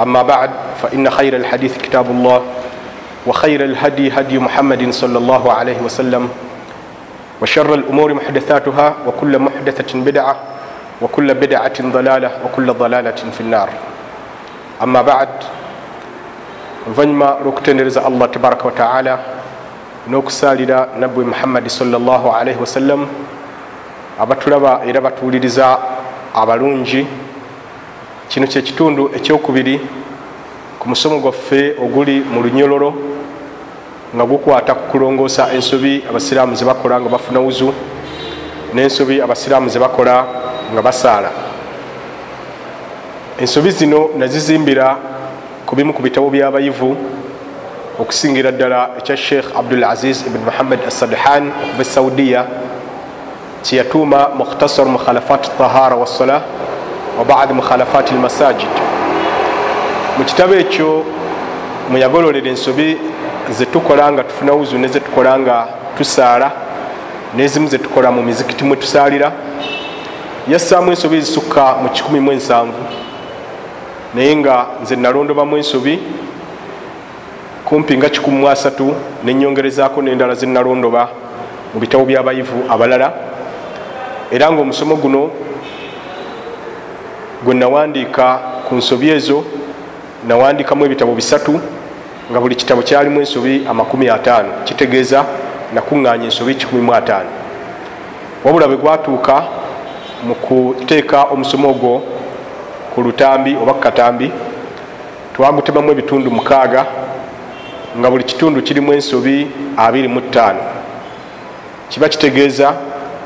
أما بعد فإن خير الحديث كتاب الله وخير الهدي هدي محمد صلى الله عليه وسلم وشر الأمور محدثاتها وكل محدثة بدعة وكل بدعة ضلالة وكل ضلالة في النار أما بعد oluvannyuma lwokutendereza allah tabaraka wataala n'okusaalira nabbi muhammadi sallllah alaihi wasallam abatulaba era batuwuliriza abalungi kino kyekitundu ekyokubiri ku musomo gwaffe oguli mu lunyololo nga gukwata ku kulongoosa ensobi abasiraamu zebakola nga bafuna wuzu n'ensobi abasiraamu zebakola nga basaala. Ensobi zino nazizimbira ku bimu ku bitabo by'abayivu okusingira ddala ekya sheikh abdul aziz ibn muhammad assadhan okuva esaudiya kyeyatuuma mukhtasar mukhalafat tahara wassola wa bad mukhalafat lmasajid mu kitabo ekyo mweyagololera ensobi zetukola nga tufuna wuzu nezetukola nga tusaala nezimu zetukola mu mizikiti mwe tusaalira. Yassaamu ensobi ezisukka mu 17 naye nga nze nalondobamu ensobi kumpi nga 13 nenyongerezaako nendala zenalondoba mu bitabo byabayivu abalala. Era nga omusomo guno gwe nawandiika ku nsobi ezo nawandiikamu ebitabo bisatu nga buli kitabo kyalimu ensobi 50 kitegeeza nakuŋŋanya ensobi 15 wabula bwe gwatuuka mu kuteeka omusomo ogwo ku lutambi oba kukatambi twagutemamu ebitundu mukaaga nga buli kitundu kirimu ensobi 25 kiba kitegeeza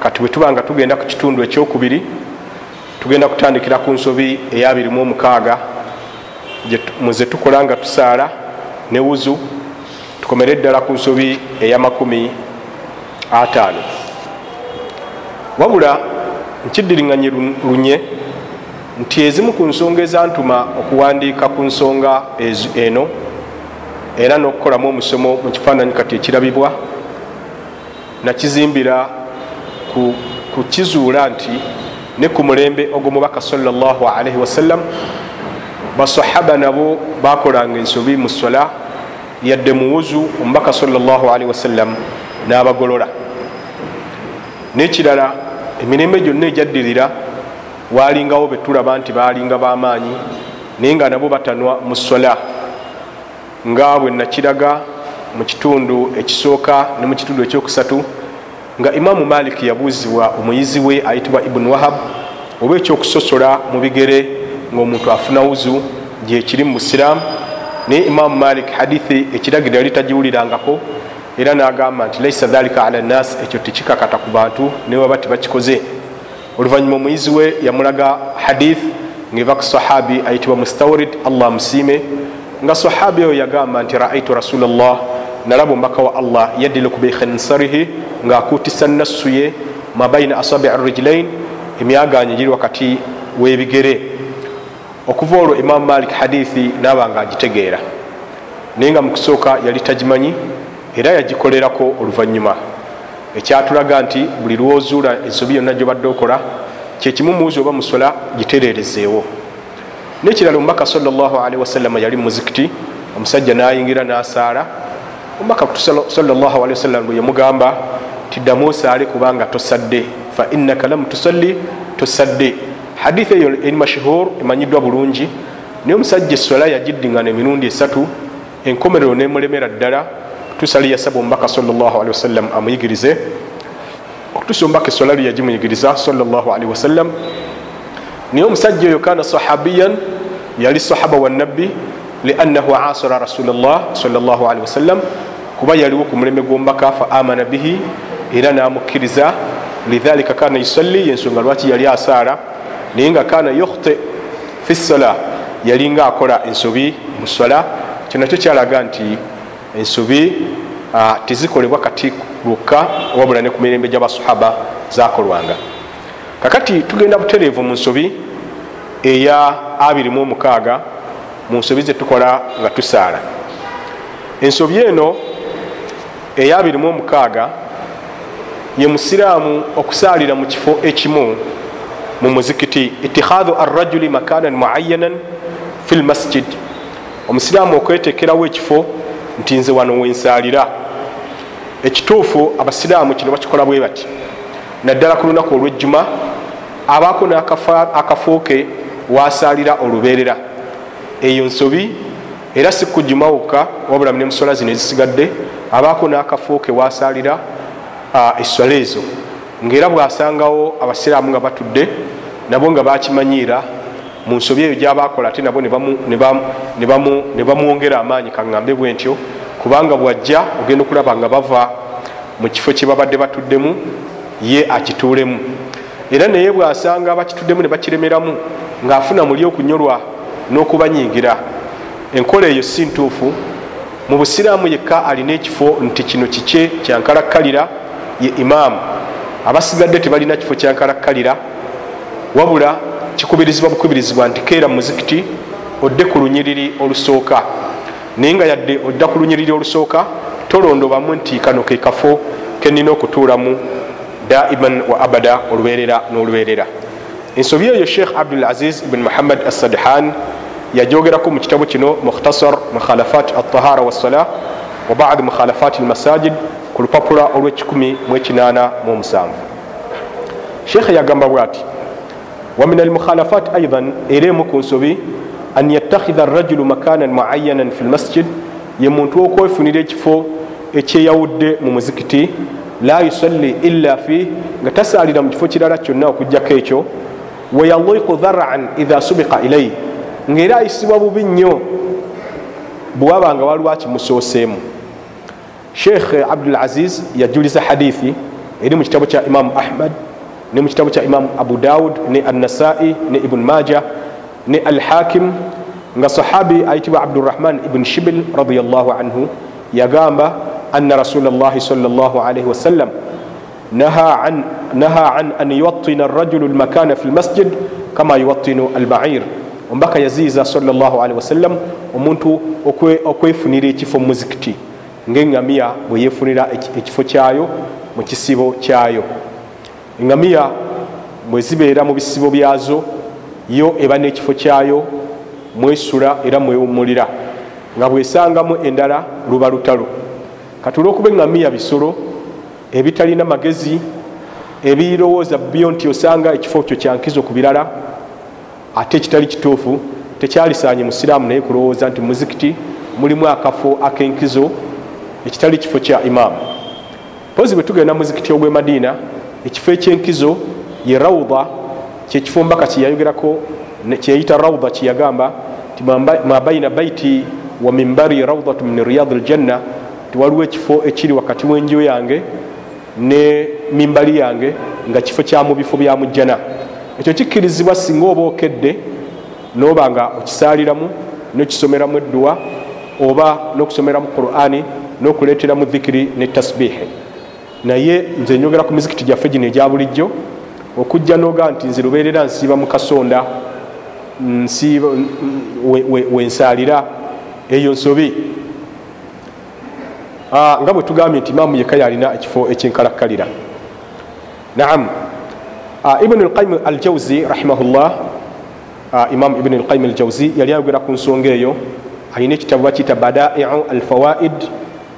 kati bwe tuba nga tugenda ku kitundu ekyokubiri tugenda kutandikira ku nsobi eya 26 muze tukola nga tusaala ne wuzu tukomere eddala ku nsobi eya 50 wabula nkiddiringanye lunye nti ezimu ku nsonga ezantuma okuwandiika ku nsonga eno era n'okukolamu omusomo mu kifaananyi kati ekirabibwa nakizimbira ku kizuula nti ne ku mulembe ogw'omubaka salllahalaihi wasallam basahaba nabo bakolanga ensobi mu sola yadde muwuzu omubaka salllahalaihi wasallam n'abagolola. N'ekirala emirembe gyonna ejaddirira walingawo betulaba nti balinga bamaanyi naye nga nabo batanwa mu sola. Nga bwe nakiraga mu kitundu ekisooka ne mu kitundu ekyokusatu nga imaamu maliki yabuuzibwa omuyizi we ayitibwa ibuni wahab oba ekyokusosola mu bigere ngaomuntu afuna wuzu gyekiri mu busiraamu naye imaamu malik hadithi ekiragiro yali tagiwulirangako era nagamba nti laisa dhalika ala nnas ekyo tekikakata ku bantu naye waba tebakikoze. Oluvanyuma omuyizi we yamulaga hadith ngaeva ku sahabi ayitibwa mustawrid allah musiime nga sahabi oyo yagamba nti raaitu rasulllah nalaba omubaka wa allah yadilu ku bikhinsarihi ngaakutisa nassu ye mabaina asabi rijlain emyaganya giri wakati webigere okuva olwo imamu malik hadithi naba nga agitegeera naye nga mukusooka yali tagimanyi era yagikolerako oluvanyuma. Ekyatulaga nti buli lwozuula ensobi yonna gyobadde okola kyekimu muuzi oba musola gitererezeewo nekirala omubaka salli wasalama yali mumuzikiti omusajja nayingira nasaala omubaka wasallam bwe yamugamba tiddamu osaale kubanga tosadde fa innaka lam tusalli tosadde. Hadithi eyo eri mashhur emanyiddwa bulungi. Naye omusajja esola yagiddiŋŋana emirundi esatu enkomerero nemulemera ddala. Tusali yasaba omubaka sawasalam amuyigirize. Okutusa omubaka esolali yagimuyigiriza salli wasallam naye omusajja oyo kana sahabiyan yali sahaba wanabbi liannahu asara rasulllah sallali wasallam kuba yaliwo ku muleme gw'omubaka fa amana bihi era namukkiriza lidhalika kana yusalli yensonga lwaki yali asaara naye nga kana yukhti fi sola yalinga akola ensobi mu sola kyo nakyo kyalaga nti ensobi tezikolebwa kati lwokka wabula ne ku mirembe gy'abasahaba zakolwanga kakati tugenda butereevu mu nsobi eya 26 mu nsobi zetukola nga tusaala. Ensobi eno eya 26 ye musiraamu okusaalira mu kifo ekimu mu muzikiti itikhadhu arrajuli makanan muayanan fi lmasjid omusiraamu okwetekerawo ekifo nti nze wano wensaalira ekituufu abasiraamu kino bakikola bwe bati naddala ku lunaku olwejjuma abaako n'akafo ke wasaalira olubeerera eyo nsobi era si kujjuma wokka wabula nemusola zino ezisigadde abaako n'akafo ke wasaalira essola ezo. Ngaera bwasangawo abasiraamu nga batudde nabo nga bakimanyiira mu nsobi eyo gyabakola ate nabo ne bamwongera amaanyi kaŋŋambe bwe ntyo kubanga bwajja ogenda okulaba nga bava mu kifo kye babadde batuddemu ye akituulemu. Era naye bwasanga bakituddemu ne bakiremeramu ng'afuna muli okunyolwa n'okubanyiigira enkola eyo si ntuufu. Mu busiraamu yekka alina ekifo nti kino kikye kyankalakkalira ye imaamu abasigadde tebalina kifo kyankalakkalira wabula kikubirizibwa bukubirizibwa nti keera muzikiti odde ku lunyiriri olusooka. Naye nga yadde odda ku lunyiriri olusooka tolondobamu nti kano ke kafo kenina okutuulamu daiman wa abada olubeerera n'olubeerera ensobi eyo sheikh abdul aziz ibn muhammad assadhan yajogerako mu kitabu kino mukhtasar mukhalafat altahara wassala wa bad mukhalafat almasajid ku lupapula olw187 sheikh yagamba bwati wa min almukhalafat aidan era emu ku nsobi an yattakhidha arrajulu makanan muayanan fi lmasjid ye muntu okwefunira ekifo ekyeyawudde mu muzikiti la yusalli illa fi nga tasaalira mu kifo kirala kyonna okugjako ekyo weyaliku dharan idha subika ilaihi ngaera ayisibwa bubi nnyo bwewaba nga waliwo akimusooseemu sheikh abdul aziz yajuliza hadithi eri mu kitabu kya imamu ahmad ne mu kitabu kya imamu abu daud ne annasai ne ibun maja ne alhakim nga sahabi ayitibwa abdurahman ibun shibil radiallahu anhu yagamba anna rasula llahi sal llah alaihi wasallam naha an, naha an an yuwattina arrajulu lmakana fi lmasjid kama yuwattinu albair omubaka yaziiza salllahalihi wasallam omuntu okwefunira ekifo mumuzikiti ngaeŋŋamiya bwe yefunira ekifo kyayo mu kisibo kyayo eŋŋamiya bwe zibeera mu bisibo byazo yo eba n'ekifo kyayo mwesula era mwewumulira nga bwesangamu endala luba lutalo kati olwokuba eŋŋamiya bisolo ebitalina magezi ebirowooza byo nti osanga ekifo kyo kyankizo ku birala ate ekitali kituufu tekyalisaanye musiraamu naye kulowooza nti muzikiti mulimu akafo ak'enkizo ekitali kifo kya imaamu. Pozi bwe tugenda muzikiti ogw'e madiina ekifo ekyenkizo ye rawda kyekifo mbaka kyeyayogerako kyeyita rawda kyeyagamba ti mabaina baiti wa mimbari rawdatu min riyadi ljanna tiwaliwo ekifo ekiri wakati w'enju yange ne mimbali yange nga kifo kya mu bifo bya mujjana. Ekyo kikkirizibwa singa oba okedde noba nga okisaaliramu nokisomeramu edduwa oba n'okusomeramu qurani n'okuleeteramu dhikiri ne tasbihi naye nze nyogera ku mizikiti gyaffe gino egya bulijjo okujja noga nti nze lubeerera nsiiba mu kasonda wensaalira eyo nsobi nga bwe tugambye nti imaamu yekka yalina ekifo ekyenkalakkalira. Naam. Ibn lqayim aljawzi rahimahullah imam ibn lqayim aljawzi yali ayogera ku nsonga eyo alina ekitabu bakiyita badaiu alfawaid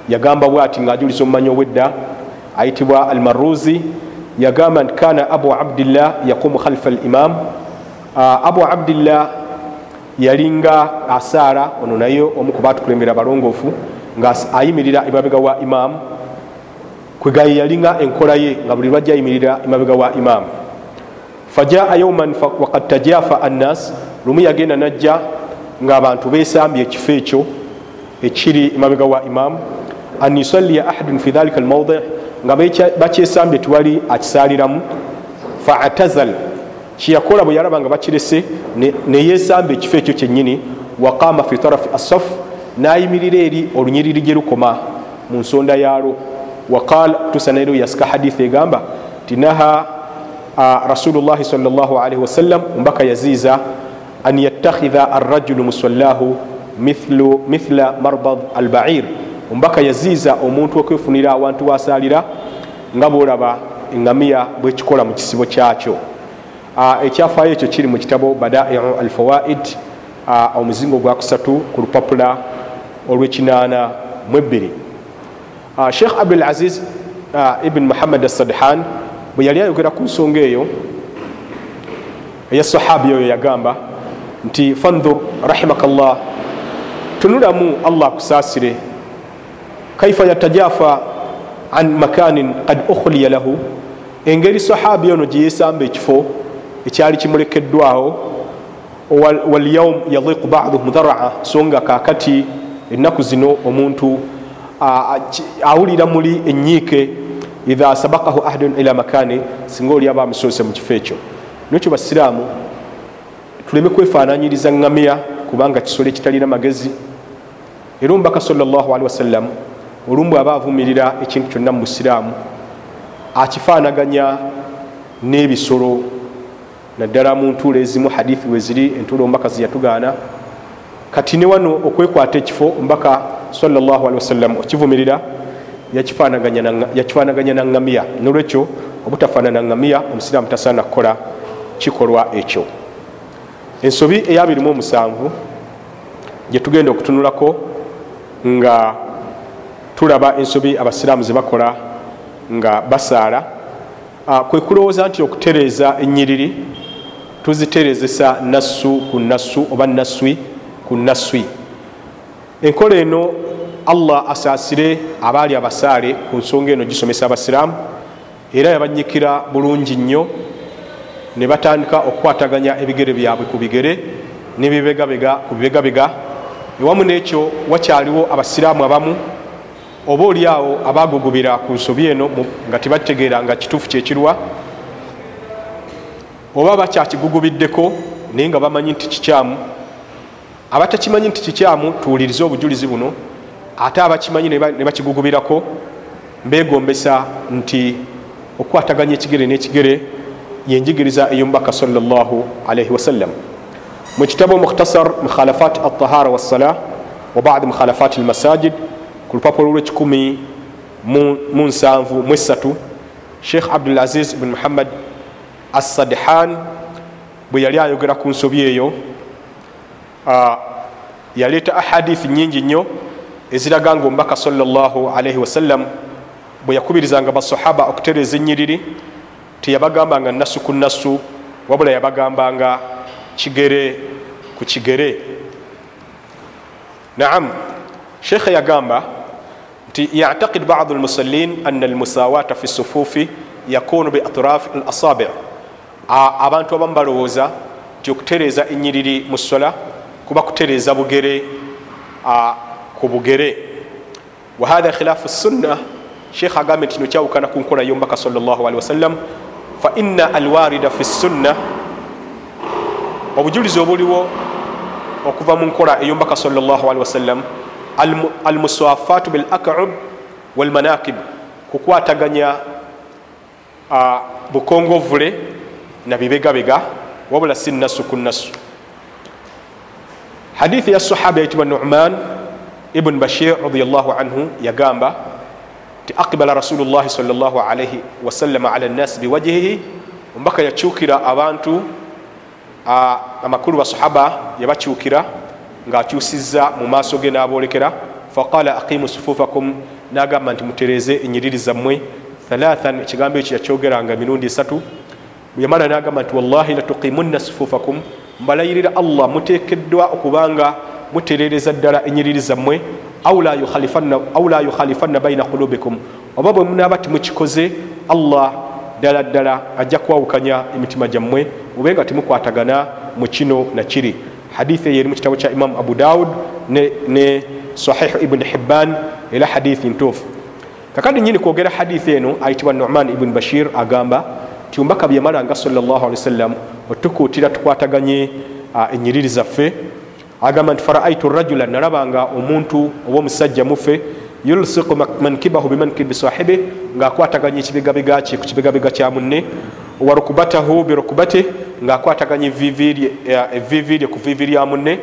yagamba bwati ngaajuliza omumanyi owedda ayitibwa almaruzi yagamba nti kana abu abdillah yaqumu khalfa limam abu abdillah yalinga asaara ono naye omu ku batukulembera abalongoofu nga ayimirira emabega wa imaamu. Kwegaye yalinga enkola ye nga buli lwajja ayimirira emabega wa imaamu. Fajaa yauman wakad tajafa annas lumu yagenda najja ngaabantu besambye ekifo ekyo ekiri emabega wa imaamu. An yusalliya ahadun fi dhalika almawdi nga bakyesambye tiwali akisaliramu faatazal kyeyakola bwe yalaba nga bakirese neyesamba ekifo ekyo kyenyini waqama fi tarafi assaf nayimirira eri olunyiriri gye lukoma mu nsonda yaalwo waqal tusanairo yasika haditha egamba tinaha rasulullahi salllahalihi wasallam mbaka yaziiza an yattakhidha arrajulu musallahu mithla marbad albair ombaka yaziiza omuntu okwefunira awantu wasalira nga bwolaba eŋamiya bwekikola mu kisibo kyakyo. Ekyafaayo ekyo kiri mu kitabo badaiu alfawaid omuzingo gwakusatu ku lupapula olwekinaana mwebiri sheikh abdul aziz ibn muhammad assadhan bwe yali ayogera ku nsonga eyo eya sahabi oyo yagamba nti fandur rahimaka llah tunulamu allah akusaasire. Kaifa yatajafa an makanin kad ukhuliya lahu? Engeri sahabi ono gyeyesamba ekifo ekyali kimulekeddwawo walyaum yadiku baduhum dharaa so nga kakati ennaku zino omuntu awulira muli enyiike idha sabakahu ahadun ila makani singa oli aba amusoose mu kifo ekyo. Nekyo basiraamu tuleme kwefananyiriza ŋŋamiya kubanga kisolo ekitalina magezi. Era omubaka salllahalihi wasallam olumu bwaba avumirira ekintu kyonna mu busiraamu akifaanaganya n'ebisolo naddala mu ntuulo ezimu hadithi weziri entuulo omubaka zeyatugaana kati ne wano okwekwata ekifo omubaka salllahalihi wasallam okivumirira yakifaanaganya na ŋŋamiya nolwekyo obutafaanana ŋŋamiya omusiraamu tasaana kukola kikolwa ekyo. Ensobi eya 27 gyetugenda okutunulako nga tulaba ensobi abasiraamu zebakola nga basaala kwe kulowooza nti okutereeza enyiriri tuziterezesa nassu ku nassu oba nasswi ku nasswi enkola eno allah asaasire abaali abasaale ku nsonga eno gisomesa abasiraamu era yabanyikira bulungi nnyo ne batandika okukwataganya ebigere byabwe ku bigere ku bibegabega. Ewamu n'ekyo wakyaliwo abasiraamu abamu oba oliawo abagugubira ku nsobi eno nga tebategeera nga kituufu kyekirwa oba bakyakigugubiddeko naye nga bamanyi nti kikyamu abatakimanyi nti kikyamu tuwulirize obujulizi buno ate abakimanyi ne bakigugubirako mbegombesa nti okukwataganya ekigere n'ekigere yenjigiriza eyomubaka salllahalaihi wasallam mu kitabu mukhtasar mukhalafat altahara wassala wa badi mukhalafat almasajid ku lupapula lwekikumi mu nsanvu mu esatu sheikh abdulaziz bn muhammad assadhan bwe yali ayogera ku nsobi eyo yaleeta ahadithi nyingi nnyo eziraga nga omubaka salllahalaihi wasallam bwe yakubirizanga basahaba okutereeza enyiriri teyabagambanga nassu ku nassu wabula yabagambanga kigere ku kigere. Naam sheikha yagamba nti yactaqid badu lmusallin ana almusawata fi sufufi yakunu bi atrafi al asabi abantu abamu balowooza nti okutereeza enyiriri mu sola kuba kutereeza bugere ku bugere. Wahatha khilaafu sunna sheikh agambye nti nokyawukana ku nkola yomubaka salllahalihi wasallam fa inna alwarida fi sunna obujulizi obuliwo okuva mu nkola eyomubaka salllahalihi wasallam almuswafatu bil akub walmanakib kukwataganya bukongovule na bibegabega wabula si nasu ku nasu hadithi ya sahaba yayitibwa numan ibn bashir radiallahu anhu yagamba ti aqbala rasulullahi salllahalaihi wasallama ala nnasi biwajihihi omubaka yakyukira abantu amakulu basahaba yabakyukira ngaakyusiza mu maaso ge n'aboolekera faqala aqimu sufufakum nagamba nti mutereze enyiriri zammwe. Thalathan ekigambo ekyo yakyogeranga emirundi esatu. Yamala nagamba nti wallahi latuqimunna sufufakum mbalayirira allah mutekeddwa okubanga muterereza ddala enyiriri zammwe au la yukhalifanna baina kulubikum oba bwe munaaba timukikoze allah ddala ddala ajja kwawukanya emitima gyammwe ube nga timukwatagana mu kino nakiri hadithi eyo eri mu kitabo kya imamu abu daud ne, ne sahihu ibuni hibban era hadithi ntuufu. Kakadi nyini kwogera hadithi eno ayitibwa numan ibuni bashir agamba ti ombaka byemalanga sawasalam otukuutira tukwataganye enyiriri zaffe. Agamba nti faraaitu rajula nalabanga omuntu oba omusajja mufe yulsiku mankibahu bimankibi sahibi ngaakwataganya ekibigabigakye ku kibigabega kya munne. Warukubatahu birukubate ngaakwataganya evivi lye ku vivi lya munne.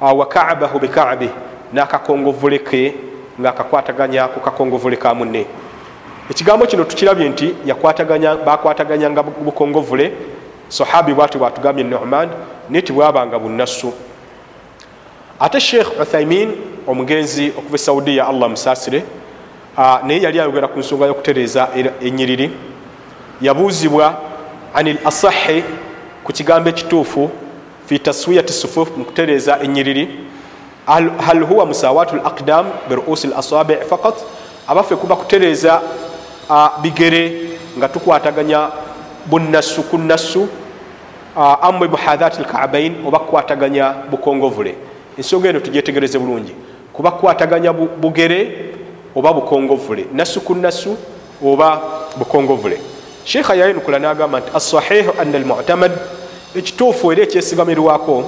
Wa kaabahu bikaabi n'akakongovule ke ngaakakwataganya ku kakongovule ka munne. Ekigambo kino tukirabye nti bakwataganyanga bukongovule sahabi bwati bwatugambye numan naye tibwabanga bunasu ate sheikh uthaimin omugenzi okuva e saudiya allah musaasire naye yali ayogera ku nsonga y'okutereeza enyiriri yabuuzibwa ani l asahi ku kigambo ekituufu fi taswiyati sufuf mu kutereeza enyiriri hal huwa musawatu l aqdam biruusi l asabi fakat abaffe kuba kutereeza bigere nga tukwataganya bunasu ku nasu amwe buhadhati lkabain oba kukwataganya bukongovule ensonga eno tugyetegereze bulungi. Kuba kukwataganya bugere oba bukongovule nasu ku nasu oba bukongovule sheikha yayenukula nagamba nti asahihu ana almutamad ekituufu era ekyesigamirwako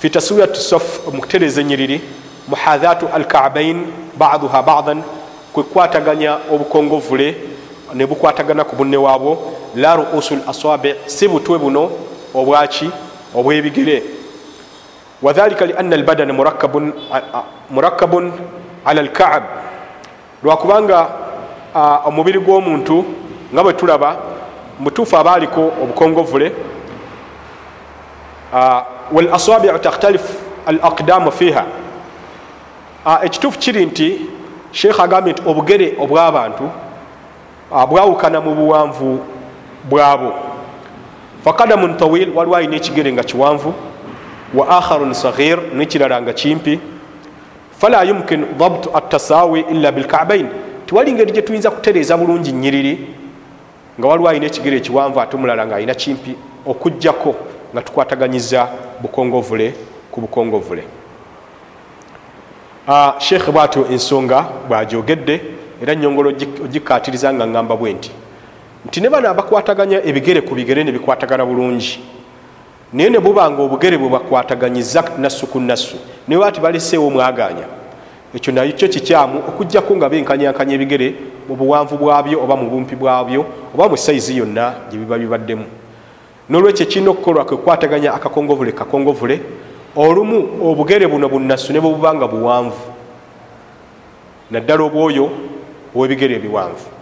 fi taswiyat sof mukutereza enyiriri muhadhatu alkabain baduha badan kwekwataganya obukongovule ne bukwatagana ku bunne waabwo la ruusu laswabi si butwe buno obwaki obwebigere. Wadhalika liana albadana murakabun ala lkaab lwakubanga omubiri gw'omuntu nga bwe tulaba mutuufu abaaliko obukongovule walaswabiu takhtalifu al aqdamu fiha ekituufu kiri nti sheekh agambye nti obugere obw'abantu bwawukana mu buwanvu bwabo. Fakadamun tawil waliwo alina ekigere nga kiwanvu wa akharun saghir nekirala nga kimpi. Fala yumkin dabtu atasawi illa bilkabain tiwali ngeri gyetuyinza kutereeza bulungi nyiriri nga waliwo alina ekigere ekiwanvu ate omulala nga alina kimpi okugjako nga tukwataganyiza bukongovule ku bukongovule. Uh, sheekhe bwatyo ensonga bwajogedde era nyongolo ogikatiriza nga ngamba bwe nti nti ne bano abakwataganya ebigere ku bigere nebikwatagana bulungi. Naye ne bubanga obugere bwe bakwataganyiza nasu ku nasu naye bati baleseewo mwaganya. Ekyo nakyo kikyamu okugjako nga benkanyankanya ebigere mu buwanvu bwabyo oba mu bumpi bwabyo oba mu saizi yonna gye biba bibaddemu. Nolwekyo ekirina okukolwa kwekwataganya akakongovule kakongovule olumu obugere buno bunasu ne bwebubanga buwanvu. Naddala obwoyo owebigere ebiwanvu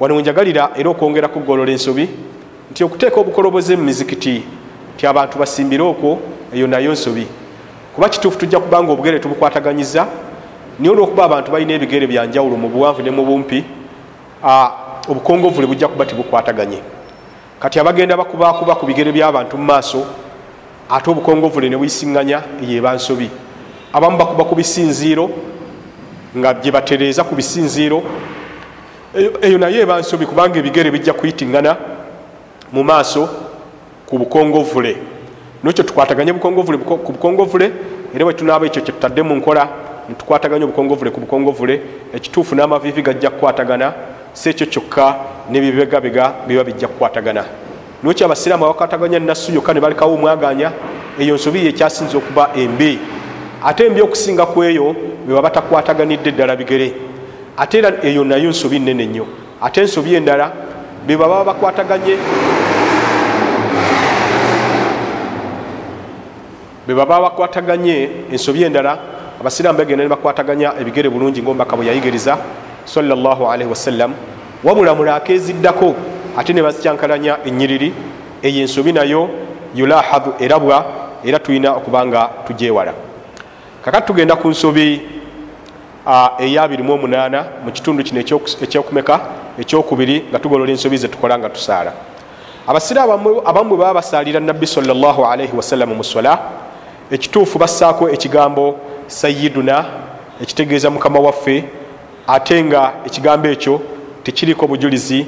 wano wenjagalira era okwongera kugolola ensobi nti okuteeka obukoloboze mu mizikiti ti abantu basimbire okwo eyo nayo nsobi. Kuba kituufu tujja kubanga obugere tubukwataganyiza naye olwokuba abantu balina ebigere byanjawulo mu buwanvu ne mu bumpi obukongovule bujja kuba tibukwataganye. Kati abagenda bakubakuba ku bigere by'abantu mu maaso ate obukongovule ne buyisiŋŋanya yeba nsobi. Abamu bakuba ku bisinziiro nga gye batereeza ku bisinziiro eyo naye eba nsobi kubanga ebigere bijja kuyitiŋŋana mu maaso ku bukongovule nekyo tukwataganye bukongovule ku bukongovule era bwe tunaaba ekyo kyetutadde mu nkola netukwataganya obukongovule ku bukongovule ekituufu n'amavivi gajja kukwatagana si ekyo kyokka nebibegabega biba bijja kukwatagana. Nwekyo abasiraamu abakwataganya nasu yokka ne balekawo omwaganya eyo nsobi ye ekyasinza okuba embi. Ate embi okusinga ku eyo beba batakwataganidde eddala bigere ate era eyo nayo nsobi nene nnyo. Ate ensobi endala beba baba bakwataganye. Beba baba bakwataganye ensobi endala abasiraamu begenda ne bakwataganya ebigere bulungi ngaomubaka bwe yayigiriza salllahalaihi wasallam wabula mula akeziddako ate ne bazikyankalanya enyiriri eyo ensobi nayo yulahadhu erabwa era tulina okuba nga tugyewala kakati tugenda ku nsobi eya 28 mu kitundu kino ekyokumeka ekyokubiri nga tugolola ensobi zetukola nga tusaala. Abasiraamu abamu baba basalira nabbi salaalaihi wasallam mu sola ekituufu bassaako ekigambo sayiduna ekitegeeza mukama waffe ate nga ekigambo ekyo tekiriko bujulizi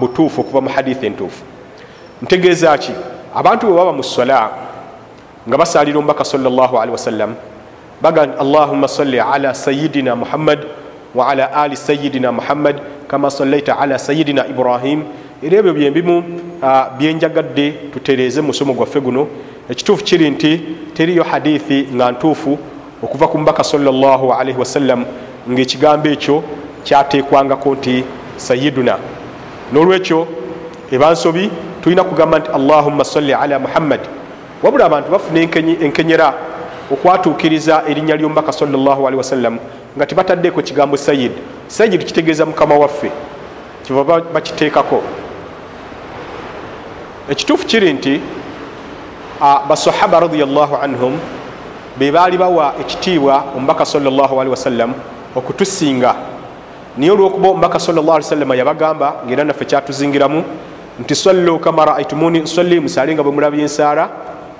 butuufu okuva mu hadithi entuufu. Ntegeeza ki? Abantu bwe baba mu sola nga basalira omubaka salaalii wasallam baga nti allahuma salli ala sayidina muhammad waala ali sayidina muhammad kama sallaita ala sayidina ibrahim. Era ebyo byembimu byenjagadde tutereeze musomo gwaffe guno. Ekituufu kiri nti teriyo hadithi nga ntuufu okuva ku mubaka salaalii wasallam ngaekigambo ekyo kyateekwangako nti sayiduna nolwekyo ebansobi tulina kugamba nti allahumma salli ala muhammad. Wabula abantu bafuna enkenyera okwatuukiriza erinnya lyomubaka salaalii wasallam nga tebataddeko kigambo sayid sayid kitegeeza mukama waffe kiva bakiteekako. Ekituufu kiri nti basahaba radiallahu anhum bebaali bawa ekitiibwa omubaka salaalii wasallam okutusinga. Naye olwokuba omubaka sawasalama yabagamba ngaera naffe kyatuzingiramu nti sallu kama raaitumuni nsalli musaale nga bwe mulabye ensaala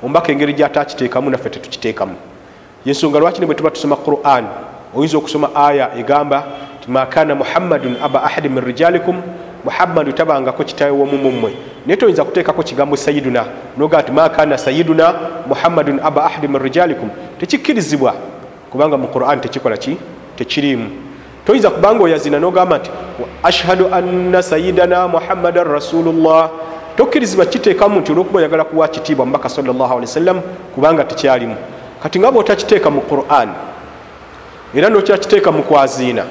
omubaka engeri gyatakiteekamu naffe tetukiteekamu. Yensonga lwaki ne bwe tuba tusoma quran oyinza okusoma aya egamba makana muhammadun aba ahadi min rijalikum muhammadu tabangako kitawe womumumwe naye toyinza kuteekako kigambo sayiduna noga nti makana sayiduna muhammadun aba ahadi min rijalikum. Tekikkirizibwa kubanga mu quran tekikola ki? Tekiriimu. Toyinza kubanga oyazina nogamba nti ashhadu anna sayidana muhammadan rasulullah tokkirizibwa kiteekamu nti olwokuba oyagala kuwa kitiibwa mubaka sawasalam kubanga tekyalimu kati nga bwotakiteeka mu quran era nokyakiteeka mu kwaziina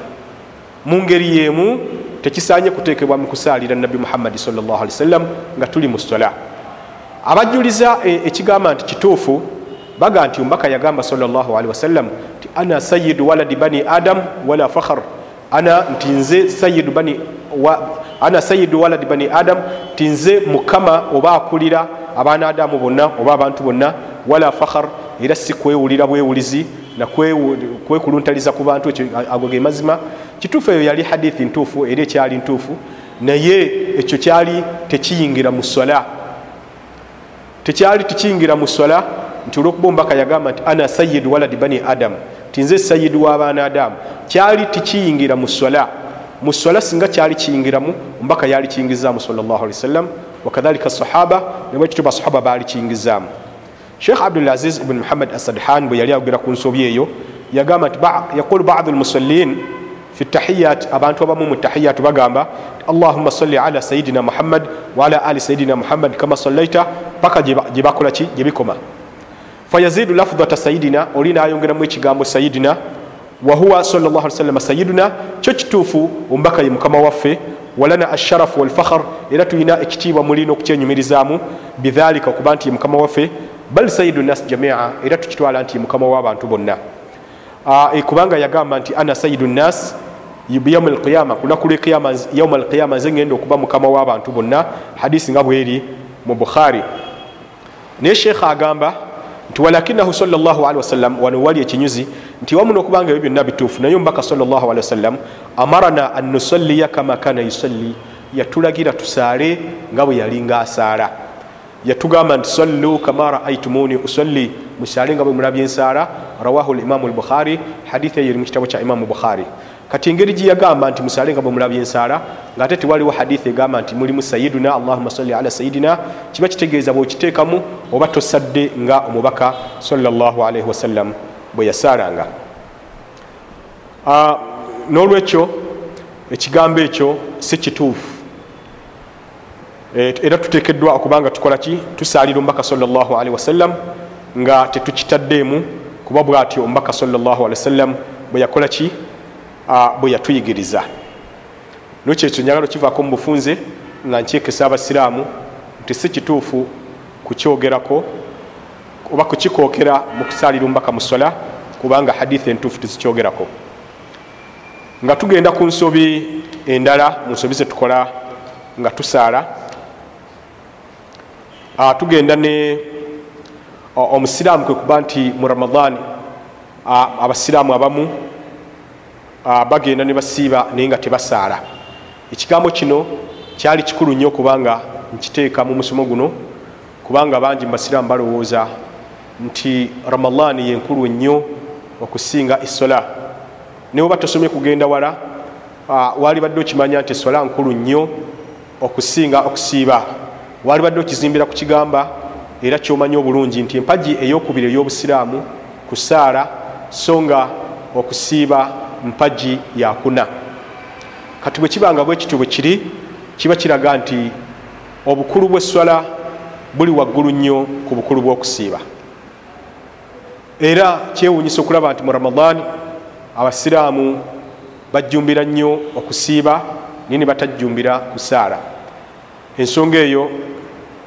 mu ngeri yemu tekisanye kuteekebwa mu kusaalira nabbi muhammadi sawasalam nga tuli mu sola abajjuliza ekigamba nti kituufu baga nti omubaka yagamba salli wasallam ti ana sayidu waladi bani adam wala fakhar ana nti nze sayidu bani wa, ana sayidu waladi bani adam ti nze mukama oba akulira abaana adamu bonna oba abantu bonna wala fakhar era si kwewulira bwewulizi nakwekuluntaliza ku bantu ago ge mazima. Kituufu eyo yali hadithi ntuufu era ekyali ntuufu naye ekyo kyali tekiyingira mu sola tekyali tekiyingira mu sola nti olwokuba omubaka yagamba nti ana sayidu waladi bani adamu tinze sayidu w'abaana adamu. Kyali tikiyingira mu sola mu sola singa kyali kiyingiramu omubaka yali kiyingizaamu sawasalam wakadhalika sahaba nebwekityo basahaba baali kiyingizaamu. Sheikh abdulaziz ibuni muhammad asadhan bwe yali ayogera ku nsobi eyo yagamba nti yaqulu badu lmusallin fi tahiyat abantu abamu mu tahiyat bagamba allahuma salli ala sayidina muhammad waala ali sayidina muhammad kama sallaita paka gyebakolaki gyebikoma fayazidu lafdata sayidina oli nayongeramu ekigambo sayidina wahuwa salam sayiduna kyo kituufu omubaka ye mukama waffe walana asharafu walfakhar era tulina ekitiibwa mulina okukyenyumirizaamu bidhalika okuba nti ye mukama waffe bal sayidu nas jamia era tukitwala nti ye mukama w'abantu bonna. E, kubanga yagamba nti ana sayidu nas yauma alqiyama kunaku lweqiyama yauma alqiyama nze ngenda okuba mukama w'abantu bonna. Hadisi nga bweri mu bukhari. Naye sheekha agamba nti walakinahu salli wasallam wano wali ekinyuzi nti wamu nokubanga ebyo byonna bituufu naye omubaka sali wasallam amarana an nusalliya kama kana yusalli. Yatulagira tusaale nga bwe yali nga asaala yatugamba nti sallu kama raaitumuni usalli. Musaale nga bwe mulabye ensaala. Rawahu limamu lbukhari hadithi eyo eri mu kitabo kya imamu bukhari kati engeri gyeyagamba nti musaale nga bwe mulabye ensaala ngaate tewaliwo hadithi egamba nti mulimu sayiduna allahuma salli ala sayidina kiba kitegeeza bwekiteekamu oba tosadde nga omubaka salaalaihi wasallam bwe yasaalanga. N'olwekyo ekigambo ekyo si kituufu. Era tuteekeddwa okubanga tukola ki? Tusaalira omubaka salaalaihi wasallam nga tetukitaddeemu kuba bwatyo omubaka salaalaihi wasallam bwe yakola ki bwe yatuyigiriza. Nokyekyo njagala okivaako mu bufunze nga nkyekesa abasiraamu nti si kituufu kukyogerako oba kukikookera mu kusaalira omubaka mu sola kubanga hadithi entuufu tuzikyogerako nga tugenda ku nsobi endala mu nsobi zetukola nga tusaala tugenda ne omusiraamu kwe kuba nti mu ramadaani abasiraamu abamu bagenda ne basiiba naye nga tebasaala. Ekigambo kino kyali kikulu nnyo kubanga nkiteeka mu musomo guno kubanga bangi mubasiraamu balowooza nti ramadaani yenkulu ennyo okusinga esola naye oba tosomye kugenda wala wali badde okimanya nti esola nkulu nnyo okusinga okusiiba. Wali badde okizimbira ku kigamba era kyomanyi obulungi nti empagi eyokubiri ey'obusiraamu ku saara so nga okusiiba mpagi yakuna kati bwe kibanga bwe kityo bwe kiri kiba kiraga nti obukulu bw'eswala buli waggulu nnyo ku bukulu bw'okusiiba. Era kyewuunyisa okulaba nti mu ramadan abasiraamu bajjumbira nnyo okusiiba naye ne batajjumbira kusaara ensonga eyo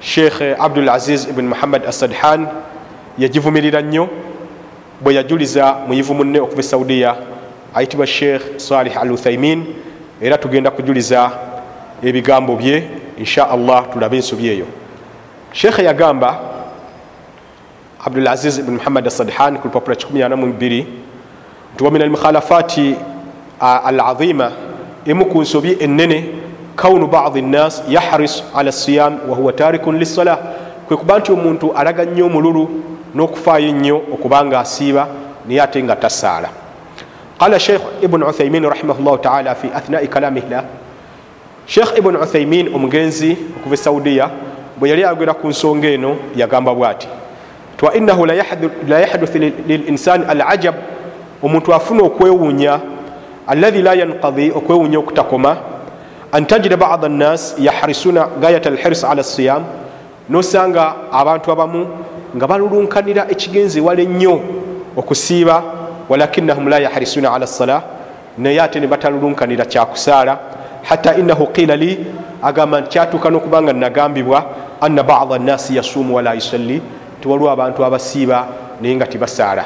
sheekh abdul aziz ibuni muhammad asadhan yagivumirira nnyo bwe yajuliza muyivu munne okuva e saudiya ayitibwa sheekh salih al uthaimin era tugenda kujuliza ebigambo bye insha allah tulabe ensobi eyo. Sheekhe yagamba abdul aziz ibuni muhammad asadhan ku lupapula 12 nti wa min almukhalafati alazima emu ku nsobi ennene kaunu badi nnas yahris ala siyam wahuwa tarikun lisala kwe kuba nti omuntu alaga nnyo omululu n'okufaayo ennyo okubanga asiiba naye ate nga tasaala qala sheikh ibn uthaimin rahimahullahu taala fi athnai kalamihla sheikh ibn uthaimin omugenzi okuva e saudiya bwe yali ayogera ku nsonga eno yagamba bwati twa innahu la yahduth lilinsani alajab omuntu afuna okwewuunya alladhi la yanqadi okwewuunya okutakoma an tajida bada nnas yahrisuna gayat alhirs ala siyam nosanga abantu abamu nga balulunkanira ekigenzi wala ennyo okusiiba walakinahum la yahrisuna ala sala naye ate ne batalulunkanira kyakusaala hatta inahu qila li agamba nti kyatuuka n'okubanga nagambibwa anna bada nnasi yasuumu wala yusalli tiwaliwo abantu abasiiba naye nga tibasaala.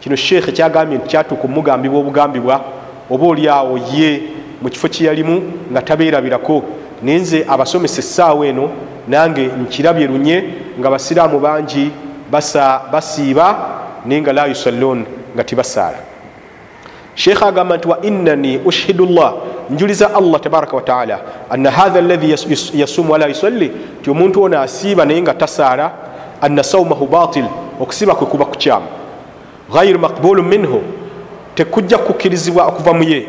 Kino sheekhe kyagambye nti kyatuuka omugambibwa obugambibwa oba oli awo ye mu kifo kyeyalimu nga tabeerabirako naye nze abasomesa essaawa eno nange nkirabye lunye nga basiraamu bangi basiiba naye nga la yusalluun nga tibasaala. Sheekha agamba nti wa innani ushhidu llah njuliza allah tabaraka wataala anna hatha alladhi yasumu wala yusalli? Ti omuntu ono asiiba naye nga tasaala anna saumahu batil okusiba kwe kuba kukyamu ghairu maqbulu minhu tekujja kukkirizibwa okuva muye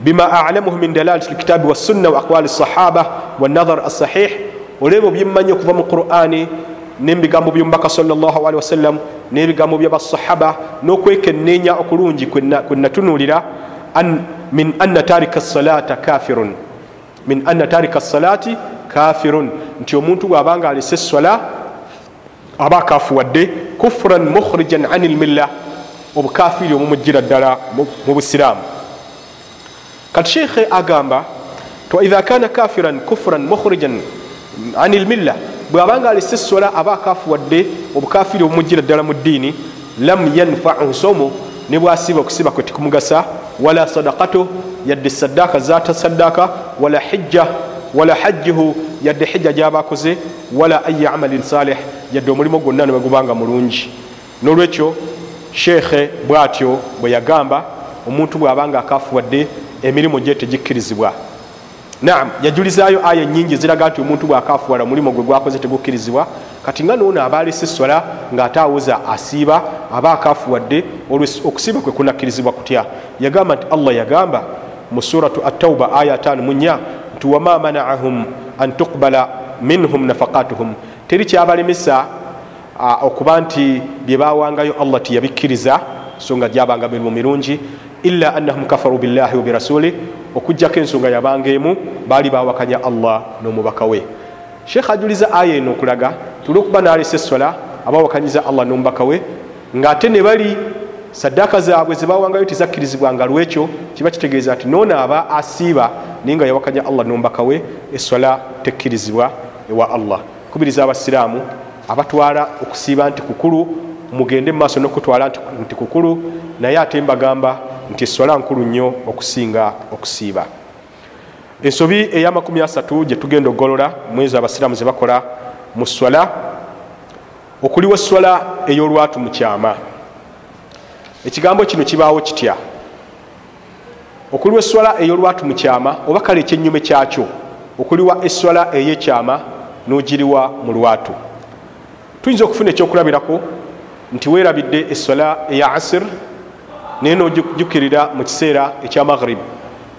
bima alamuhu min dalalati lkitabi wassunna wa aqwali sahaba wanadhar assahih olwebyo byemmanyi okuva mu qurani nebigambo byomubaka salllahalihi wasallam nebigambo byabasahaba n'okwekenneenya okulungi kwenatunulira min anna tarika salata kafirun min anna tarika salati kafirun nti omuntu bwabanga alese eswala aba akafuwadde kufuran mukhrijan ani lmilla obukafiri omumugira ddala mu busiraamu. Kati sheikhe agamba waidha kana kafiran kufuran mukhrijan ani lmilla bwabanga alese essola aba akafuwadde obukafiri obumugira ddala mu ddiini lam yanfau nsomo ne bwasiba okusiba kwe tikumugasa wala sadakato yadde saddaaka zatasaddaaka wala hijja wala hajjihu yadde hijja gyabakoze wala ayi amalin salih yadde omulimu gwonna nebagubanga mulungi. Nolwekyo sheekhe bwatyo bwe yagamba omuntu bwabanga akafuwadde emirimu gye tegikkirizibwa naam yajulizayo aya enyingi ziraga nti omuntu bwakafuwala omulimu gwe gwakoze tegukkirizibwa. Kati nga noono aba alese eswala ng'ate awoza asiiba aba akafuwadde okusiiba kwe kunakkirizibwa kutya? Yagamba nti allah yagamba mu suratu attauba aya 5 munya nti wama manaahum an tuqbala minhum nafaqatuhum. Teri kyabalemesa okuba nti bye bawangayo allah tiyabikkiriza so nga gyabanga mirimu mirungi illa annahum kafaru billahi wabirasuli okugjako ensonga yabanga emu baali bawakanya allah n'omubaka we. Sheekh ajuliza aya eno okulaga tulwokuba nalesa essola abawakanyiza allah n'omubaka we ng'ate ne bali saddaaka zaabwe zebawangayo tezakkirizibwanga lwekyo kiba kitegeeza nti noono aba asiiba naye nga yawakanya allah n'omubaka we essola tekkirizibwa ewa allah. Kubiriza abasiraamu abatwala okusiiba nti kukulu mugende mu maaso n'okutwala nti kukulu naye ate mbagamba nti eswala nkulu nnyo okusinga okusiiba. Ensobi eyamakumi asatu gye tugenda okugolola mwezi abasiraamu ze bakola mu swala okuliwa eswala ey'olwatu mu kyama. Ekigambo kino kibaawo kitya? Okuliwa eswala ey'olwatu mu kyama oba kale ekyennyume kyakyo okuliwa eswala ey'ekyama nogiriwa mu lwatu. Tuyinza okufuna ekyokulabirako nti weerabidde essola eya asir naye nojukirira mu kiseera ekya maghrib.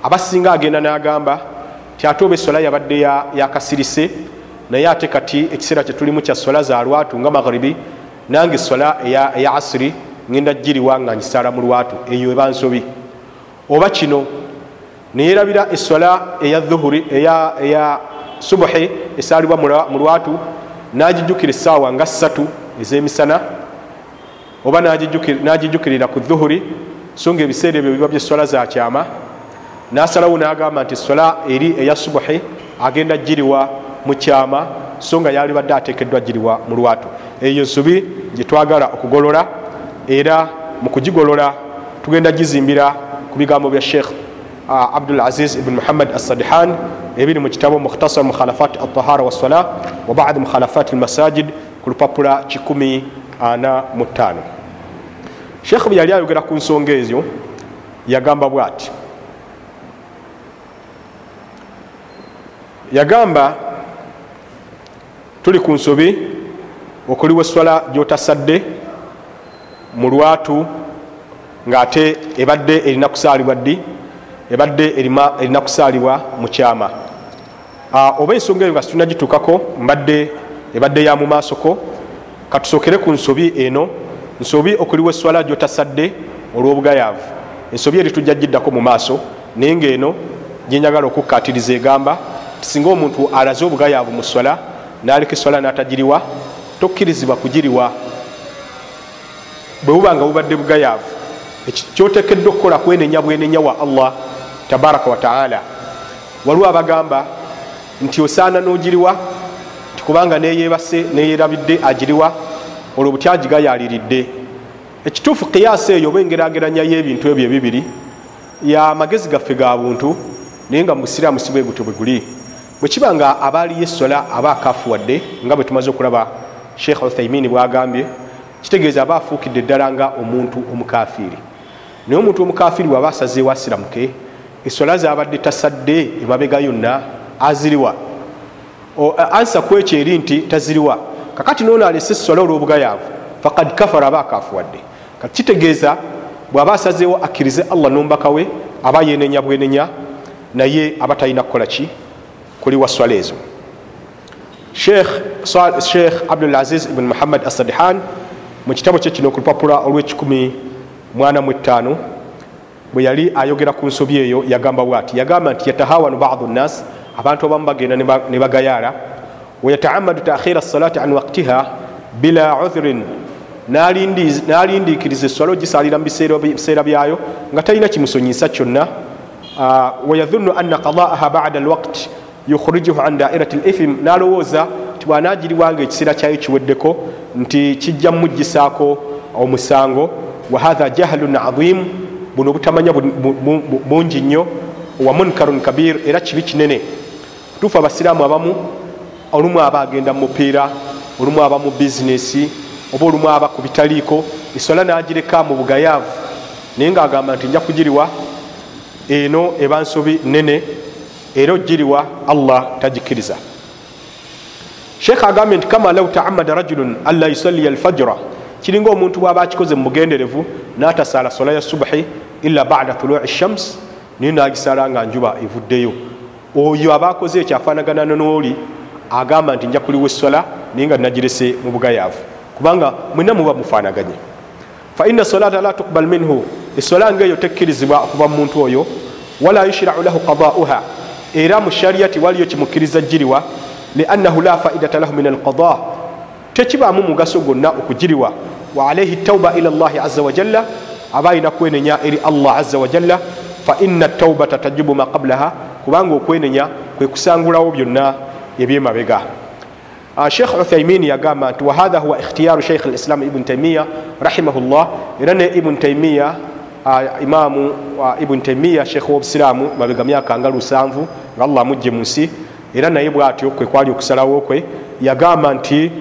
Abasinga agenda nagamba ti ate oba essola yabadde yakasirise naye ate kati ekiseera kyetulimu kya sola za lwatu nga maghribi nange essola eya asiri ngenda giriwa nga ngisaala mu lwatu eyo eba nsobi. Oba kino neyerabira essola eya dhuhuri eya subuhi esaalibwa mu lwatu nagijukira essaawa nga ssatu ezemisana oba nagijukirira ku dhuhuri so nga ebiseera ebyo biba byessola zakyama nasalawo nagamba nti essola eri eya subuhi agenda giriwa mukyama so nga yalibadde atekeddwa giriwa mu lwatu. Eyo nsobi gyetwagala okugolola era mu kugigolola tugenda gizimbira ku bigambo bya sheekh uh, abdul aziz ibn muhammad assadihan ebiri mu kitabo mukhtasar mukhalafat altahara wassala wa badi mukhalafat almasajid ku lupapula 45 sheekh bwe yali ayogera ku nsonga ezo yagamba bwati. Yagamba tuli ku nsobi okuliwa eswala gyotasadde mu lwatu ngaate ebadde erina kusaalibwa ddi ebadde erina kusaalibwa mu kyama. Oba ensonga eyo nga situnagituukako mbadde ebadde ya mu maasoko katusookere ku nsobi eno nsobi okuliwa eswala gyotasadde olw'obugayaavu. Ensobi eri tujja giddako mu maaso naye ngaeno gyenjagala okukkatiriza egamba tisinga omuntu alaze obugayaavu mu swala naleka eswala natagiriwa tokkirizibwa kugiriwa. Bwe buba nga bubadde bugayaavu kyotekeddwa okukola kwenenya bwenenya wa allah tabaraka wataala waliwo abagamba nti osaana nogiriwa nti kubanga neyebase neyerabidde agiriwa olwo butyagigayaliridde ekituufu kiyasi eyo oba engerageranya y'ebintu ebyo ebibiri yamagezi gaffe ga buntu naye nga mubusiraamu si bwe gutyo bwe guli. Bwe kiba nga abaaliyo essola aba akafuwadde nga bwe tumaze okulaba sheekh uthaimin bwagambye kitegeeza aba afuukidde eddala nga omuntu omukafiiri naye omuntu omukafiiri waba asazeewo asiramuke essola zabadde tasadde emabega yonna aziriwa. Ansa ku ekyo eri nti taziriwa kakati noono alese essola olw'obugayaavu fakad kafara aba akafuwadde kitegeeza bw'aba asazeewo akkirize allah nombaka we aba yenenya bwenenya naye aba talina kukola ki? Kuliwa swala ezo. Sheekh abdulaziz ibn muhammad assadihan mu kitabo kye kino ku lupapula olw'ekikumi mwana mu etaano bwe yali ayogera ku nsobi eyo yagamba bwati yagamba nti yatahawanu badu nnas abantu abamu bagenda ne bagayaala wayataamadu takhira salati an waktiha bila uthurin nalindiikiriza eswala ogisalira mu biseera byayo nga talina kimusonyisa kyonna. Wayadhunnu anna qadaaha bada alwaqti yukhrijuhu an dairati lithim nalowooza nti bwanagiriwanga ekiseera kyayo kiweddeko nti kijja mumugisaako omusango. Wahatha jahlun adimu buno butamanya bungi nnyo. Wa munkarun kabir era kibi kinene. Tuufu abasiraamu abamu olumu aba agenda mu mupiira olumu aba mu bizinesi oba olumu aba ku bitaliiko. Esola nagireka mu bugayaavu. Naye ngaagamba nti nja kugiriwa eno eba nsobi nene era ogiriwa allah tagikiriza sheekh agambye nti kama lau taamada rajulun anla yusalliya alfajira kiringa omuntu bwaba akikoze mu bugenderevu natasaala sola ya subuhi illa bada tului shams naye nagisala nga njuba evuddeyo. Oyo aba akoze ekyo afaanagana nooli agamba nti nja kuliwa essola naye nga nagirese mu bugayaavu. Kubanga mwena muba mufaanaganye. Faina solata la tukbal minhu. Essola ngaeyo tekkirizibwa okuva mu muntu oyo. Wala yushrau lahu qadauha. Era mu shariyati waliyo kimukkiriza giriwa liannahu la faidata lahu min alqada tekibaamu mugaso gwonna okugiriwa wa alaihi tauba ila llahi aza wajalla aba alina kwenenya eri allah aza wajalla fa ina taubata tajubu ma qablaha. Kubanga okwenenya kwe kusangulawo byonna ebyemabega sheikh uthaimin yagamba nti wahatha huwa ikhtiyaru sheikh lislam ibn taimiya rahimahullah era ne ibn taimiya imamu ibn taimiya sheikh wobusiramu mabega myaka nga lusanvu nga allah amugje mu nsi era naye bwatyo kwe kwali okusalawo kwe yagamba nti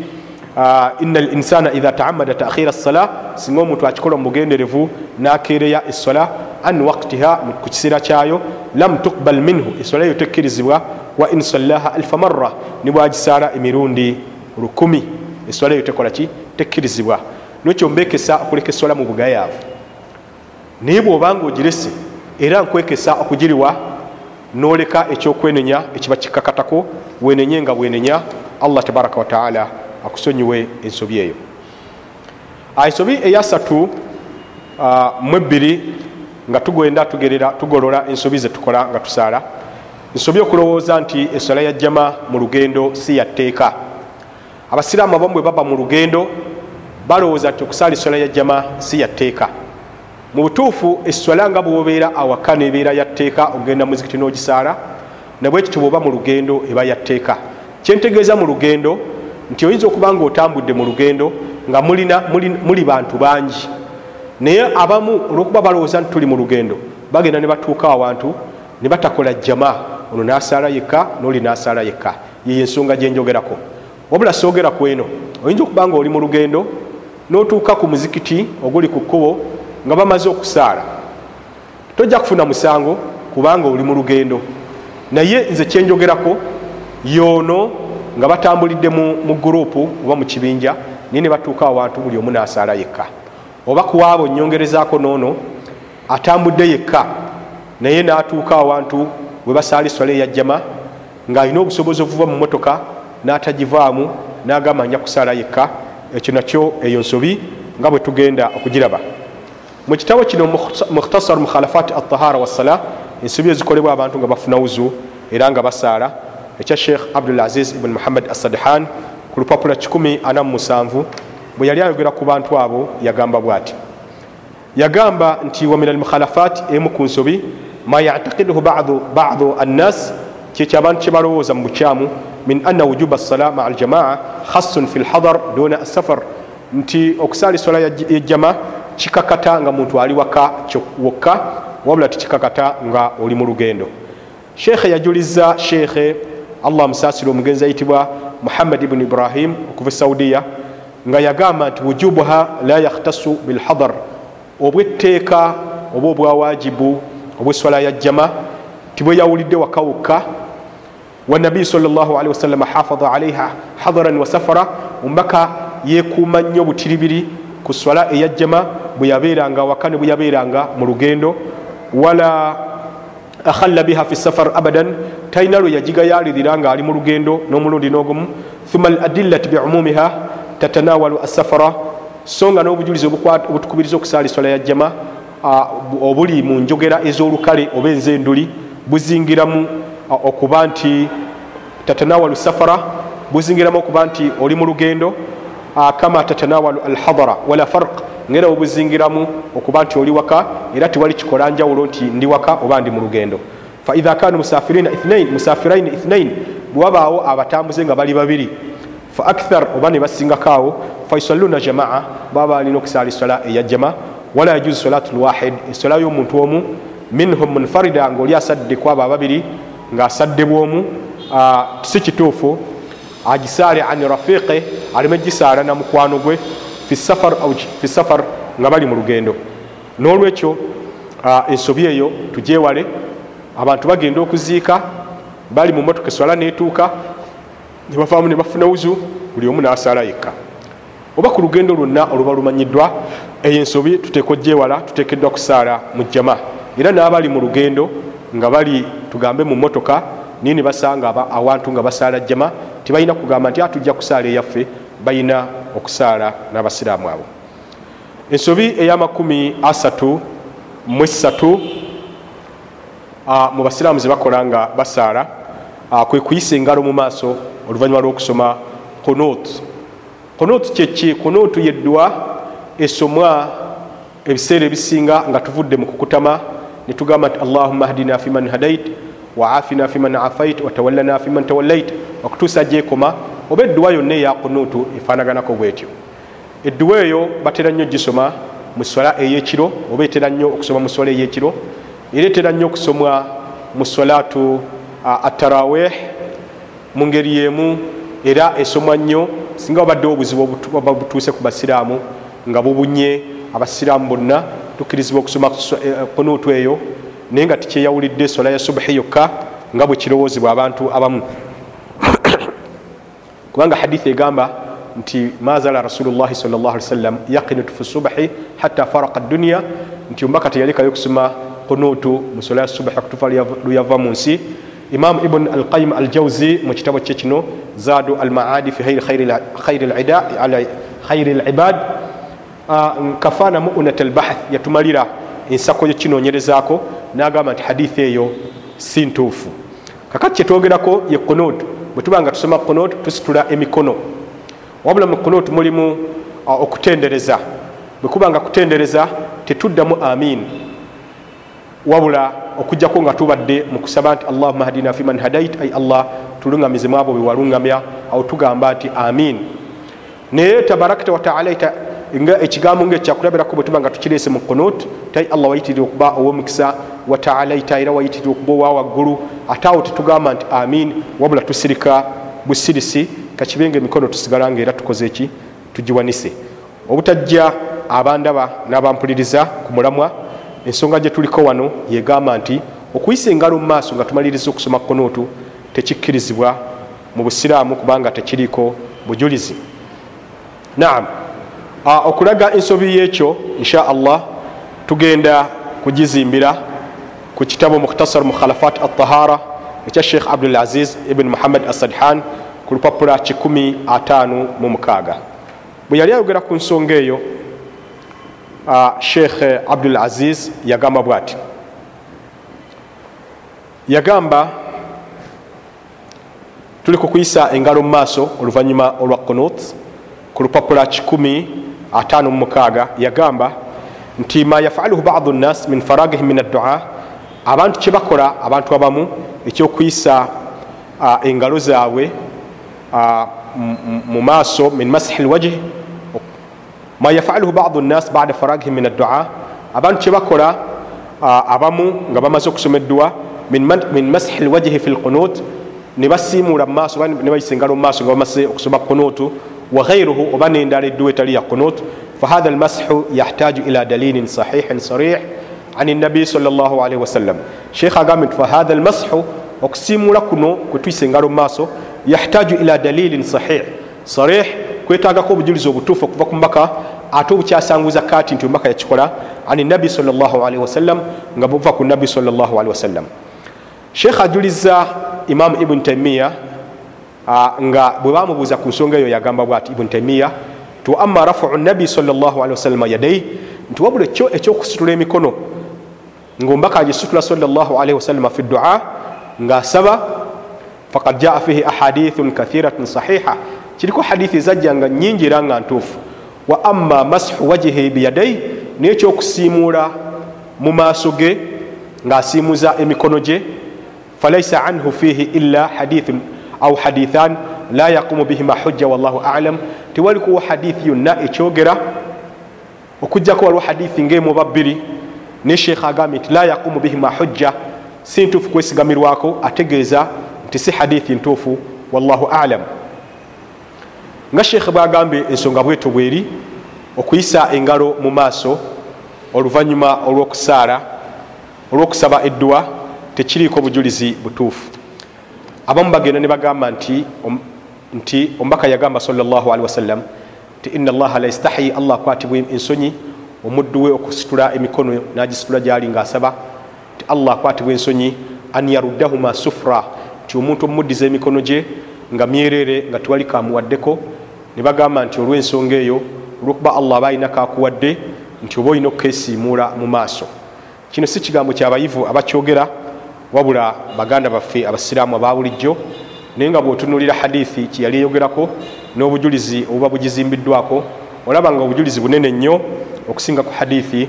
ina linsana idha taamada takhira sala singa omuntu akikola mubugenderevu nakereya essola an waktiha ku kiseera kyayo lam tukbal minhu essola eyo tekkirizibwa wa insallaha alfa marra nibwagisaala emirundi lukumi. Eswala eyo tekolaki tekkirizibwa. Nekyo mbekesa okuleka eswala mu bugayaavu naye bwobanga ogirese era nkwekesa okugiriwa noleka ekyokwenenya ekiba kikakatako wenenye nga bwenenya allah tabaraka wataala akusonyiwe ensobi eyo. Ensobi eyasatu mu ebbiri nga tugenda tugerera tugolola ensobi zetukola nga tusaala ensobi okulowooza nti eswala ya jama mu lugendo si yatteeka abasiraamu abamu bwe baba mu lugendo balowooza nti okusaala eswala ya jama si yatteeka mu butuufu eswala nga bwobeera awaka nebeera yatteeka okugenda muzikiti n'ogisaala nabwekityo bwoba mu lugendo eba yatteeka kyentegeeza mu lugendo nti oyinza okuba nga otambudde mu lugendo nga mulina muli bantu bangi. Naye abamu olwokuba balowooza nti tuli mu lugendo bagenda ne batuuka awantu ne batakola jama ono nasaala yekka noli nasaala yekka yeyo ensonga gyenjogerako wabula soogera ku eno oyinza okuba nga oli mu lugendo n'otuuka ku muzikiti oguli ku kkubo nga bamaze okusaala. Tojja kufuna musango kubanga oli mu lugendo. Naye nze kyenjogerako yoono nga batambulidde mu gurupu oba mu kibinja naye ne batuuka awantu buli omu nasaala yekka oba kuwaabo nyongerezaako noono atambudde yekka naye n'atuuka awantu we basaala eswala eyajjama ng'alina obusobozi obuva mu motoka n'atagivaamu n'agamba nja kusaala yekka. Ekyo nakyo eyo nsobi nga bwe tugenda okugiraba. Mu kitabo kino mukhtasar mukhalafat atahara wassala ensobi ezikolebwa abantu nga bafuna wuzu era nga basaala ekya sheikh abdulaziz ibuni muhammad asadhan ku lupapula 147 bwe yali ayogera ku bantu abo yagamba bwati. Yagamba nti wa min almukhalafat emu ku nsobi ma yatakiduhu badu annas kyekyo abantu kyebalowooza mu bukyamu min anna wujuba sala maa aljamaa khassun fi lhadar duna asafar nti okusaala eswala yejjama kikakata nga muntu ali waka wokka wabula tikikakata nga oli mu lugendo sheekhe yajuliza sheekhe allah musasire omugenzi ayitibwa muhammad ibuni ibrahim okuva esaudiya nga yagamba nti wujubuha la yakhtasu bilhadar obwetteeka oba obwawajibu obweswala ya jama tibweyawulidde waka wokka wanabiyi salllah wasallama hafadha alaiha hadaran wa safara omubaka yekuuma nnyo butiribiri ku swala eya jama bwe yabeeranga waka ne bwe yabeeranga mu lugendo. Wala akhalla biha fi safar abadan talina lwe yagigayalirira nga ali mu lugendo n'omulundi n'ogumu. Thumma al adillati biumumiha tatanawalu asafara so nga n'obujulizi obutukubiriza okusaala eswala ya jama obuli mu njogera ez'olukale oba enzenduli buzingiramu okuba nti tatanawalu safara buzingiramu okuba nti oli mu lugendo kama tatanawalu alhadara wala farq ngera obuzingiramu okuba nti oli waka era tewali kikola njawulo nti ndi waka oba ndi mu lugendo. Faidha kanu musafiraini ithnain bwewabaawo abatambuze nga bali babiri. Fa akthar oba ne basingakaawo faisalluna jamaa baba balina okusaala eswala eya jama wala yajuzu salatu lwahid eswala y'omuntu omu minhum munfarida ngaoli asadde kwabo ababiri ngaasadde bwomu si kituufu agisaale ani rafiqe aleme gisaala na mukwano gwe fi safar nga bali mu lugendo. N'olwekyo ensobi eyo tugyewale abantu bagenda okuziika bali mu motoka eswala netuuka nebavaamu ne bafuna wuzu buli omu nasaala yekka. Oba ku lugendo lwonna oluba lumanyiddwa eyo ensobi tuteeka ogyewala tuteekeddwa kusaala mu jama era n'abali mu lugendo nga bali tugambe mu motoka niye ne basanga awantu nga basaala jama tebalina kugamba nti atujja kusaala eyaffe balina okusaala n'abasiraamu abo. Ensobi ey'amakumi asatu mu esatu mu basiraamu ze bakola nga basaala kwe kuyisa engalo mu maaso oluvannyuma lw'okusoma kunut kunut kyeki kunutu yeddwa esomwa ebiseera ebisinga nga tuvudde mu kukutama netugamba nti allahuma hdina fiman hadait waafina fiman afait watawallana fiman tawallait okutuusa gyekoma oba edduwa yonna eya kunutu efaanaganako bwetyo. Edduwa eyo batera nnyo gisoma mu swala eyekiro oba etera nnyo okusoma mu swala eyekiro era etera nnyo okusomwa mu solatu ataraweh mu ngeri yemu era esomwa nnyo singa wabaddewo obuzibu oba butuuse ku basiraamu nga bubunye abasiraamu bonna tukkirizibwa okusoma kunuutu eyo naye nga tikyeyawulidde sola ya subuhi yokka nga bwe kirowoozebwa abantu abamu. Kubanga hadithi egamba nti mazala rasulullahi sawasalam yakinutu fi subahi hatta faraka dunia nti ombaka teyalekayo okusoma kunutu musola ya subahi okutufa luyava mu nsi. Imam ibn alqayim aljawzi mu kitabo kye kino zaadu almaadi fi khairi libad kafana muunat albahath yatumalira ensako yekinonyerezaako nagamba nti hadithi eyo si ntuufu. Kakati kyetwogerako ye kunutu bwetuba nga tusoma kunutu tusitula emikono. Wabula mu kunutu mulimu okutendereza. Bwekuba nga kutendereza tetuddamu amin. Wabula okujjako nga tubadde mu kusaba nti allahuma hadina fiman hadait ai allah tuluŋamizemu abo bewaluŋamya awo tugamba nti amin. Naye tabarakta wataalaita nga ekigambo nga ekyakulabirako bwetuba nga tukireese mu kunut tai allah wayitirire okuba owomukisa wataalaita era wayitirire okuba owa waggulu ate awo tetugamba nti amin wabula tusirika busirisi kakibenga emikono tusigala nga era tukoze eki? Tugiwanise. Obutajja abandaba n'abampuliriza ku mulamwa ensonga gye tuliko wano yegamba nti okuyisa engalo mu maaso nga tumaliriza okusoma kunuutu tekikkirizibwa mu busiraamu kubanga tekiriiko bujulizi. Naam okulaga ensobi yekyo insha allah tugenda kugizimbira ku kitabo mukhtasar mukhalafat altahara ekya sheikh abdulaziz ibn muhammad asadhan ku lupapula 56 bwe yali ayogera ku nsonga eyo sheikh abdulaziz yagamba bwati. Yagamba tuli kukuyisa engalo mu maaso oluvanyuma olwa kunut ku lupapula 56 yagamba nti ma yafaluhu badu nnas min faragihim min addua abantu kyebakola abantu abamu ekyokuyisa engalo zaabwe mu maaso min masihi lwajhi ma yafaluhu badu nnas bada faragihim min addua abantu kyebakola abamu nga bamaze okusoma eddua min masihi lwajhi fi lqunut ne basiimuula mumaaso ne bayisa engalo mumaaso nga bamaze okusoma kunutu waghairuhu oba nendala eddua etali ya kunut fahatha almasihu yahtaju ila dalilin sahihin sarih an nabi salllahalihi wasallam sheikh agambye nti fahatha almasihu okusiimuula kuno kwetuyisa engalo mumaaso yahtaju ila dalilin sahih. Sarih kwetagako obujulizi obutuufu okuva ku mbaka ate obukyasanguza kati nti ombaka yakikola ani nabi salllahalihi wasallam nga buva ku nabi salllahalihi wasallam sheikh ajuliza imamu ibuni taimiya nga bwe bamubuuza ku nsonga eyo yagamba bwati ibuni taimiya ti wa ama rafuu nabi salllahalihi yadai nti wabula ekyo ekyokusitula emikono ngaombaka agisitula wasallama fi dua ngaasaba fakad jaa fihi ahadithun kathiratun sahiha. Kiriko hadithi ezajja nga nyingi era nga ntuufu. Wa ama masihu wajihi biyadai naye ekyokusiimuula mu maaso ge ngaasiimuza emikono gye falaisa anhu fihi illa hadithun au hadithan la yaqumu bihima hujja wallahu alam. Tewalikuwa hadithi yonna ekyogera okugjako waliwo hadithi ngaemuba bbiri ne sheekha agambye nti la yaqumu bihima hujja. Si ntuufu kwesigamirwako ategeeza nti si hadithi ntuufu wallahu alam. Nga sheekhe bwagambye ensonga bweto bweri okuyisa engalo mu maaso oluvanyuma olwokusaala olwokusaba eddua tekiriiko bujulizi butuufu abamu bagenda ne bagamba nti omubaka yagamba salllahalihi wasallam nti ina allaha la yastahi allah akwatibwa ensonyi omuddu we okusitula emikono nagisitula gyali ngaasaba nti allah akwatibwa ensonyi an yaruddahuma sufra nti omuntu omumuddiza emikono gye nga myerere nga tewali kamuwaddeko ne bagamba nti olw'ensonga eyo olwokuba allah aba alina kakuwadde nti oba olina okukesiimuula mu maaso. Kino si kigambo kyabayivu abakyogera wabula baganda baffe abasiraamu aba bulijjo naye nga bwotunulira hadithi kyeyali eyogerako n'obujulizi obuba bugizimbiddwako olaba nga obujulizi bunene nnyo okusinga ku hadithi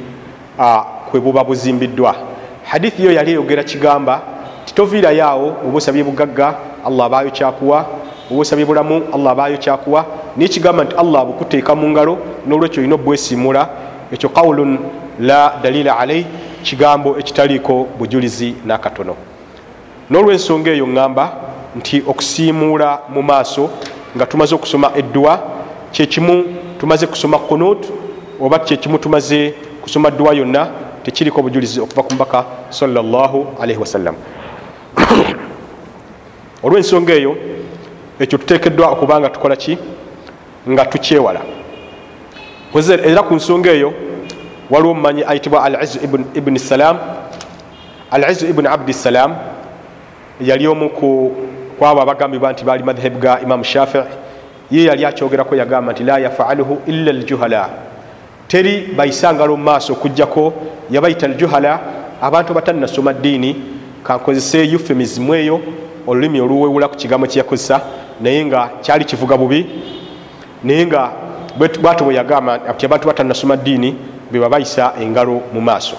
kwe buba buzimbiddwa. Hadithi yo yali eyogera kigamba titoviirayo awo oba osabye bugagga allah abaayo kyakuwa oba osabye bulamu allah abaayo kyakuwa naye kigamba nti allah bukuteeka mu ngalo n'olwekyo olina obwesiimula. Ekyo qawulun la dalila alaih kigambo ekitaliiko bujulizi nakatono. N'olwensonga eyo ŋŋamba nti okusiimuula mu maaso nga tumaze okusoma eddua kyekimu tumaze kusoma kunut oba kyekimu tumaze kusoma ddua yonna tekiriko bujulizi okuva ku mbaka sallallahu alaihi wasallam olwensonga eyo ekyo tutekeddwa okuba nga tukola ki? Nga tukyewala. Era ku nsonga eyo waliwo mumanyi ayitibwa al izu ibuni salam. Al izu ibuni abdisalam yali omu kwabo abagambibwa nti bali madhhebu ga imamu shafii. Ye yali akyogerako yagamba nti la yafaluhu illa aljuhala. Teri bayisangalo mumaaso okugjako yabayita aljuhala abantu batanasoma ddiini kankozese euphemism eyo olulimi oluwewula ku kigambo kyeyakozesa naye nga kyali kivuga bubi. Naye nga bwato bwe yagamba ti abantu batanasoma ddiini beba bayisa engalo mu maaso.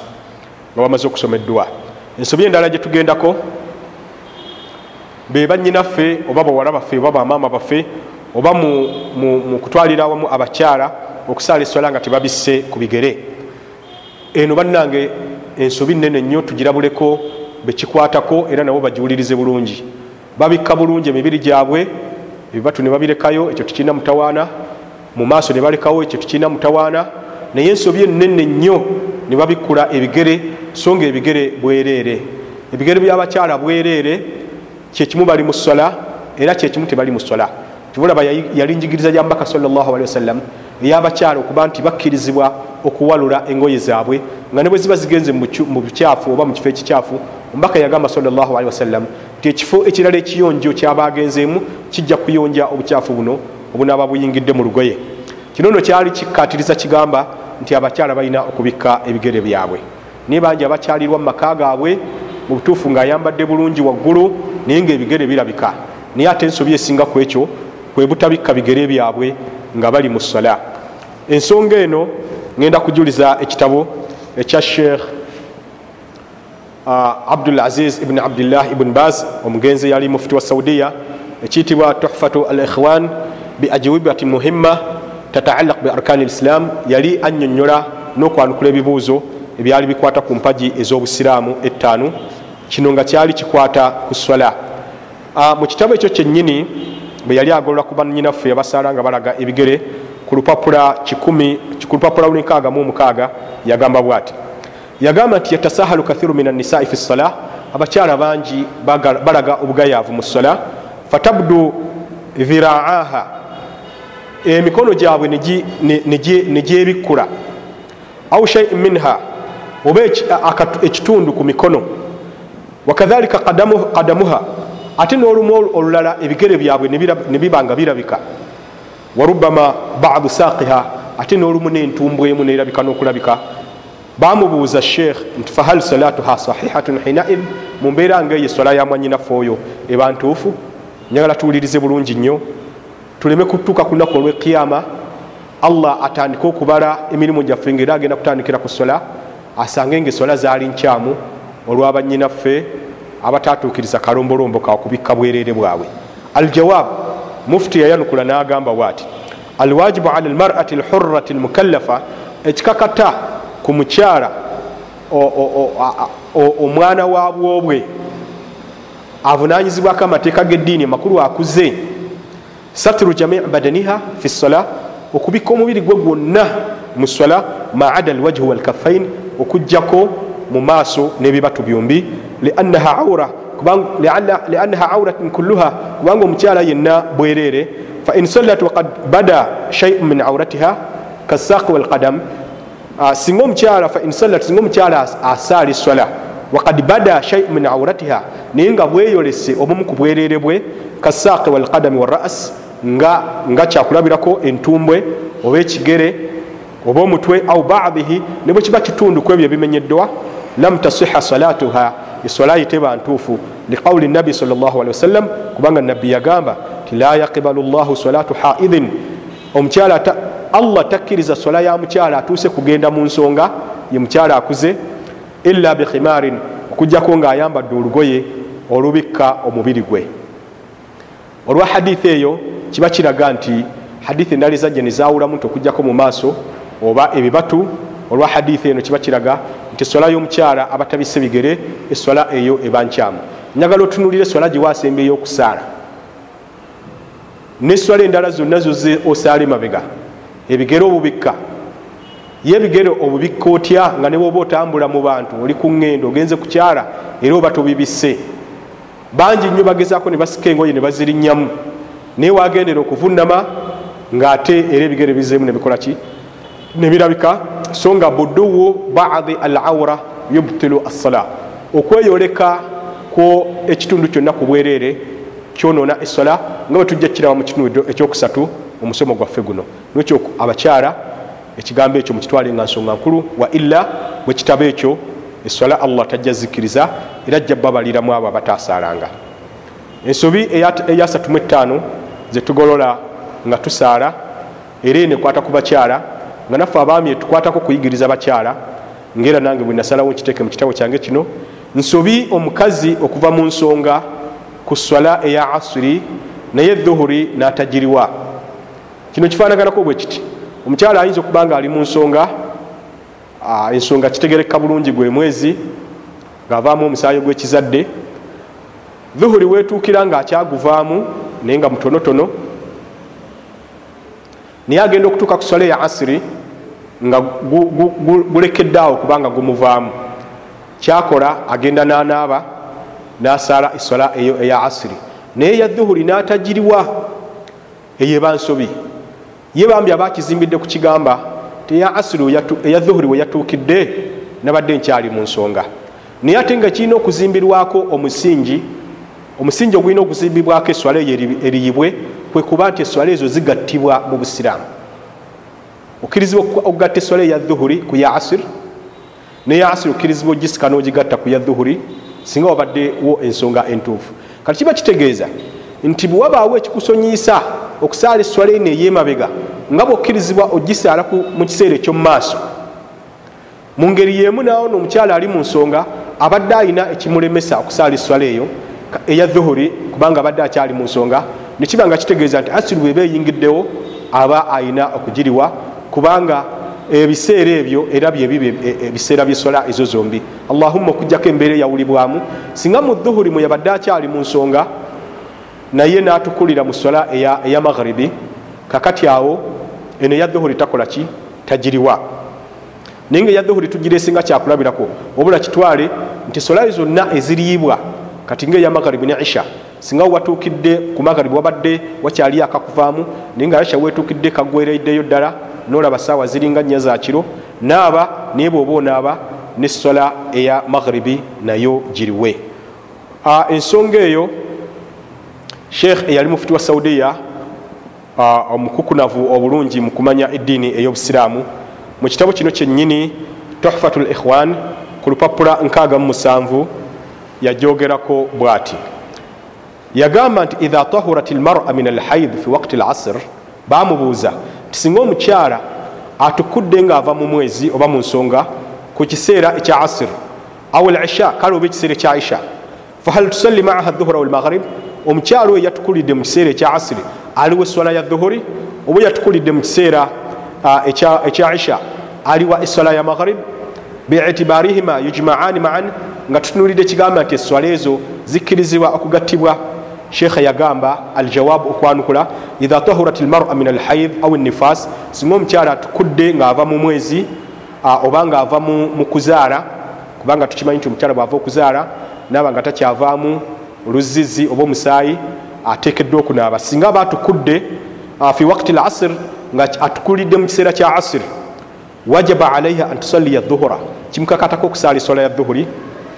Nga bamaze okusomeddwa. Ensobi endala gye tugendako be banyinaffe oba bawala baffe oba bamaama baffe oba mu kutwalira wamu abakyala okusaala eswala nga tebabisse ku bigere. Eno bannange ensobi nene nnyo tugirabuleko bekikwatako era nabo bagiwulirize bulungi. Babikka bulungi emibiri gyabwe ebibatu ne babirekayo ekyo tukirina mutawaana. Mu maaso ne balekawo ekyo tukirina mutawaana naye ensobi enene nnyo ne babikkula ebigere so nga ebigere bwereere. Ebigere byabakyala bwereere kyekimu bali mu sola era kyekimu tebali mu sola tubulaba yali njigiriza ya mbaka sawasalam eyabakyala okuba nti bakkirizibwa okuwalula engoye zaabwe nga ne bwe ziba zigenze mu bukyafu oba mu kifo ekikyafu ombaka yagamba sawasalam nti ekifo ekirala ekiyonjo kyabagenzeemu kijja kuyonja obukyafu buno obunaaba buyingidde mu lugoye kino no kyali kikkatiriza kigamba nti abakyala balina okubikka ebigere byabwe. Naye bangi abakyalirwa mu maka gaabwe mu butuufu ng'ayambadde bulungi waggulu naye ngaebigere birabika. Naye ate ensobi esinga ku ekyo kwe butabikka bigere byabwe nga bali mu sola ensonga eno ŋenda kujuliza ekitabo ekya sheekh abdul aziz ibuni abdillah ibuni baz omugenzi yali mufuti wa saudiya ekiyitibwa tuhfatu al ikhwan biajwibati muhimma tataallaq bi arkani lislam yali annyonnyola n'okwanukula ebibuuzo ebyali bikwata ku mpagi ez'obusiraamu ettaanu. Kino nga kyali kikwata ku swala. Uh, mu kitabo ekyo kyennyini bwe yali agolola ku banyinaffe yabasaala nga balaga ebigere ku lupapula lunkaaga mu omukaaga yagamba bwati. Yagamba nti yatasahalu kathiru min anisai fi sola abakyala bangi balaga obugayaavu mu sola fatabdu dhiraaha emikono gyabwe negyebikkula au shaiin minha oba ekitundu ku mikono. Wakadhalika qadamuha ate n'olumu olulala ebigere byabwe ne biba nga birabika. Warubama badu saqiha ate n'olumu n'entumbw emu nerabika n'okulabika. Bamubuuza sheekh nti fahal salatuha sahihatun hinaid mu mbeera ngaeyo esola ya mwanyinaffe oyo eba ntuufu? Njagala tuwulirize bulungi nnyo tuleme kutuuka ku lunaku olwekiyama allah atandike okubala emirimu gyaffe ngaera agenda kutandikira ku sola asange nga esola zaali nkyamu olwabanyinaffe abatatuukiriza kalombolombo kakubikka bwereere bwabwe. Aljawab mufuti yayanukula n'agamba bwati alwajibu ala lmarati lhurati lmukallafa ekikakata ku mukyala omwana wa bwobwe avunanyizibwako amateeka g'eddiini amakulu akuze satru jamii badaniha fi sola okubikka omubiri gwe gwonna mu sola maada alwajhu walkafain okugjako mu maaso n'ebibatu byombi. Liannaha aura liannaha auratin kulluha kubanga omukyala yenna bwereere. Fain sallat wakad bada shaiun min auratiha kasaaqi walqadam singa omukyala fain sallat singa omukyala asaala eswala wakad bada shaiun min auratiha naye nga bweyolese obumu ku bwereere bwe kasaaqi walqadami waras nga, kyakulabirako entumbwe oba ekigere oba omutwe au badihi ne bwe kiba kitundu ku ebyo ebimenyeddwa lam tasiha salatuha eswala yiteba ntuufu liqauli nabi wasallam kubanga nabbi yagamba ti la yaqibalu llahu salatu haidin omukyala allah takkiriza swala ya mukyala atuuse kugenda mu nsonga ye mukyala akuze illa bikhimarin okugjako ngaayambadde olugoye olubikka omubiri gwe. Olwa hadithi eyo kiba kiraga nti hadithi endala ezajja nezawulamu nti okugjako mu maaso oba ebibatu olwa hadithi eno kiba kiraga nti eswala y'omukyala abatabise bigere eswala eyo eba nkyamu. Njagala otunulira eswala gyewasemba ey'okusaala. Neswala endala zonna zoze osaale mabega. Ebigere obubikka. Ye ebigere obubikka otya nga ne bwoba otambula mu bantu oli ku ŋŋendo ogenze kukyala era oba tobibisse? Bangi nnyo bagezaako ne basika engoye ne bazirinnyamu naye wagendera okuvunama ngaate era ebigere bizeemu nebikolaki nebirabika so nga buduwu badi al aura yubtilu assala okweyoleka kwo ekitundu kyonna ku bwereere kyonoona essola nga bwe tujja kiraba mu kitundu ekyokusatu omusomo gwaffe guno. Nekyo abakyala ekigambo ekyo mukitwale nga nsonga nkulu wa illa bwe kitabo ekyo essola allah tajja zikiriza era jja babaliramu abo abatasaalanga ensobi eyasatumu etaano zetugolola nga tusaala era enekwata ku bakyala nga naffe abaami etukwatako kuyigiriza bakyala ngaera nange bwe nasalawo nkiteeke mu kitabo kyange kino nsobi omukazi okuva mu nsonga ku swala eya asuri naye dhuhuri natagiriwa. Kino kifanaganako bwe kiti omukyala ayinza okuba nga ali mu nsonga ensonga kitegereka bulungi gwe mwezi ngaavaamu omusaayi gwekizadde dhuhuri wetuukira nga akyaguvaamu naye nga mutonotono. Naye agenda okutuuka ku swala eya asiri nga gulekeddaawo kubanga gumuvaamu. Kyakola agenda nanaaba nasaala eswala eyo eya asiri. Naye eya dhuhuri natagiriwa eyeba nsobi. Ye bambi abakizimbidde ku kigamba teya asiri eya dhuhuri weyatuukidde nabadde nkyali mu nsonga. Naye ate nga kirina okuzimbirwako omusingi omusingi ogulina okuzimbibwako eswala eyo eriyibwe kwekuba nti eswala ezo zigattibwa mu busiraamu. Okkirizibwa okugatta eswala eya dhuhuri ku ya asiri neya asiri okkirizibwa ogisika n'ogigatta ku ya dhuhuri singa wabaddewo ensonga entuufu. Kati kiba kitegeeza nti bwe wabaawo ekikusonyiisa okusaala eswala eno eyemabega nga bwokkirizibwa ogisaala mu kiseera ekyomumaaso mu ngeri yemu nawo noomukyala ali mu nsonga abadde alina ekimulemesa okusaala eswala eyo eya dhuhuri kubanga abadde akyali mu nsonga nekiba nga kitegeeza nti asiri bweba eyingiddewo aba ayina okugiriwa kubanga ebiseera ebyo era byebiba ebiseera byeswala ezo zombi. Allahumma okugjako embeera eyawulibwamu. Singa mu dhuhuri mwe yabadde akyali mu nsonga naye natukulira mu swala eya maghribi kakati awo eno eya dhuhuri takola ki? Tagiriwa. Naye nga eya dhuhuri tugiresinga kyakulabirako obula kitwale nti solayo zonna eziriibwa kati ngaeya magharibi ne isha singa watuukidde ku magharibi wabadde wakyali akakuvaamu naye nga isha wetuukidde kagwereiddeyo ddala nolaba saawa ziringa nnya za kiro naaba naye bwoba onaaba ne sola eya magharibi nayo giriwe. Ensonga eyo sheekh eyali mufuti wa saudiya omukukunavu obulungi mu kumanya eddiini ey'obusiraamu mu kitabo kino kyennyini tuhfatu l ikhwan ku lupapula 67 yajogerako bwati. Yagamba nti idha tahurat lmara min alhaid fi waqti lasr bamubuuza tisinga omukyala atukudde ngaava mu mwezi oba mu nsonga ku kiseera ekya asir aw lisha kale oba ekiseera ekya isha fahal tusalli maaha dhuhura walmaghrib omukyala oyo yatukulidde mu kiseera ekya asiri aliwo eswala ya dhuhuri oba yatukulidde mu kiseera ekya isha aliwa eswala ya maghrib? Biitibarihima yujmaani maan nga tutunulidde ekigamba nti eswala ezo zikkirizibwa okugattibwa. Sheekha yagamba aljawabu okwanukula idha tahurat lmara min alhaid au nifas singa omukyala atukudde ngaava mu mwezi oba ngaava mu kuzaala kubanga tukimanyi nti omukyala bwava okuzaala naaba nga takyavaamu oluzizi oba omusaayi atekeddwa okunaaba. Singa aba atukudde fi wakti lasir nga atukulidde mu kiseera kya asiri wajaba alaiha an tusalliya dhuhura kimukakatako okusaala esola ya dhuhuri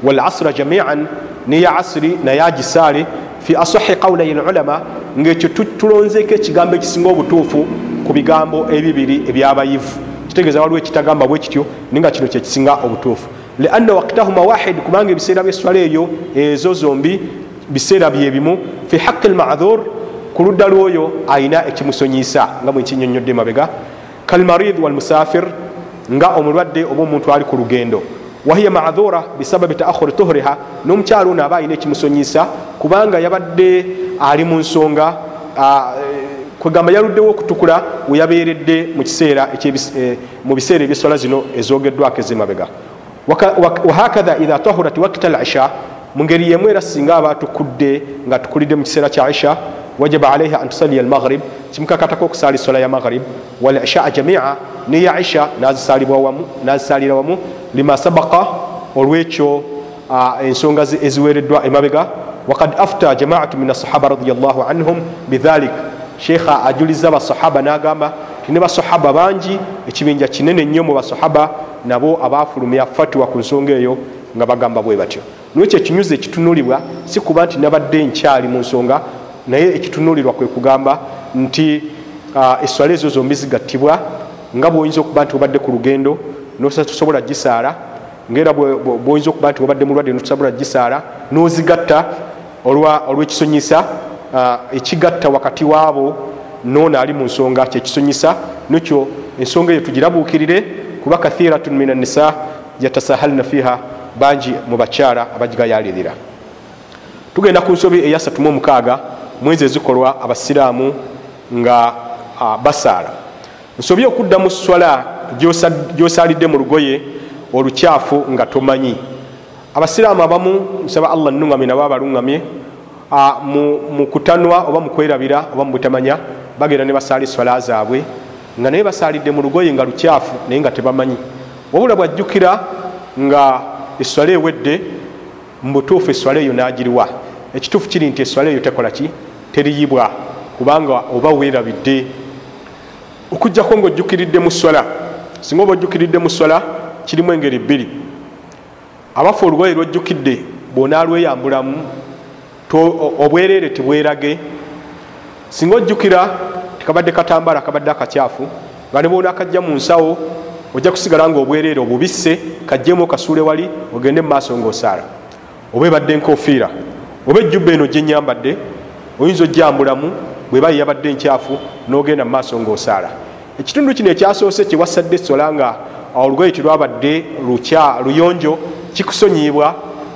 walasira jamian neya asiri naye agisaale fi asahi qawlai lulama ngaekyo tulonzeeko ekigambo ekisinga obutuufu ku bigambo ebibiri ebyabayivu kitegeeza waliwo ekitagamba bwe kityo naye nga kino kyekisinga obutuufu lianna waktahuma wahid kubanga ebiseera byeswala eyo ezo zombi biseera byebimu fi haqi lmadhur ku ludda lwoyo ayina ekimusonyiisa nga bwenkinyonyodde mabega kalmarid walmusafir nga omulwadde oba omuntu ali ku lugendo wahiya madhura bisababi taakhuri tuhriha. N'omukyalo ono aba alina ekimusonyiisa kubanga yabadde ali mu nsonga kwegamba yaluddewo okutukula weyabeeredde mu biseera ebyeswala zino ezogeddwako ezemabega. Wahakatha idha tahurat wakita lisha mu ngeri yemu era singa aba atukudde nga atukulidde mu kiseera kya isha wajaba alaiha an tusaliya almaghrib kimukakatako okusaala esola ya maghrib. Walishaa jamia neya isha nazisalira wamu lima sabaka olwekyo ensonga eziwereddwa emabega wakad afta jamaatu min asahaba radiallahu anhum bidhalik. Sheekha ajuliza basahaba nagamba tine basahaba bangi ekibinja kinene nnyo mu basahaba nabo abafulumya fatwa ku nsonga eyo nga bagamba bwe batyo. Nwekyo ekinyuzi ekitunulibwa si kuba nti nabadde nkyali mu nsonga naye ekitunulirwa kwe kugamba nti eswala ezo zombi zigattibwa nga bwoyinza okuba nti obadde ku lugendo nosobola gisaala ngaera bwoyinza okuba nti obadde mulwadde notosobola gisaala nozigatta olwekisonyisa ekigatta wakati waabo noono ali mu nsonga kyekisonyisa nekyo ensonga eyo tugirabuukirire kuba kathiratun min annisa yatasahalna fiha bangi mu bakyala abagigayalirira. Tugenda ku nsobi mu mukaaga mwezi ezikolwa abasiraamu nga basaala nsobi okudda mu swala gyosalidde mu lugoye olukyafu nga tomanyi. Abasiraamu abamu nsaba allah nuŋamye nabo abaluŋamye mu kutanwa oba mukwerabira oba mu butamanya bagenda ne basaala eswala zaabwe nga naye basalidde mu lugoye nga lukyafu naye nga tebamanyi. Wabula bwajjukira nga eswala ewedde mu butuufu eswala eyo nagiriwa. Ekituufu kiri nti eswala eyo tekola ki? Teriyibwa kubanga oba weerabidde okugjako ngaojjukiridde mu swala singa oba ojjukiridde mu swala kirimu engeri bbiri. Abafe olugoye lwojjukidde bwonaalweyambulamu obwereere tibwerage. Singa ojjukira tikabadde katambala kabadde akakyafu nga nebwonaakajja mu nsawo ojja kusigala nga obwereere obubisse kajjemu okasuule wali ogende mumaaso ngaosaala oba ebadde enkofiira oba ejjubba eno gyenyambadde oyinza ojjambulamu bweba yeyabadde enkyafu nogenda mumaaso ngaosaala ekitundu kino ekyasoose kyewasadde esola nga olugoye tilwabadde luyonjo kikusonyibwa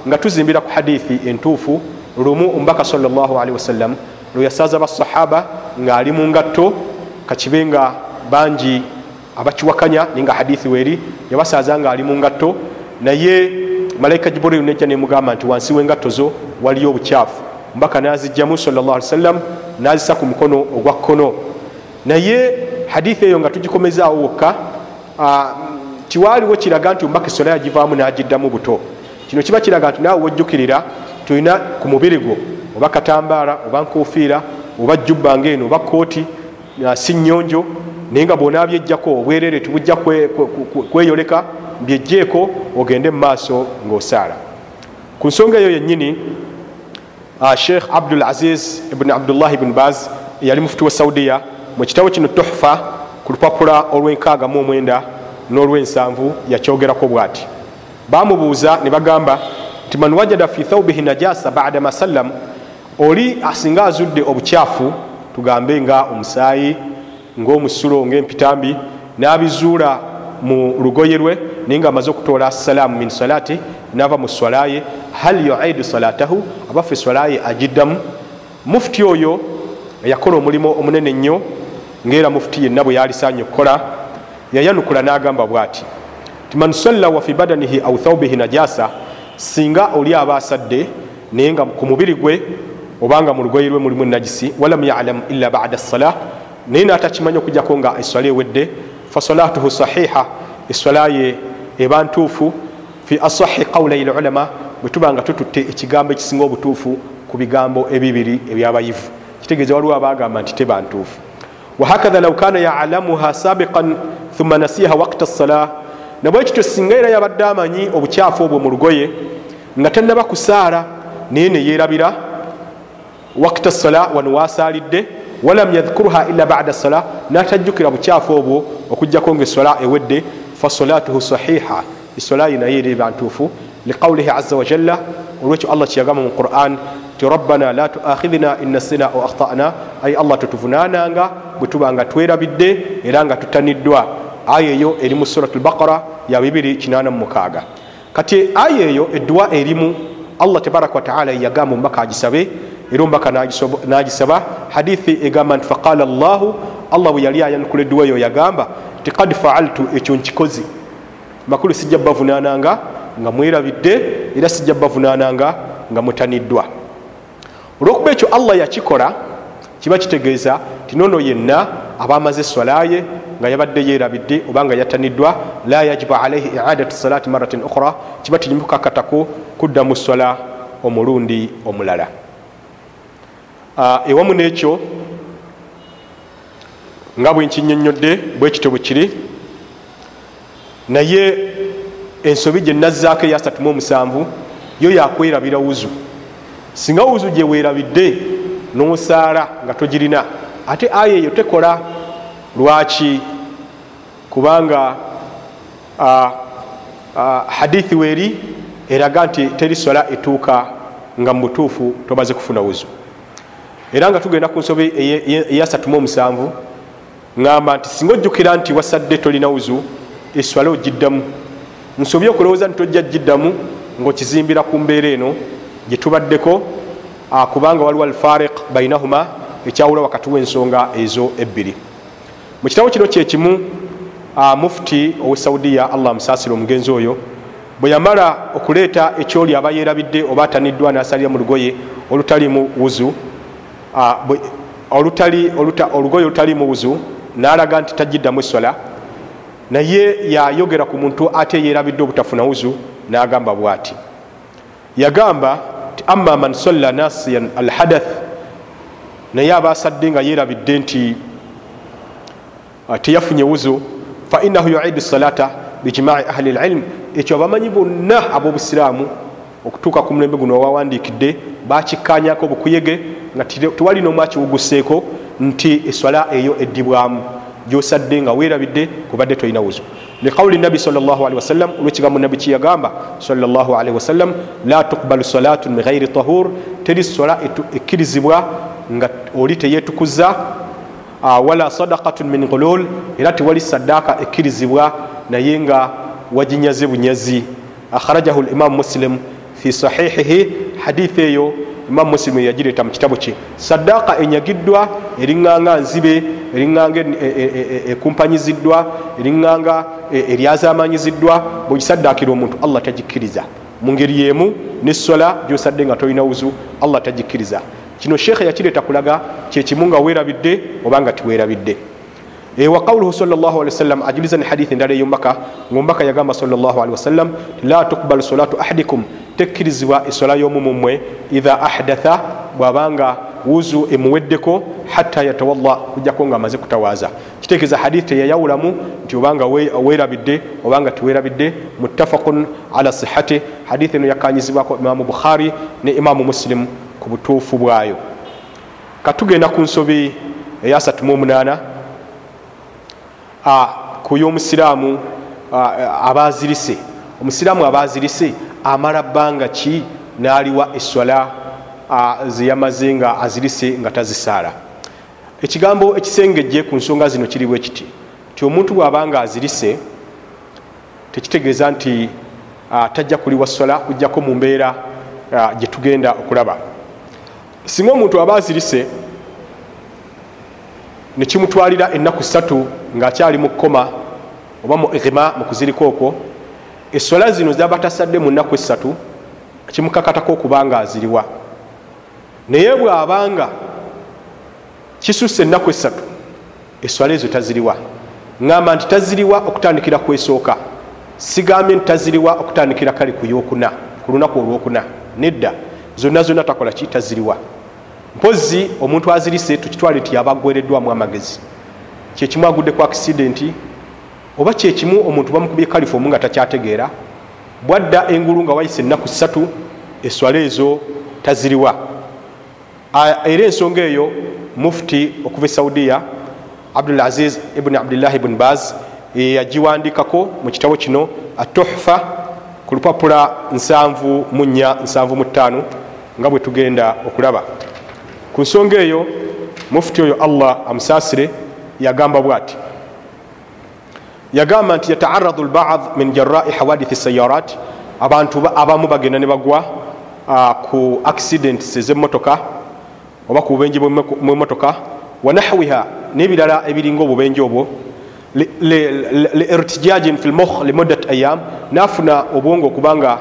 nga tuzimbira ku hadithi entuufu lumu omubaka salllahalihi wasallam lweyasaaza basahaba ngaali mu ngatto kakibe nga bangi abakiwakanya naye nga hadithi weeri yabasaaza nga ali mu ngatto. Naye malaika jiburil nejja nemugamba nti wansi wengatto zo waliyo obukyafu. Mbaka nazijjamu sawasallam nazisa ku mukono ogwa kkono. Naye hadithi eyo nga tugikomezaawo wokka tiwaliwo kiraga nti omubaka esola yagivaamu nagiddamu buto. Kino kiba kiraga nti naawe wojjukirira tulina ku mubiri gwo oba katambaala oba nkofiira oba jjubba ngaeno oba kooti si nyonjo naye nga bwonaabyejjako obwereere tibujja kweyoleka byejjeeko ogende mu maaso ng'osaala. Ku nsonga eyo yennyini sheikh abdul aziz ibuni abdullahi ibuni baz yali mufuti wa saudiya. Mu kitabo kino tohfa ku lupapula olw'enkaaga mu omwenda n'olw'ensanvu yakyogerako bw'ati. Bamubuuza ne bagamba nti man wajada fi thaubihi najasa bada masallam oli asinga azudde obukyafu tugambe nga omusaayi ngaomusulo ngaempitambi n'abizuula mu lugoye lwe naye nga amaze okutoola salaamu min salati nava mu swalaye hal yuidu salatahu? Abaffe swalaye agiddamu mufuti oyo yakola omulimu omunene nnyo ngaera mufuti yenna bwe yalisaanye okukola yayanukula n'agamba bw'ati ti man salla wa fi badanihi au thaubihi najasa singa oli aba asadde naye nga ku mubiri gwe obanga mu lugoye lwe mulimu najisi walam yalam illa bada sala naye natakimanya okujjako nga eswala ewedde fasalatuhu sahiha eswala ye eba ntuufu fi asahi qaulai lulama bwe tuba nga tututte ekigambo ekisinga obutuufu ku bigambo ebibiri ebyabayivu. Kitegeeza waliwo abagamba nti teba ntuufu. Wahakatha law kana yalamuha sabiqan thumma nasiyaha wakta sala nabwe kityo singa era yabadde amanyi obukyafu obwo mu lugoye nga tannaba kusaala naye neyerabira wakta sala wano wasalidde walam yadhkuruha illa bada sala natajjukira bukyafu obwo okugjako nga esola ewedde fasolatuhu sahiha. Esola ye naye ereba ntuufu liqaulihi aza wajalla olwekyo allah kyeyagamba mu quran ti rabbana la tuakhidhna innasina au akhtana ayi allah tetuvunananga bwe tuba nga twerabidde era nga tutaniddwa aya eyo eri mu surat lbaqara ya 286 kati aya eyo edduwa erimu allah tabaraka wataala yeyagamba omubaka agisabe era omubaka nagisaba hadithi egamba nti faqala llahu allah bwe yali ayanukula edduwa eyo yagamba ti kad faaltu ekyo nkikozi makulu sijja bavunananga nga mwerabidde era sijja bavunananga nga mutaniddwa. Olwokuba ekyo allah yakikola kiba kitegeeza ti nono yenna aba amaze eswalaye nga yabadde yerabidde obanga yataniddwa la yajibu alaihi iadatu salati maratin ukhra kiba tirimukakatako kudda mu swala omulundi omulala. Ewamu nekyo nga bwenkinyonyodde bwekityo bwe kiri naye ensobi gyenazaako eyasatumu omusanvu yo yakwerabira wuzu. Singa wuzu gyewerabidde nosaala nga togirina. Ate aya eyo tekola. Lwaki? Kubanga hadithi weeri eraga nti teri swala etuuka nga mubutuufu tomaze kufuna wuzu. Era nga tugenda ku nsobi eyasatumu omusanvu ŋamba nti singa ojjukira nti wasadde tolina wuzu eswala ogiddamu nsobye okulowooza nti tojja giddamu ngaokizimbira ku mbeera eno gyetubaddeko kubanga waliwo alfariq bainahuma ekyawula wakati w'ensonga ezo ebbiri. Mu kitabo kino kyekimu mufuti owe saudiya allah amusaasire omugenzi oyo bwe yamala okuleeta ekyoli aba yeerabidde oba ataniddwa nasalira mu lugoye olutalimu wuzu olugoye olutalimu wuzu nalaga nti tagiddamu eswala naye yayogera ku muntu ate yeerabidde obutafuna wuzu nagamba bwati. Yagamba ti ama man salla nasiyan alhadath naye abasadde nga yeerabidde nti teyafunye wuzu fainahu yuidu salata bijimai ahli lilm ekyo abamanyi bonna ab'obusiraamu okutuuka ku mulembe guno wawandikidde bakikanyako bukuyege nga tewali nomu akiwuguseeko nti eswala eyo eddibwamu gyosadde nga weerabidde kubadde tolina wuzu. Liqawuli nabi salli wasallam olwekigambo nabi kiyagamba salli wasallam la tukbalu salatun mighairi tahur teri sola ekkirizibwa nga oli teyetukuza wala sadakatun min gulul era tewali saddaaka ekkirizibwa naye nga waginyaze bunyazi. Akharajahu limamu muslim fi sahihihi hadithi eyo imamu musilimu yagireeta mu kitabo kye saddaaka enyagiddwa eriŋŋanga nzibe eriŋŋanga ekumpanyiziddwa eriŋŋanga eryazamanyiziddwa. Bwegisaddaakira omuntu allah tagikkiriza. Mu ngeri yemu nesola gyosadde nga tolina wuzu allah tagikkiriza. Kino sheekhe yakireeta kulaga kyekimu nga weerabidde oba nga tiweerabidde wa qawluhu sawasalam ajuliza ne hadithi endala eyomubaka ngaomubaka yagamba sawasalam la tukbalu solatu ahadikum. Tekkirizibwa esola y'omu mumwe idha ahdatha bwabanga wuzu emuweddeko hatta yatawalla kujjako nga amaze kutawaaza kitegeeza hadithi teyayawulamu nti obanga weerabidde obanga tiweerabidde muttafaqun ala sihati hadithi eno yakanyizibwako imamu bukhari ne imamu muslim ku butuufu bwayo. Katugenda ku nsobi eyasatumuomunaana ku y'omusiraamu abazirise omusiraamu abazirise amala bbanga ki n'aliwa eswala zeyamaze nga azirise nga tazisaala. Ekigambo ekisengejje ku nsonga zino kiri bwe kiti. Ti omuntu bw'abanga azirise tekitegeeza nti tajja kuliwa swala kujjako mu mbeera gye tugenda okulaba. Singa omuntu aba azirise nekimutwalira ennaku ssatu ng'akyali mu kkoma oba mu irima mu kuzirika okwo essola zino zaba tasadde mu nnaku essatu kimukakatako okuba nga aziriwa. Naye bw'abanga kisusse ennaku essatu essola ezo taziriwa. Ŋŋamba nti taziriwa okutandikira kwesooka. Sigambye nti taziriwa okutandikira kale ku yokuna ku lunaku olwokuna nedda. Zonna zonna takola ki? Taziriwa mpozi omuntu azirise tukitwale nti yaba agwereddwamu amagezi kyekimu agudde ku akisidenti oba kyekimu omuntu bamukubye kalifomu nga takyategeera bwadda engulu nga wayise ennaku ssatu eswala ezo taziriwa. Era ensonga eyo mufuti okuva e saudiya abdul aziz ibuni abdullahi ibuni baz yagiwandikako mu kitabo kino atuhfa ku lupapula 7475 nga bwe tugenda okulaba ku nsonga eyo mufuti oyo allah amusaasire yagamba bwati. Yagamba nti yataaradu lbaad min jarai hawadithi sayarat abantu abamu bagenda ne bagwa ku accidents ez'emmotoka oba ku bubenje bw'emmotoka wanahwiha n'ebirala ebiringa obubenje obwo liirtijajin fi lmukh limuddat ayam nafuna obwongo okubanga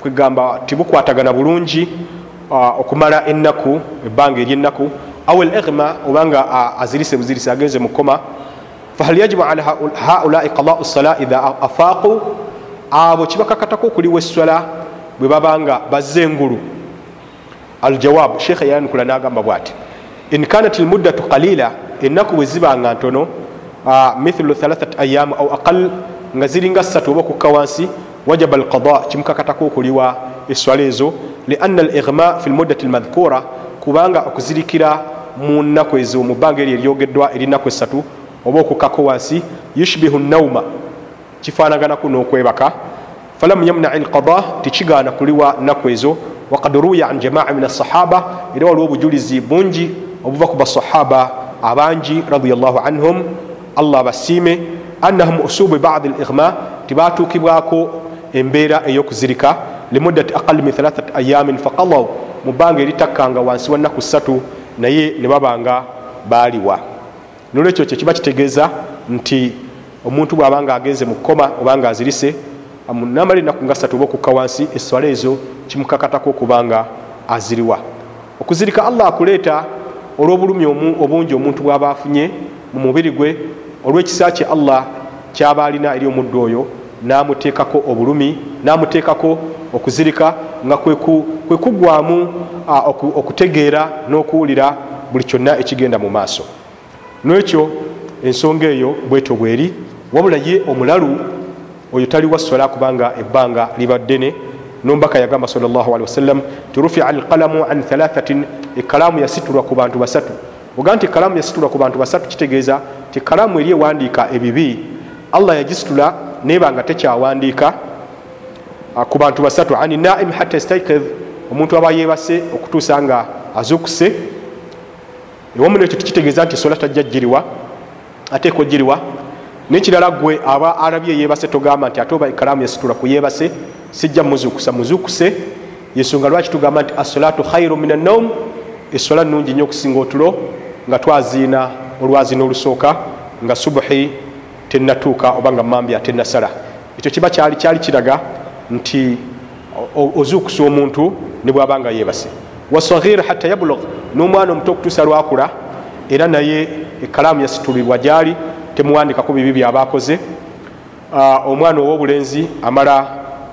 kwegamba tibukwatagana bulungi okumala ennaku ebbanga ery'ennaku aw lirma obanga azirise buzirise agenze mukoma fahal yajibu ala haulai qadau sala idha afaaqu abo kibakakatako okuliwa eswala bwe babanga bazze engulu. Aljawab sheekha yanukula nagamba bwati in kanat lmuddatu qalila ennaku bwe zibanga ntono mithlu thalathat ayamu au aqal nga ziringa ssatu oba okukka wansi wajaba alqada kimukakatako okuliwa eswala ezo lianna alighma fi lmuddati lmadhkura kubanga okuzirikira mu nnaku ezo mu bbanga eri eryogeddwa erinaku esatu oba okukkako wansi yushbihu nauma kifanaganaku n'okwebaka falam yamnai lqada tikigaana kuliwa nnaku ezo wakad ruya an jamaa min asahaba era waliwo obujulizi bungi obuva ku basahaba abangi radiallahu anhum allah abasiime annahum usubu badi lighma tibatuukibwako embeera ey'okuzirika limuddati aqal min thalathat ayamin faqalaw mu bbanga eritakkanga wansi wa nnaku ssatu naye ne babanga baaliwa nolwekyo kyo kiba kitegeeza nti omuntu bw'abanga agenze mu kkoma obanga azirise namala ennaku nga ssatu oba okukka wansi eswala ezo kimukakatako okubanga aziriwa okuzirika allah akuleeta olw'obulumi obungi omuntu bw'aba afunye mu mubiri gwe olw'ekisa kye allah kyaba alina eri omuddu oyo namuteekako obulumi namuteekako okuzirika nga kwekugwamu okutegeera n'okuwulira buli kyonna ekigenda mu maaso. Nwekyo ensonga eyo bwetyo bweri wabula ye omulalu oyo tali wassola kubanga ebbanga liba ddene nombaka yagamba salli wasallam ti rufia alqalamu an thalathatin ekalaamu yasitulwa ku bantu basatu. Oga nti ekalaamu yasitulwa ku bantu basatu kitegeeza ti kalaamu eri ewandiika ebibi allah yagisitula nebanga tekyawandiika ku bantu basatu ani naim hatta staikid omuntu aba yebase okutuusa nga azukuse. Ewamunekyo tikitegeeza nti sola tajja jiriwa ateeka ojiriwa nekirala gwe aba arabye yebase togamba nti ate oba ekalaamu yasitula ku yebase sijja muzukusa muzukuse. Yensonga lwaki tugamba nti assolatu khairu min annaum esola nungi nnyo okusinga otulo nga twaziina olwaziina olusooka nga subuhi tenatuuka oba nga mambya tenasala ekyo kiba kyali kyali kiraga nti ozukusa omuntu ne bwaba nga yebase wasahir hatta yablug n'omwana omuto okutuusa lwakula era naye ekalaamu yasitulibwa gyali temuwandikako bibi byaba akoze. Omwana ow'obulenzi amala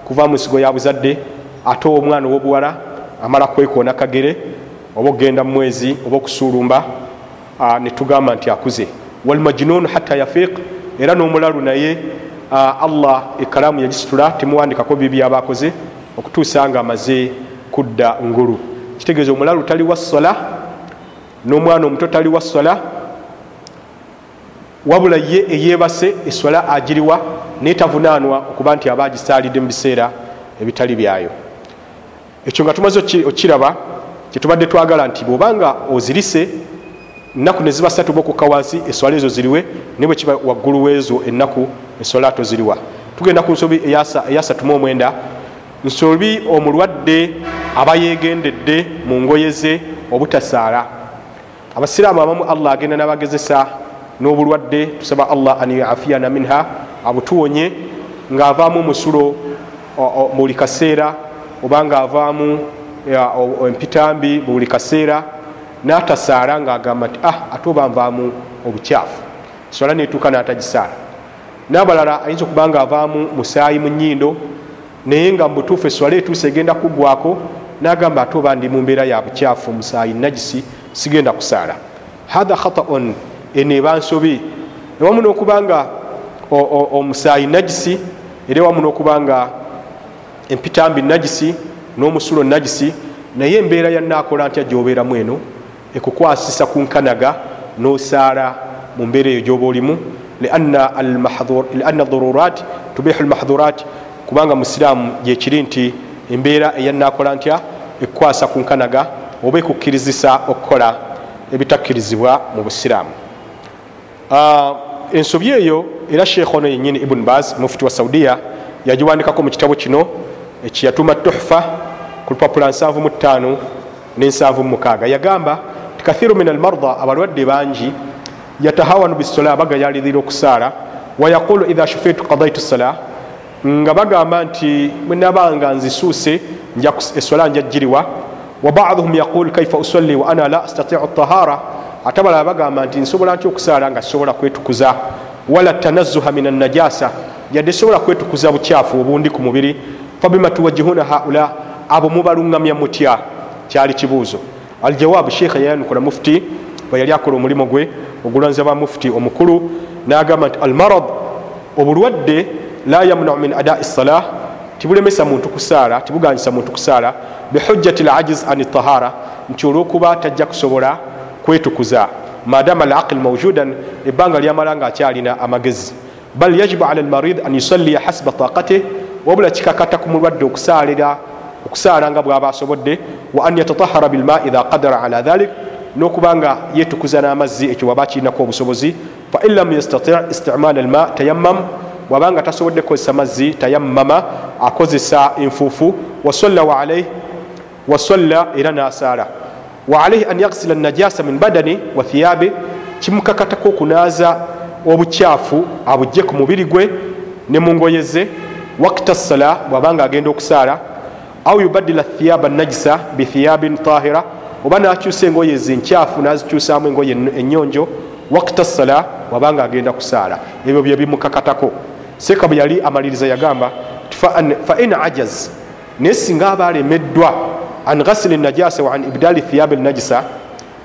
kuva mu nsigo ya buzadde ate omwana ow'obuwala amala kwekoona kagere oba okgenda mu mwezi oba okusuulumba netugamba nti akuze. Walmajnun hatta yafiq era n'omulalu naye allah ekalaamu yagisitula temuwandikako bibi byaba akoze okutuusa nga amaze kudda ngulu. Kitegeeza omulalu tali wa sola n'omwana omuto tali wa sola wabula ye eyebase eswala agiriwa naye tavunaanwa okuba nti aba agisaalidde mu biseera ebitali byayo. Ekyo nga tumaze okiraba kyetubadde twagala nti bwobanga ozirise ennaku neziba satu bokuka wansi eswala ezo ziriwe naye bwe kiba waggulu weezo ennaku eswala toziriwa tugenda ku nsobi eyasatuma omwenda. Nsobi omulwadde aba yegendedde mu ngoye ze obutasaala. Abasiraamu abamu allah agenda nabagezesa n'obulwadde tusaba allah an yuafiyana minha abutuwonye ng'avaamu omusulo buli kaseera oba ng'avaamu empitambi buli kaseera n'atasaala ng'agamba nti ah ate oba nvaamu obukyafu. Sola netuuka n'atagisaala. N'abalala ayinza okuba nga avaamu musaayi mu nnyindo naye nga mubutuufu eswala etuusa egenda kuggwako n'agamba ate oba ndi mu mbeera ya bukyafu musaayi najisi sigenda kusaala. Hatha khataun eno eba nsobi. Ewamu n'okuba nga omusaayi najisi era ewamu n'okuba nga empitambi najisi n'omusulo najisi naye embeera yanakola ntya gyobeeramu eno ekukwasisa ku nkanaga n'osaala mu mbeera eyo gyoba olimu lianna dururat tubihu lmahdhurat kubanga musiraamu gyekiri nti embeera eyanakola ntya? Ekukwasa ku nkanaga oba ekukkirizisa okukola ebitakkirizibwa mu busiraamu ensobi eyo era sheekh ono yenyini ibuni baz mufuti wa saudiya yagiwandikako mu kitabo kino ekiyatuma tuhfa ku lupapula 75 ne76 yagamba ti kathiru min almarda abalwadde bangi yatahawanu bisola bagayalirira okusaala. Wayaqulu idha shufitu qadaitu sala nga bagamba nti bwenabanga nzisuuse esola njajiriwa wa baduhum yaqul kaifa usalli wa ana la astatiu tahara ate abalala bagamba nti nsobola ntya okusaala nga sisobola kwetukuza? Wala tanazuha min annajasa yadde sobola kwetukuza bukyafu obundi ku mubiri. Fabima tuwajihuna haula abo mubaluŋamya mutya? Kyali kibuuzo aljawaabu sheikha yayanukula mufuti bwe yali akola omulimu gwe ogulwanza ba mufuti omukulu nagamba nti almarad obulwadde la yamnau min adai salah tibulemesa muntu kusaala tibuganyisa muntu kusaala bihujjati lajiz an tahara nti olwokuba tajja kusobola kwetukuza. Madama alaqil mawjudan ebbanga lyamala nga akyalina amagezi. Bal yajibu ala almarid an yusalliya hasiba taqatih wabula kikakata ku mulwadde okusaalira okusaala nga bwaba asobodde wa an yatatahara bilma idha qadara ala dhalik nokubanga yetukuza n'amazzi ekyo waba kirinako obusobozi fain lam yastati istimal alma tayammam bwabanga tasobodde kukozesa mazzi tayammama akozesa enfuufu wasalla era nasaala. Waalaihi an yagsila najasa min badani wa thiyabe kimukakatako okunaaza obukyafu abugje ku mubiri gwe ne mungoye ze wakta sala bwabanga agenda okusaala au yubadila thiyaba najisa bithiyabin tahira. Oba nakyusa engoye zenkyafu nazikyusamu engoye enyonjo wakta sala bwabanga agenda kusaala. Ebyo byebimukakatako seeka bwe yali amaliriza yagamba fain ajaz naye singa aba alemeddwa an ghasili najasa wa an ibdali thiyabi najisa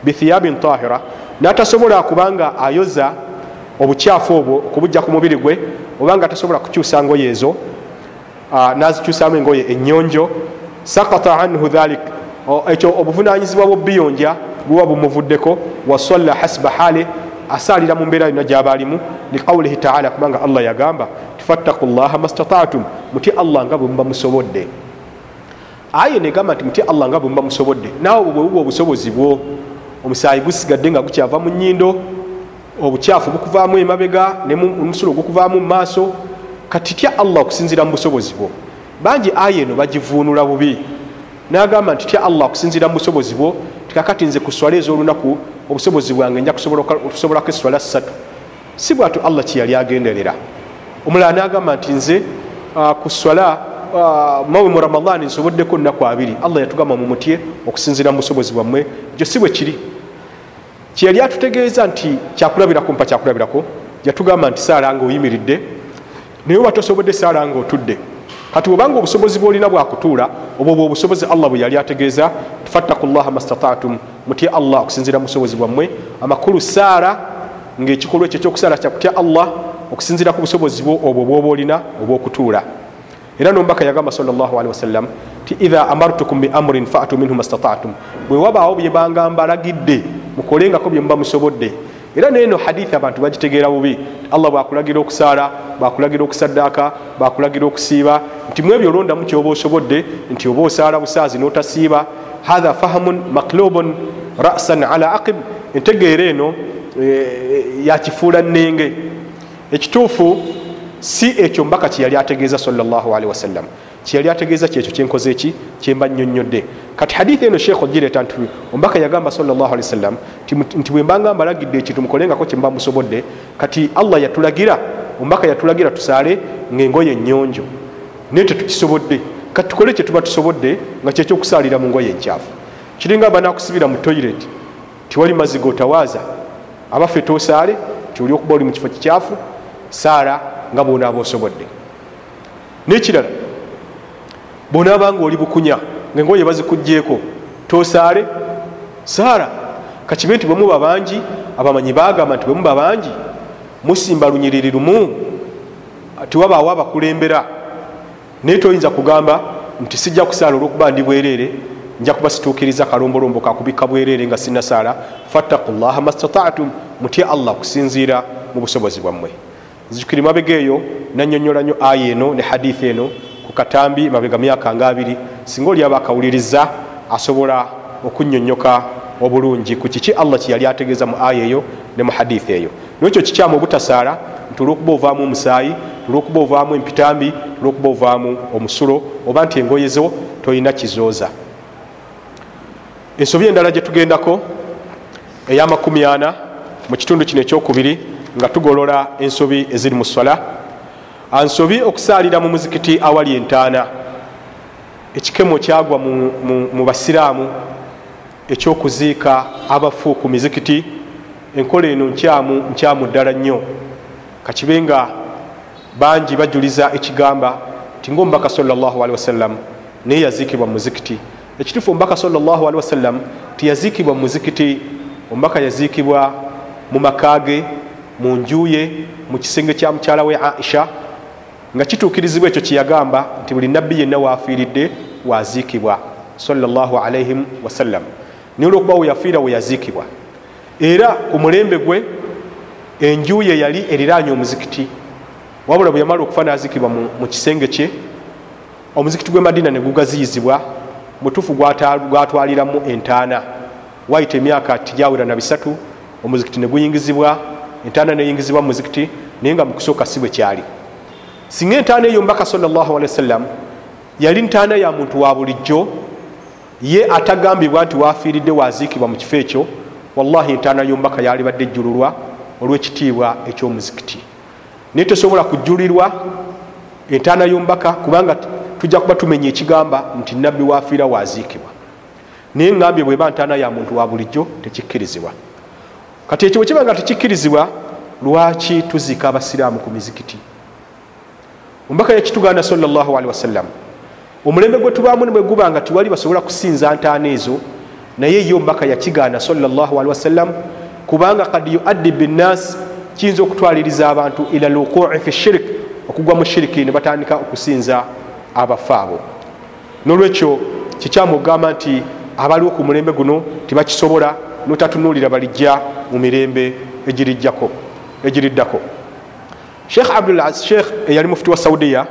bithiyabin tahira natasobola kubanga ayoza obukyafu obwo okubujja ku mubiri gwe obanga tasobola kukyusa ngoye ezo nazikyusamu engoye enyonjo sakata anhu dhalik ekyo obuvunanyizibwa bwobiyonja buba bumuvuddeko wasalla hasiba hali asalira mu mbeera yonna gyaba alimu liqaulihi taala kubanga allah yagamba tifattaku llaha mastataatum muti allah nga bwemuba musobodde aye negamba nti muti allah nga bwemuba musobodde naawe bwebuba obusobozi bwo omusaayi gusigadde nga gukyava mu nyindo obukyafu bukuvaamu emabega nomusulo gukuvaamu mu maaso kati tya allah okusinzira mu busobozi bwo bangi aya eno bagivuunula bubi. Nagamba nti tya allah okusinzira mu busobozi bwo tikakati nze ku swala ez'olunaku obusobozi bwange nja kusobolako eswala ssatu. Si bwatu allah kyeyali agenderera. Omulala nagamba nti nze ku swala mawe mu ramadani nsoboddeko nnaku abiri. Allah yatugamba mu mutye okusinzira mu busobozi bwammwe. Ekyo si bwe kiri. Kyeyali atutegeeza nti kyakulabirako mpa kyakulabirako yatugamba nti saala nga oyimiridde. Naye oba tosobodde saala nga otudde kati obanga obusobozi bwolina bwakutuula obwo bwe obusobozi allah bwe yali ategeeza fattaku llaha mastataatum mutye allah okusinzira mu busobozi bwammwe. Amakulu saala ngaekikolwa ekyo ekyokusaala kyakutya allah okusinzira ku busobozi bwo obwo bwoba olina obwokutuula era nombaka yagamba salllahalihi wasallam ti idha amartukum biamrin fatu minhu mastataatum bwe wabaawo byebanga mbalagidde mukolengako byemuba musobodde era neno hadithi abantu bagitegeera bubi. Allah bwakulagira okusaala bwakulagira okusaddaaka bwakulagira okusiiba nti mwebyo olondamu kyoba osobodde nti oba osaala busaazi notasiiba hatha fahamun maklubun rasan ala aqib. Entegeera eno yakifuula nnenge. Ekituufu si ekyo mbaka kyeyali ategeeza salllahalihi wasallam kyeyali ategeeza kyekyo kyenkoze eki? Kyemba nnyonnyodde. Kati hadithi eno sheekh ogireeta nti ombaka yagamba salllahali wasallam nti bwembanga mbalagidde ekintu mukolengako kyemba musobodde kati allah yatulagira ombaka yatulagira tusaale ngaengoye ennyonjo naye tetukisobodde. Kati tukole kyetuba tusobodde nga kyekyokusaalira mu ngoye enkyafu. Kiringa banakusibira mu toiret tiwali mazzi gotawaaza. Abaffe tosaale tioli okuba oli mu kifo kikyafu. Saala nga bwonaaba osobodde nekirala bwonaaba nga oli bukunya ngaengoye bazikugjeeko tosaale saala kakibe nti bwemuba bangi abamanyi bagamba nti bwemuba bangi musimba lunyiriri lumu tiwabaawo abakulembera. Naye toyinza kugamba nti sijja kusaala olwokuba ndi bwereere nja kubasituukiriza kalombolombo kakubikka bwereere nga sinasaala fattaku llaha mastataatum mutye allah okusinziira mu busobozi bwammwe nzijukiri mabega eyo nanyonyola nyo aya eno ne hadithi eno ku katambi mabega myaka nga abiri singa oli aba akawuliriza asobola okunyonyoka obulungi ku kiki allah kyeyali ategeeza mu aya eyo ne mu hadithi eyo. Nekyo kikyamu obutasaala nti olwokuba ovaamu omusaayi olwokuba ovaamu empitambi olwokuba ovaamu omusulo oba nti engoyezo tolina kizooza. Ensobi endala gyetugendako eyamakumi ana mu kitundu kino ekyokubiri nga tugolola ensobi eziri mu swala. Ansobi okusaalira mu muzikiti awali entaana. Ekikemo kyagwa mu, mu, mu basiraamu ekyokuziika abafu ku mizikiti. Enkola eno nkyamu nkyamu ddala nnyo. Kakibe nga bangi bajuliza ekigamba nti ngaomubaka salllahalihi wasallam naye yaziikibwa mumuzikiti ekitufu omubaka salllahalihi wasallam tiyaziikibwa mumuzikiti omubaka yaziikibwa mu makage mu njuye mu kisenge kya mukyala we aisha nga kituukirizibwa ekyo kyeyagamba nti buli nabbi yenna waafiiridde waziikibwa salllahalaihim wasallam. Naye olwokuba weyafiira weyaziikibwa era ku mulembe gwe enjuye yali eriraanye omuzikiti. Wabula bwe yamala okufa naziikibwa mu kisenge kye omuzikiti gwe madina ne gugaziyizibwa mutuufu gwatwaliramu entaana. Wayita emyaka tijawera na bisatu omuzikiti ne guyingizibwa entaana neyingizibwa mu muzikiti naye nga mukusooka si bwe kyali. Singa entaana eyo mbaka sawasalam yali ntaana ya muntu wa bulijjo ye atagambibwa nti wafiiridde waziikibwa mu kifo ekyo wallahi entaana yombaka yalibadde ejjululwa olwekitiibwa ekyomuzikiti. Naye tosobola kujulirwa entaana yombaka kubanga tujja kuba tumenya ekigamba nti nabbi wafiira waziikibwa. Naye ngambye bweba ntaana ya muntu wa bulijjo tekikkirizibwa kati ekyo bwekiba nga tekikkirizibwa lwaki tuziika abasiraamu ku mizikiti? Omubaka yakituganda salllahalihi wasallam omulembe gwe tubaamu nebwe guba nga tiwali basobola kusinza ntaana ezo naye ye omubaka yakigaana salllahalihi wasallam kubanga kad yuaddi binnas kiyinza okutwaliriza abantu ila luqui fi shirik okugwa mu shiriki ne batandika okusinza abafa abo. Nolwekyo kikyamu okugamba nti abaliwo ku mulembe guno tibakisobola notatunuulira balijja mu mirembe egiriddako. Sheikh sheikh eyali mufuti wa saudiya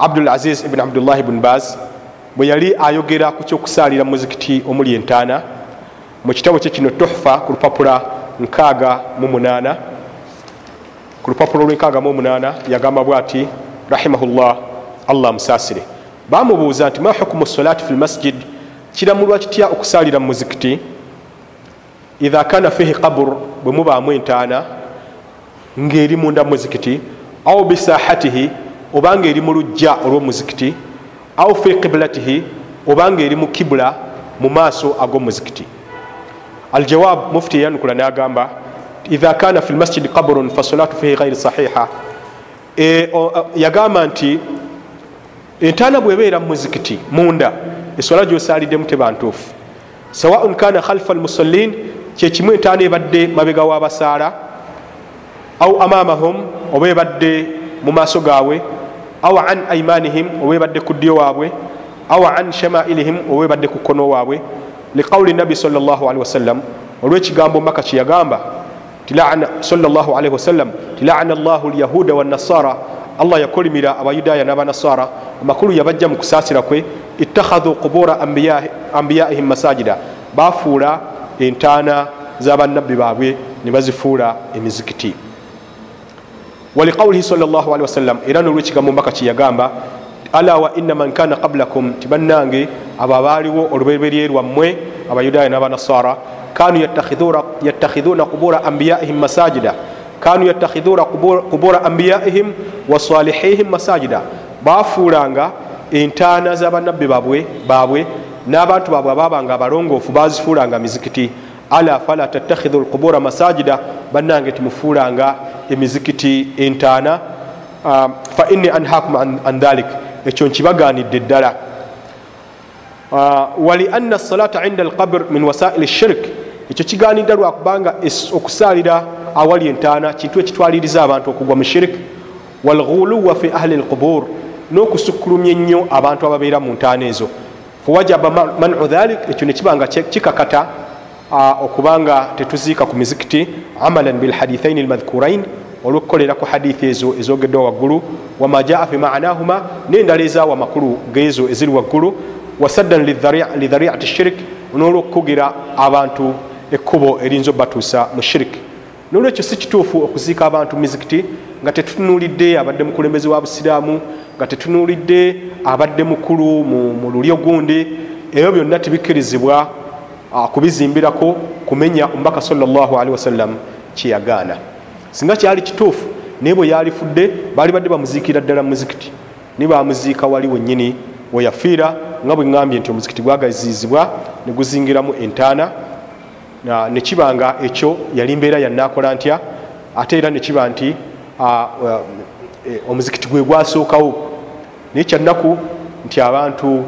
abdul aziz ibuni abdullahi bun baz bwe yali ayogera ku kyokusaalira muzikiti omuli entaana mu kitabo kye kino tuhfa ku lupapula 68 ku lupapula lw68 yagamba bwati rahimahullah allah musaasire bamubuuza nti ma hukumu solati fi lmasjid? Kiramulwa kitya okusaalira mu muzikiti idha kana fihi qabur bwe mubaamu entaana ng'eri munda mu muzikiti au bisahatihi obanga eri mu lujja olw'omuzikiti au fi qiblatihi obanga eri mu kibula mu maaso ag'omuzikiti. Aljawab mufti eyanukula nagamba idha kana fi lmasjidi qabrun fasolatu fihi ghairi sahiha. E, yagamba nti entaana bwebeera mu muzikiti munda eswala gyosaliddemu tebantuufu. Sawaun kana khalfa almusallin kyekimu entaana ebadde mabega w'abasaala au amamahum oba ebadde mu maaso gaabwe au an aimanihim oba ebadde ku ddyo waabwe au an shamailihim oba ebadde ku kkono waabwe liqauli nabi salllahalihi wasallam olwekigambo maka kyeyagamba salllahalihi wasallam ti laana llahu lyahuda wanasara allah yakolimira abayudaaya n'abanasara amakulu yabajja mu kusaasira kwe ittakhadhu qubura ambiyaihim masajida bafuula entaana z'abannabbi baabwe ne bazifuula emizikiti. Waliqaulihi salllahalihi wasallam era nolwekigambo mbaka kyeyagamba ala wa inna man kana qablakum ti bannange abo abaaliwo olubeberye lwammwe abayudaaya n'abanasara kanu yattakhidhuna qubura ambiyaihim masajida kanu yattakhidhuna qubura ambiyaihim wasalihihim masajida bafuulanga entaana z'abannabbi baabwe n'abantu baabwe ababanga abalongoofu bazifuulanga mizikiti. Ala fala tattakhidhu lqubura masajida bannange timufuulanga emizikiti entaana. Fa inni anhakum an dhalik. Ekyo nkibaganidde ddala. Walianna salata inda alqabr min wasaili shirik ekyo kiganidda lwakubanga okusaalira awali entaana kintu ekitwaliriza abantu okugwa mu shirik walghuluwa fi ahli lqubur n'okusukkulumya ennyo abantu ababeera mu ntaana ezo fawajaba manu dhalik ekyo nekibanga kikakata okubanga tetuziika ku mizikiti amalan bilhadithaini lmadhkurain olwokukolera ku hadithi ezo ezogeddwa waggulu wama jaa fi manahuma nendala ezaawa amakulu geezo eziri waggulu wasaddan lidhariati shirik n'olwokukugira abantu ekkubo erinza obatuusa mu shirik nolwekyo si kituufu okuziika abantu mu mizikiti nga tetutunuulidde abadde mukulembeze wa busiraamu nga tetunuulidde abadde mukulu mu lulyo gundi ebyo byonna tibikkirizibwa kubizimbirako kumenya omubaka salllahalihi wasallam kyeyagaana. Singa kyali kituufu naye bwe yalifudde baali badde bamuziikira ddala mu muzikiti. Naye bamuziika wali wennyini weyafiira nga bwe ŋambye nti omuzikiti gwagazizibwa ne guzingiramu entaana nekiba nga ekyo yali mbeera yanakola ntya ate era nekiba nti omuzikiti gwe gwasookawo naye kyannaku nti abantu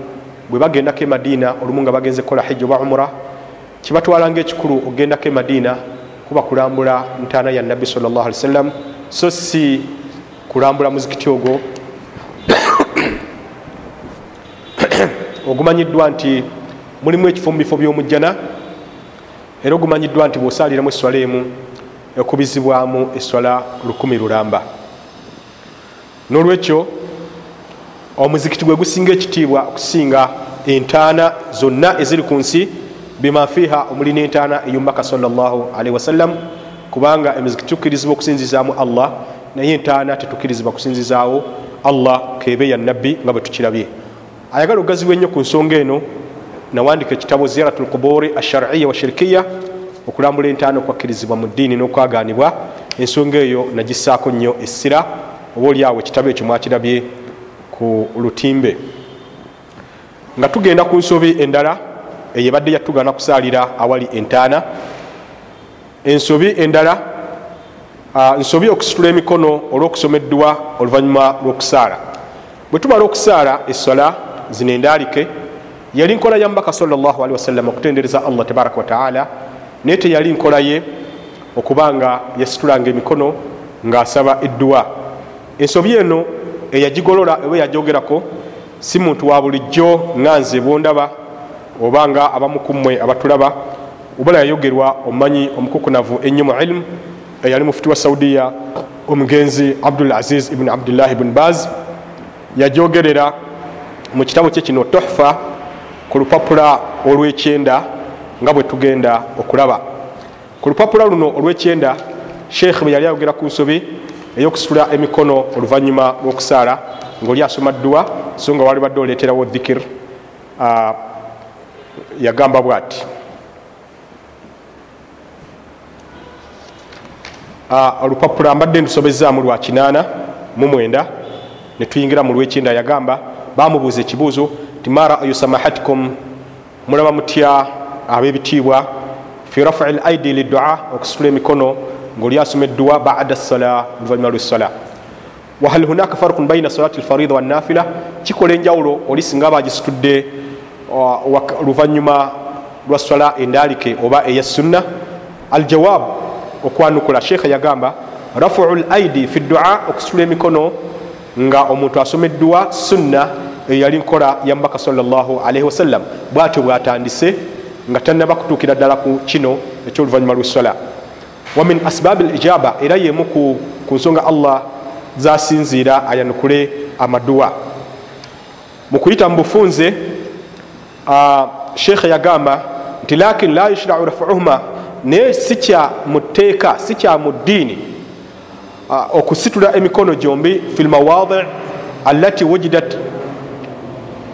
bwe bagendako emadiina olumu nga bagenze kukola hijja oba umura kibatwala ngaekikulu okugendako emadiina kuba kulambula ntaana ya nabbi salllah ali wasallam so si kulambula muzikiti ogwo. Ogumanyiddwa nti mulimu ekifo mu bifo by'omujjana era ogumanyiddwa nti bwosaaliramu eswala emu ekubizibwamu eswala lukumi lulamba. N'olwekyo omuzikiti gwe gusinga ekitiibwa okusinga entaana zonna eziri ku nsi bimafiiha omuli n'entaana eyumbaka salllahalihi wasallam kubanga emizikiti tukkirizibwa okusinzizaamu allah naye entaana tetukkirizibwa kusinzizaawo allah kebe ya nabbi nga bwe tukirabye. Ayagala okugazibwa ennyo ku nsonga eno nawandika ekitabo ziyaratu lkuburi ashariya wa shirikiya okulambula entaana okwakkirizibwa mu ddiini n'okwaganibwa ensonga eyo nagisaako nnyo essira oba oliawo ekitabo ekyo mwakirabye ku lutimbe. Nga tugenda ku nsobi endala eyebadde yatugana kusaalira awali entaana. Ensobi endala nsobi okusitula emikono olw'okusomeddwa oluvannyuma lw'okusaala. Bwe tumala okusaala essola zino endaalike yali nkola ya mbaka salllahalihi wasallam okutendereza allah tabaraka wataala naye teyali nkola ye okubanga yasitulanga emikono ng'asaba edduwa. Ensobi eno eyagigolola oba yajogerako si muntu wa bulijjo ŋanze bwondaba obanga abamukummwe abatulaba obala yayogerwa omumanyi omukukunavu ennyo mu ilimu eyali mufuti wa saudiya omugenzi abdul aziz ibuni abdullahi buni baz yajogerera mu kitabo kye kino tohfa ku lupapula olwekyenda nga bwe tugenda okulaba. Ku lupapula luno olwekyenda sheekh bwe yali ayogera ku nsobi eyokusitula emikono oluvanyuma lwokusaala ngaoli asoma dduwa so nga wali badde oleeterawo dhikir yagamba bwati. Olupapula mbadde ndusobezaamu lwa kinaana mu mwenda netuyingira mu lwekyenda yagamba bamubuuza ekibuuzo ti ma ra'yu samahatikum mulaba mutya ab'ebitiibwa? Fi rafui laidi lidua okusitula emikono ngaoli asoma edduwa bada sala oluvanyuma lwesala wahal hunaka farukun baina salati lfarida wanafila kikola enjawulo oli singa bagisitudde oluvanyuma lwa sala endalike oba eya sunna. Aljawab okwanukula sheekha yagamba rafuu laidi fi dua okusitula emikono nga omuntu asoma edduwa sunna eyali nkola ya mbaka salllahalihi wasallam bwatyo bwatandise nga tanaba kutuukira ddala ku kino ekyoluvanyuma lwesala wamin asbabi lijaba era yemu ku nsonga allah zasinziira ayanukule amaduwa mu kuyita mu bufunze sheekhe yagamba nti lakin la yushrau rafuuhuma naye si kya mu tteeka si kya mu ddiini okusitula emikono gyombi fi lmawadi allati wujidat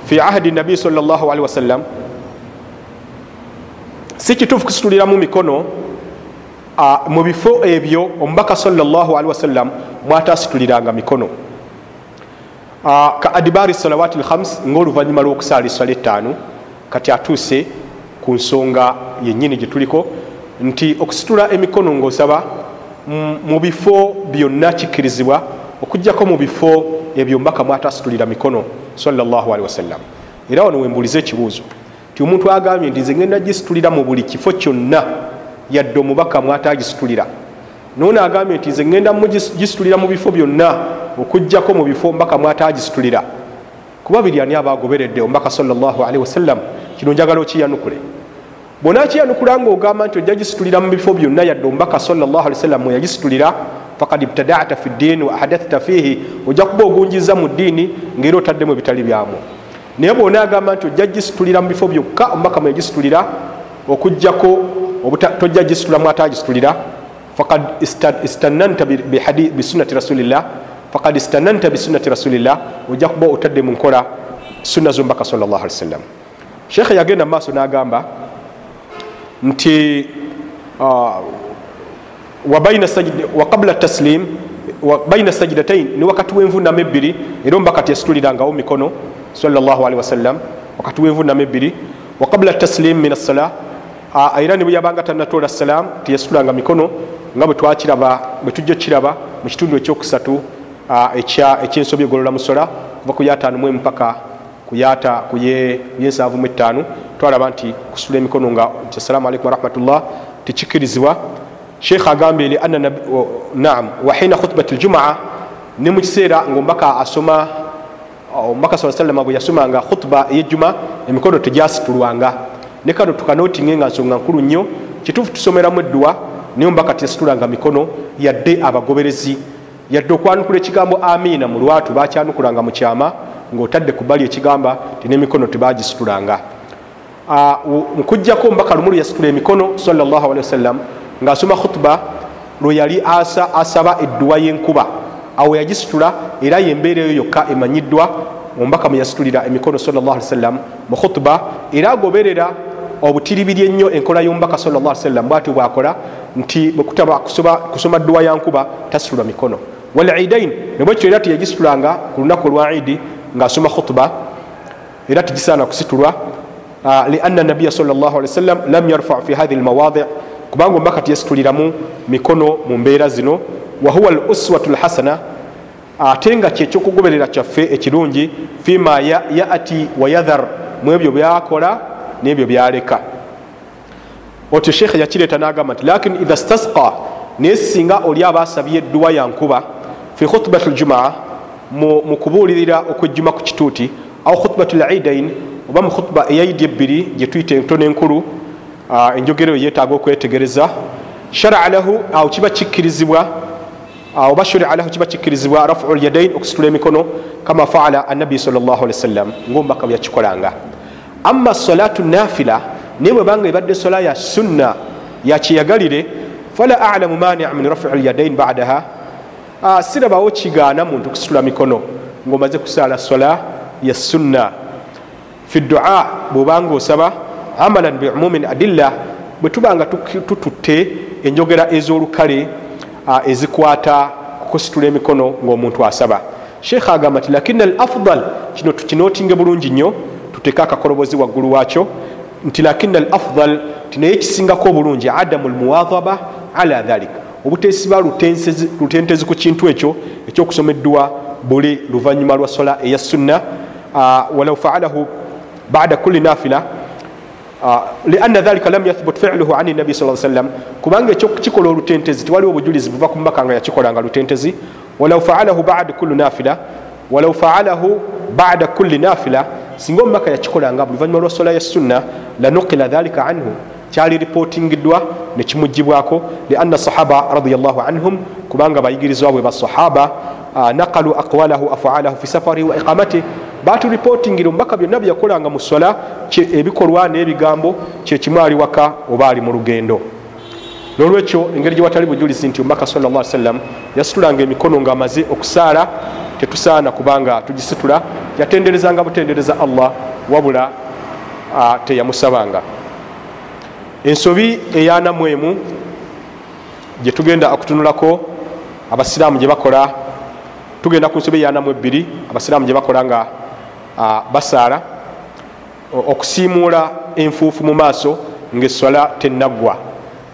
fi ahdi nabii sal llah alihi wasallam si kituufu kusituliramu mikono mu bifo ebyo omubaka salllahalihi wasallam mwatasituliranga mikono. Ka adibari salawati lhams ngaoluvanyuma lwokusaala eswala ettaano kati atuuse ku nsonga yennyini gyetuliko nti okusitula emikono ngaosaba mu bifo byonna kikkirizibwa okugjako mu bifo ebyo mbaka mwatasitulira mikono salllahalihi wasallam era wano wembuliza ekibuuzo ti omuntu agambye nti nze ngenda gisitulira mu buli kifo kyonna yadde omubaka mwatagisitulira nono agambye nti nze ngenda gisitulira mu bifo byonna okugjako mu bifo mbaka mwatagisitulira kuba biri ani abagoberedde omubaka salllahalihi wasallam kino njagala okiyanukule. Bwonakiyanukula nga ogamba nti ojja gisitulira mu bifo byonna yadde omubaka salllahaliwasallam mweyagisitulira fakad ibtadata fi ddiini wa ahadathta fihi ojja kuba ogunjiza mu ddiini ngaera otaddemu ebitali byamu. Naye bwonaagamba nti ojja gisitulira mu bifo byokka omubaka mweyagisitulira okugjako tojja gisitula mwatagisitulira fakad istananta bisunati rasulillah. Fakad istananta bisunati rasulillah. Ojja kuba otadde mu nkola sunna zombaka salllah ali wasallam. Sheekhe yagenda mu maaso n'agamba nti waqabla taslim baina sajidatain ni wakati wenvunama ebbiri era omubaka tiyasitulirangawo mikono salllahalihi wasallam wakati wenvunama ebbiri. Waqabla taslim min assala era nibwe yabanga tanatoola salam tiyasitulanga mikono nga bwe twakiraba bwe tujja kiraba mu kitundu ekyokusatu ekyensobi egolola musola kuva ku yataano mwemu paka kuyata kuyensanvu mu etaano twalaba nti kusitula emikono nga assalamu alaikum warahmatullah tikikirizibwa sheekh agambye li anna naam wahina khutubat ljumaa ne mu kiseera ngaomubaka asoma omubaka saa sallama bwe yasomanga khutuba eyejjuma emikono tegyasitulwanga ne kano tukanotinge nga nsonga nkulu nnyo. Kituufu tusomeramu edduwa naye omubaka teyasitulanga mikono yadde abagoberezi. Yadde okwanukula ekigambo amiina mu lwatu bakyanukulanga mu kyama ngaotadde ku bbali ekigamba ti nemikono tebagisitulanga. Nkujjako omubaka lumulu yasitula emikono salllahalihi wasallam ngaasoma khutuba lwe yali asaba edduwa y'enkuba. Awo yagisitula era yembeera eyo yokka emanyiddwa omubaka mweyasitulira emikono sawasalam mu khutuba era agoberera obutiribiri ennyo enkola y'omubaka sawasalam bwatyo bwakola nti bwekutaba kusoma dduwa yankuba tasitula mikono. Walidain nebwekyo era teyagisitulanga ku lunaku olwa idi ngaasoma khutuba era tigisaana kusitulwa lianna nabiya sawasalam lam yarfa fi hathi lmawadi kubanga omubaka tiyasituliramu mikono mu mbeera zino wahuwa l uswatu lhasana ate nga kyekyokugoberera kyaffe ekirungi fima yati wayadhar mu ebyo byakola nebyo byaleka. Otyo sheekhe yakireeta nagamba nti lakin idha stasqa naye singa oli aba asabye edduwa yankuba fi khutubat ljumaa mu kubuulirira okwejjuma ku kituuti au khutubat lidain oba mu khutuba eyaidi ebbiri gyetuyita entono enkulu enjogero eyo yetaaga okwetegereza sharaa lahu awo kiba kikkirizibwa oba shuria lahu kiba kikkirizibwa rafu lyadain okusitula emikono kama faala annabi sawasalam ngaomubaka bweyakikolanga ama salatu nafila naye bwebanga ebadde sola ya sunna yakyeyagalire fala alamu mania min rafi lyadain badaha. Sirabawo kigaana muntu kusitula mikono ngaomaze kusaala sola ya sunna. Fi dua bwobanga osaba amalan biumumin adilla bwe tubanga tututte enjogera ez'olukale ezikwata kukusitula emikono ngaomuntu asaba. Sheekh agamba nti lakini al afdal kino tukinootinge bulungi nnyo tuteeke akakolobozi waggulu waakyo nti lakini al afdal ti naye kisingako obulungi adamu lmuwadaba ala dhalik. Obuteesiba lutentezi ku kintu ekyo ekyokusoma eddwa buli luvanyuma lwa sola eya sunna walau faalahu bada kulli nafila lianna dhalika lam yathbut filuhu ani nabi sa sallam kubanga ekyokikola olutentezi tiwaliwo obujulizi buva ku mubaka nga yakikolanga lutentezi. Walau faalahu bada kulli nafila walau faalahu bada kulli nafila singa omubaka yakikolanga buluvanyuma lwa sola ya sunna lanukila dhalika anhu. Kyali ripotingiddwa nekimugibwako lianna sahaba radiallahu anhum kubanga bayigirizwa bwe basahaba naqalu aqwalahu afaalahu fi safarihi wa iqamati. Baturipotingira omubaka byonna byeyakolanga mu sola ebikolwa n'ebigambo kyekimu ali waka oba ali mu lugendo. Nolwekyo engeri gyewatali bujulizi nti omubaka sal sallam yasitulanga emikono ngaamaze okusaala tetusaana kubanga tugisitula yatenderezanga butendereza allah wabula teyamusabanga. Ensobi eyanamwemu gyetugenda okutunulako abasiraamu gye bakola tugenda ku nsobi eyanamu ebbiri abasiraamu gye bakola nga basaala okusiimuula enfuufu mu maaso ngaeswala tenaggwa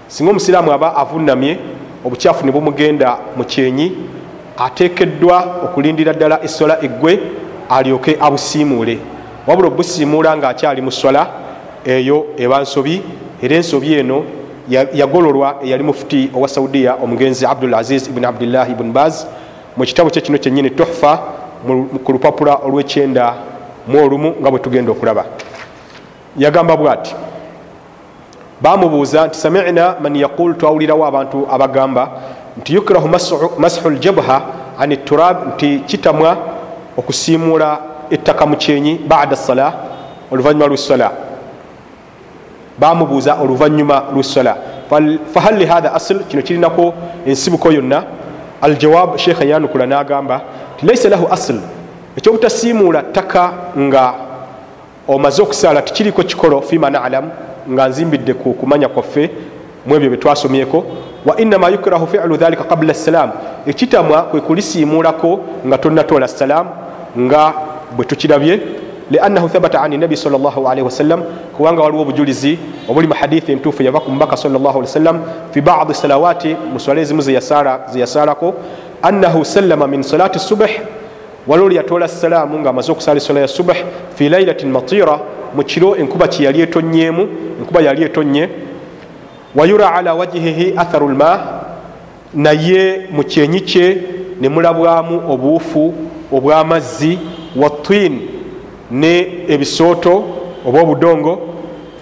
singa omusiraamu aba avunamye obukyafu ne bumugenda mu kyenyi ateekeddwa okulindira ddala essola eggwe alyoke abusiimuule. Wabula obusiimuula ngaakyali mu swala eyo eba nsobi era ensobi eno yagololwa eyali mufuti owa saudiya omugenzi abdul aziz ibuni abdillahi ibuni baz. Mu kitabo kye kino kyenyini tuhfa ku lupapula olwekyenda mu olumu nga bwe tugenda okulaba. Yagamba bwati bamubuuza nti samina man yaqul twawulirawo abantu abagamba nti yukrahu mashu ljabha ani turab nti kitamwa okusiimuula ettaka mu kyenyi bada sala oluvanyuma lwesala bamubuuza oluvanyuma lwesala fahal lihatha asl? Kino kirinako ensibuko yonna. Aljawab sheekha yanukula nagamba ti laisa lahu asl. Ekyobutasiimuula ttaka nga omaze okusaala tikiriko kikolo fima nalam nga nzimbidde ku kumanya kwaffe mu ebyo byetwasomyeko wa inama yukrahu filu dhalika qabla salam. Ekitamwa kwe kulisiimulako nga tonatoola salam nga bwe tukirabye liannahu thabata ani nabi salllahalihi wasallam kubanga waliwo obujulizi obuli mu hadithi entuufu yava ku mubaka sallllah ali wasallam fi badi salawati mu swala ezimu zeyasaalako annahu sallama min salati subh waliwo lyatoola salaamu ngaamaze okusala esola ya subh fi lailatin matira mu kiro enkuba kyeyali etonyemu enkuba yali etonye wayura ala wajihihi atharu lma naye mu kyenyi kye ne mulabwamu obuufu obw'amazzi watin ne ebisooto oba obudongo.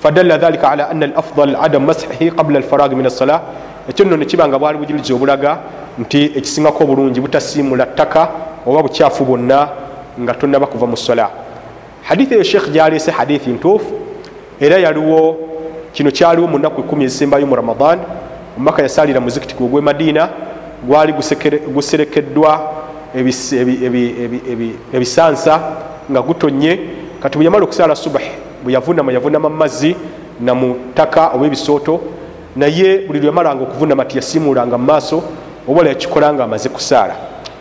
Fadalla dhalika ala anna alafdal adam masihi qabla alfaragi min assala ekyo nno nekiba nga bwali bujulizi obulaga nti ekisingako obulungi butasiimula ttaka oba bukyafu bwonna nga tonaba kuva mu sola hadithi eyo sheekh gyaleese hadithi ntuufu era yaliwo kino kyaliwo mu nnaku ekumi ezisembayo mu ramadan omumaka yasalira muzikiti gwe gwe madiina gwali guserekeddwa ebisansa nga gutonye. Kati bwe yamala okusala subah bwe yavunama yavunama mumazzi namu ttaka oba ebisooto naye buli lweyamalanga okuvunama tiyasimuulanga mu maaso oba yakikola nga amaze kusaala.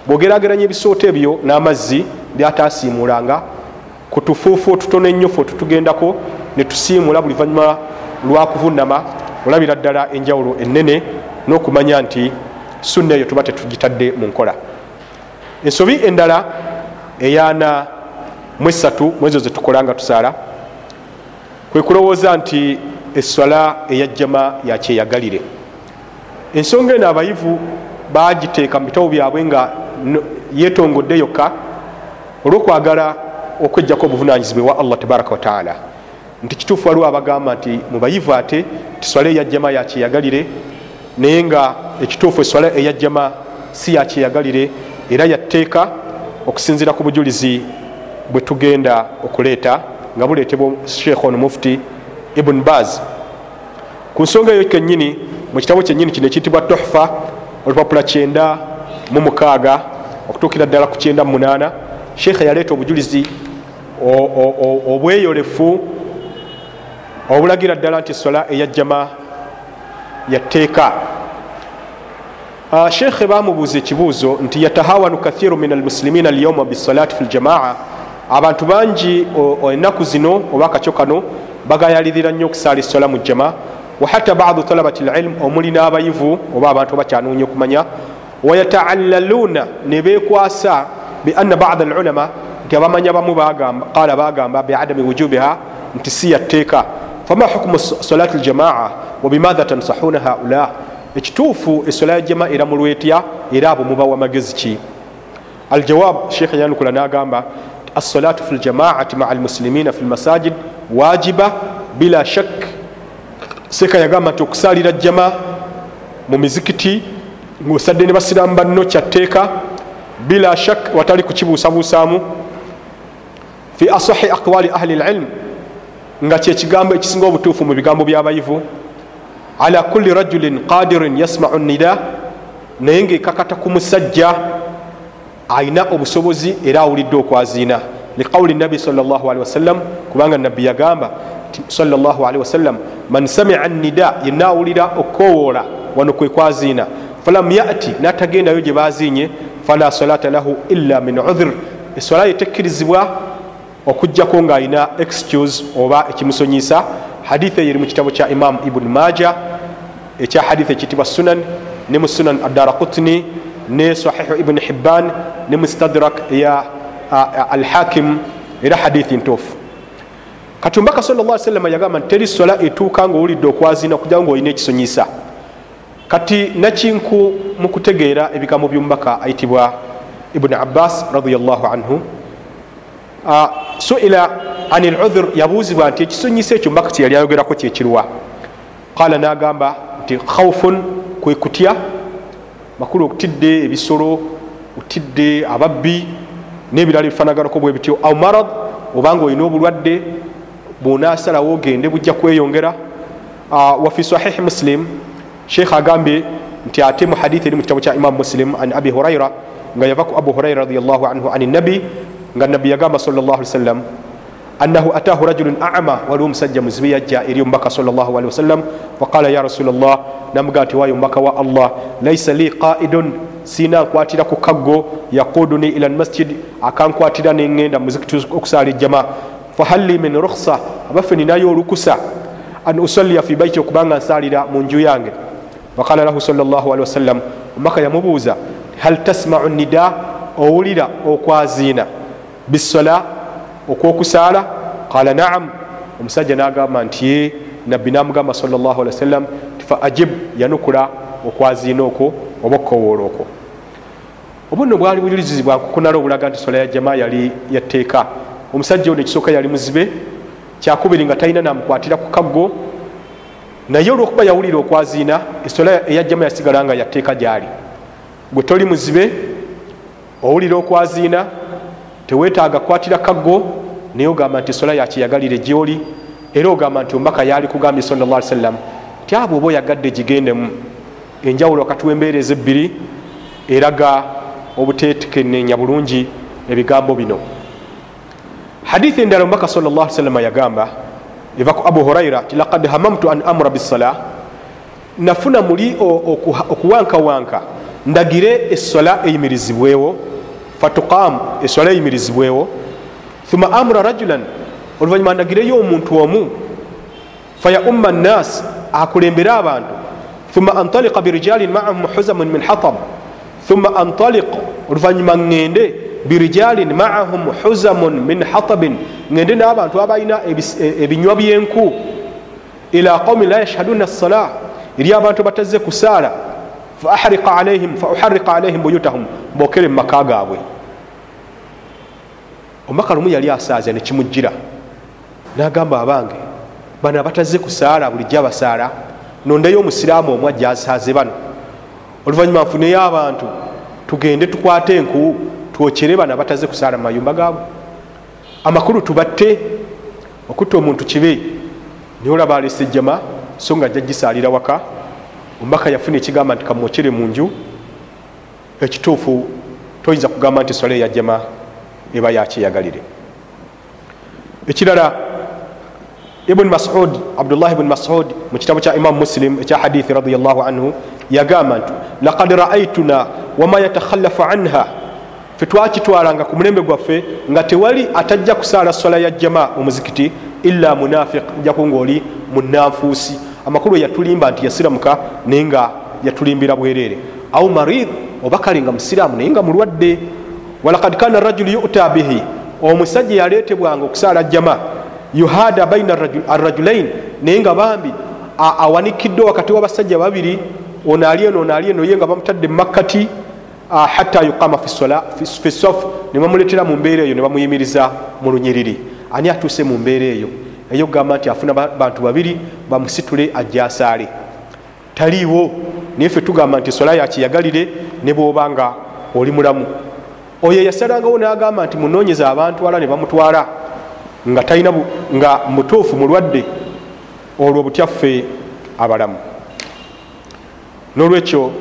Bwogerageranya ebisooto ebyo n'amazzi byatasiimulanga. Ku tufuufu otutono ennyofu otutugendako ne tusiimula buli vanyuma lwakuvunama olabira ddala enjawulo ennene n'okumanya nti sunna eyo tuba tetugitadde mu nkola. Ensobi endala eyaana mu esatu mwezo zetukola nga tusaala kwe kulowooza nti eswala eyajjama yakyeyagalire ensonga eno abayivu bagiteeka mu bitabo byabwe nga yetongodde yokka olwokwagala okwejjako obuvunanyizibwe wa allah tabaraka wataala nti kituufu waliwo abagamba nti mubayivu ate tiswala eyajjama yakyeyagalire naye nga ekituufu eswala eyajjama si yakyeyagalire era yatteeka okusinzira ku bujulizi bwe tugenda okuleeta nga buleetebwa sheekh ono mufti ibun baz. Ku nsonga eyo kennyini mu kitabo kyennyini kino ekiyitibwa tohfa olupapula kyenda mu mukaaga okutuukira ddala ku kyenda mu munaana sheekha yaleeta obujulizi obweyolefu obulagira ddala nti esola eyajjama yatteeka sheekhe bamubuuza ekibuuzo nti yatahawanu kathiru min almuslimina alyauma bisalati fi ljamaa abantu bangi enaku zino oba akacyo kano bagayalirira nnyo okusaala esola mu jama wahatta badu talabati lilm omuli n'abayivu oba abantu bakyanoonya okumanya. Wayataallaluuna ne bekwasa bianna bada alulama nti abamanya bamu qala bagamba biadami wujubiha nti si yatteeka fama hukumu salati ljamaa wabimatha tansahuna haula ekituufu esola ya jama era mulwetya era abo mubawa magezi ki aljawab sheekh yanukula nagamba assalatu fi ljamaati maa almuslimina fi lmasajid wajiba bila shak seeka yagamba nti okusalira jama mu mizikiti ngaosadde ne basiramu banno kyatteeka bila shak watali kukibuusabuusaamu fi asahi aqwali ahli lilm nga kyekigambo ekisinga obutuufu mu bigambo by'abayivu ala kulli rajulin qadirin yasmau nida naye ngaekakata ku musajja ayina obusobozi era awulidde okwaziina. Liqawuli nabi salli wasallam kubanga nabbi yagamba salli wasallam man samia nida yenna awulira okukowoola wano kwe kwaziina. Falam yati natagendayo gye baziinye fala salata lahu illa min udhur eswala yetekkirizibwa okugjako ngaayina excuse oba ekimusonyisa hadithi eyo eri mu kitabo kya imam ibuni maja ekya hadithi ekiyitibwa sunan ne mu sunan adara kutni ne sahihu ibuni hibban ne mustadrak ya alhakim era hadithi ntuufu. Kati omubaka sal lla sallama yagamba nti teri sola etuuka ngaowulidde okwazina kugira nga olina ekisonyisa. Kati nakinku mu kutegeera ebigambo byomubaka ayitibwa ibuni abbas radiallahu anhu suila an ludhur yabuuzibwa nti ekisonyisa ekyo mubaka kyeyali ayogerako kyekirwa qala nagamba nti khaufun kwe kutya makulu okutidde ebisolo otidde ababbi n'ebirala ebifanaganako bwe bityo au marad obanga olina obulwadde bwonasalawo ogende bujja kweyongera. Wafi sahihi muslim sheikh agambye nti ate mu hadithi eri mu kitabo kya imamu muslim an abi huraira nga yava ku abu huraira radiallahu anhu an nabi nga nabbi yagamba sal llah ali wasallam annahu ataahu rajulun ama waliwo omusajja muzibe yajja eri omubaka sal llah alihi wasallam. Faqala ya rasula llah namugaa nti wayo omubaka wa allah laisa li qaidun siina nkwatira ku kaggo yaquduni ila lmasjid akankwatira neŋŋenda muzikiti okusaala ejjama fahalli min rukhsa abaffe ninayo olukusa an usalliya fi baiti okubanga nsaalira mu nju yange. Faqala lahu sal llah alihi wasallam omubaka yamubuuza hal tasmau nida owulira okwaziina bisola okwokusaala? Qala naam. Omusajja nagamba nti ye nabbi namugamba sawasalam tifa ajib yanukula okwaziina okwo oba okukowoola okwo. Obuno bwali bujulizizi bwakukunala obulaga nti sola ya jama yali yatteeka. Omusajja ono ekisooka yali muzibe kyakubiri nga talina namukwatira ku kaggo naye olwokuba yawulira okwaziina esola eya jama yasigala nga yatteeka gyali. Gwe toli muzibe owulira okwaziina teweetaaga kukwatira kaggo naye ogamba nti esola yakyeyagalire gyoli era ogamba nti omubaka yali kugambye salla sallam ti abo oba oyagadde gigendemu enjawulo wakati wembeereza ebbiri eraga obutetekenenya bulungi ebigambo bino. Hadithi endala omubaka sallam yagamba eva ku abu huraira ti lakad hamamtu an amura bisala nafuna muli okuwankawanka ndagire esola eyimirizibwewo fatuqam esola eyimirizibwewo. Thumma amura rajulan oluvanyuma ndagireyo omuntu omu. Faya umma nnas akulembere abantu. Thumma antalika birijalin maahum huzamun min hatab. Thumma antalik oluvanyuma ŋŋende birijalin maahum huzamun min hatabin. Ŋŋende n'abantu abalina ebinywa byenku. Ila qaumin la yashhaduna assala eri abantu batazze kusaala fauharika alaihim buyutahum mbokere mu maka gaabwe omubaka lumu yali asaaza nekimujjira nagamba abange bano abatazze kusaala bulijjo abasaala nondayo omusiraamu omu ajja asaaze bano oluvanyuma nfuneyo abantu tugende tukwate enku twokere bano abataze kusaala mu mayumba gaabwe amakulu tubatte okutta omuntu kibe naye olaba alesa ejjama so nga ajja gisaalira waka omubaka yafuna ekigamba nti kamwokere mu nju ekituufu toyinza kugamba nti swala eyajjama eba yakyeyagalire ekirala ibn masud abdullah ibn masud mu kitabu kya imamu muslim ekya hadithi radiallah anhu yagamba nti lakad raaituna wama yatakhalafu anha. Fetwakitwalanga ku mulembe gwaffe nga tewali atajja kusaala swala ya jama omuzikiti illa munafiq jaku ngaoli munanfuusi amakulu yatulimba nti yasiramuka naye nga yatulimbira bwereere au marid oba kale nga musiraamu naye nga mulwadde. Walakad kana rajulu yuta bihi omusajja yaleetebwanga okusaala jama yuhada baina arrajulain naye nga bambi awanikiddwe wakati wabasajja babiri ono ali eno ono ali eno ye nga bamutadde mumakkati hatta yuqama fi sof nebamuletera mu mbeera eyo nebamuyimiriza mu lunyiriri. Ani atuuse mu mbeera eyo eyo kugamba nti afuna bantu babiri bamusitule ajja asaale. Taliiwo naye fe tugamba nti sola yakiyagalire ne bwoba nga oli mulamu. Oyo yasalangawo nagamba nti munonyeza abantu ala ne bamutwala nga talina nga mutuufu mulwadde olwo butyaffe abalamu. Nolwekyo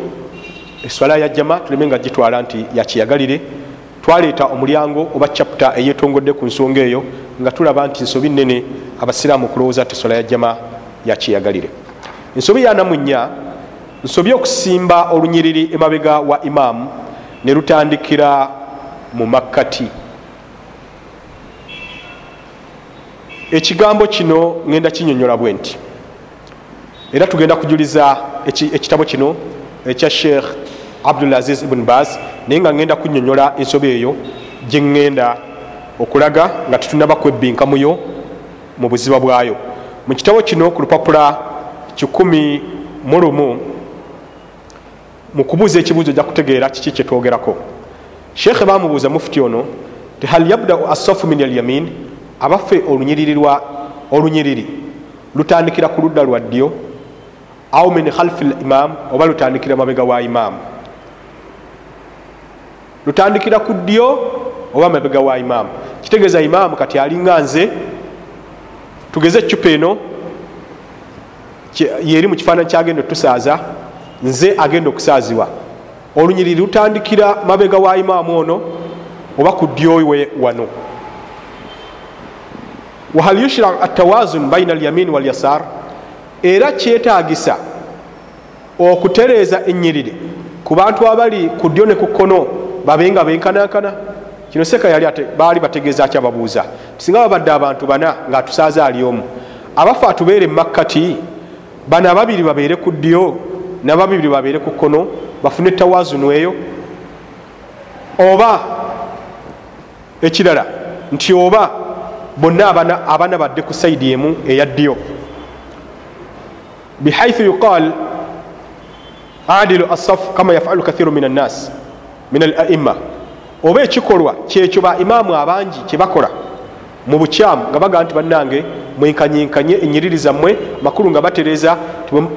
eswala ya jama tuleme nga gitwala nti yakiyagalire twaleeta omulyango oba chapta eyetongodde ku nsonga eyo nga tulaba nti nsobi nene abasiraamu okulowooza nti eswala ya jama yakiyagalire ensobi yanamunya nsobi okusimba olunyiriri emabega wa imaamu ne lutandikira mu makkati. Ekigambo kino ŋenda kinyonyola bwe nti era tugenda kujuliza ekitabo kino ekya sheikh abdulaziz ibn bas naye nga ŋenda kunyonyola ensobi eyo gyeŋŋenda okulaga nga tetunaba kwebbinkamuyo mu buziba bwayo. Mu kitabo kino ku lupapula kikumi mu lumu mu kubuuza ekibuuzo ojja kutegeera kiki kyetwogerako sheekhe bamubuuza mufuti ono ti hal yabdau assafu min alyamin? Abaffe olunyirirwa olunyiriri lutandikira ku ludda lwa ddyo? Au min khalfi limam oba lutandikira mabega wa imaamu lutandikira ku ddyo oba mabega wa imaamu. Kitegeeza imaamu kati alinga nze. Tugeze ecupa eno. Yeri mu kifaananyi kyagenda otusaaza nze agenda okusaazibwa olunyiriri lutandikira mabega wa imaamu ono oba ku ddyowe wano. Wahal yushra atawazun baina alyamin walyasar. Era kyetagisa okutereeza enyiriri ku bantu abali ku ddyo ne ku kkono babenga benkanankana. Kino seka yali baali bategeeza ki ababuuza? Singa babadde abantu bana ngaatusaaza ali omu abafe atubeere mumakkati bano ababiri babeere ku ddyo nababiri babeere ku kkono bafune tawazunu eyo oba ekirala nti oba bonna abaana badde ku saidi emu eyaddyo bihaithu yuqal adilu asaf kama yafalu kathiru min annas min al aima oba ekikolwa kyekyo ba imaamu abangi kyebakola mu bukyamu nga bagaa nti bannange mwenkanyenkanye enyiriri zammwe makulu nga batereeza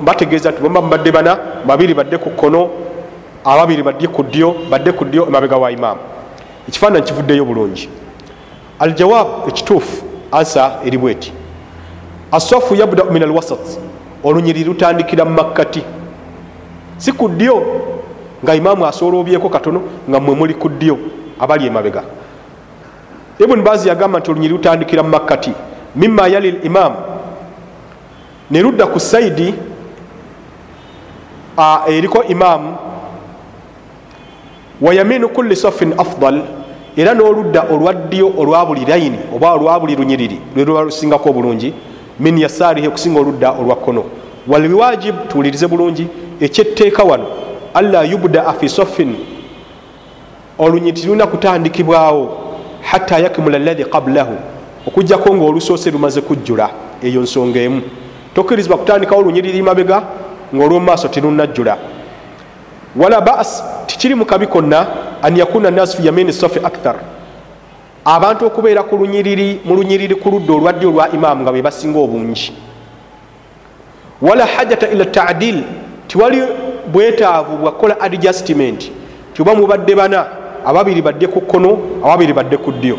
bategeeza nti bomba mubadde bana babiri badde ku kkono ababiri badde ku ddyo badde ku ddyo emabega wa imaamu. Ekifaananyi kivuddeyo bulungi. Aljawaabu ekituufu ansa eri bweti. Asafu yabdau min alwasat olunyiri lutandikira mu makkati. Si ku ddyo nga imaamu asoolobyeko katono nga mmwe muli ku ddyo abali emabega. Ibuni baazi yagamba nti olunyiri lutandikira mu makkati. Mima yali limaamu ne ludda ku saidi eriko imaamu. Wayaminu kulli safin afdal era n'oludda olwaddyo olwa buli layini oba olwa buli lunyiriri lweluba lusingako obulungi min yasaarihi okusinga oludda olwa kkono. Walbiwajib tuwulirize bulungi ekyetteeka wano alla yubdaa fi safin olunyiriri lulina kutandikibwawo hatta yakmula allahi qablahu. Okujjako ngaolusoose lumaze kujjula eyo nsonga emu. Tokkirizibwa kutandikawo olunyiriri mabega ngaolwomumaaso terunajjula wala bas tikiri mukabi konna an yakuna nasu fi yamini safi akthar. Abantu okubeera mu lunyiriri ku ludda olwaddi olwa imaamu nga bebasinga obungi. Wala hajata ila tadil tiwali bwetaavu bwakukola adjustment tioba mubadde bana ababiri badde ku kkono ababiri badde ku ddyo.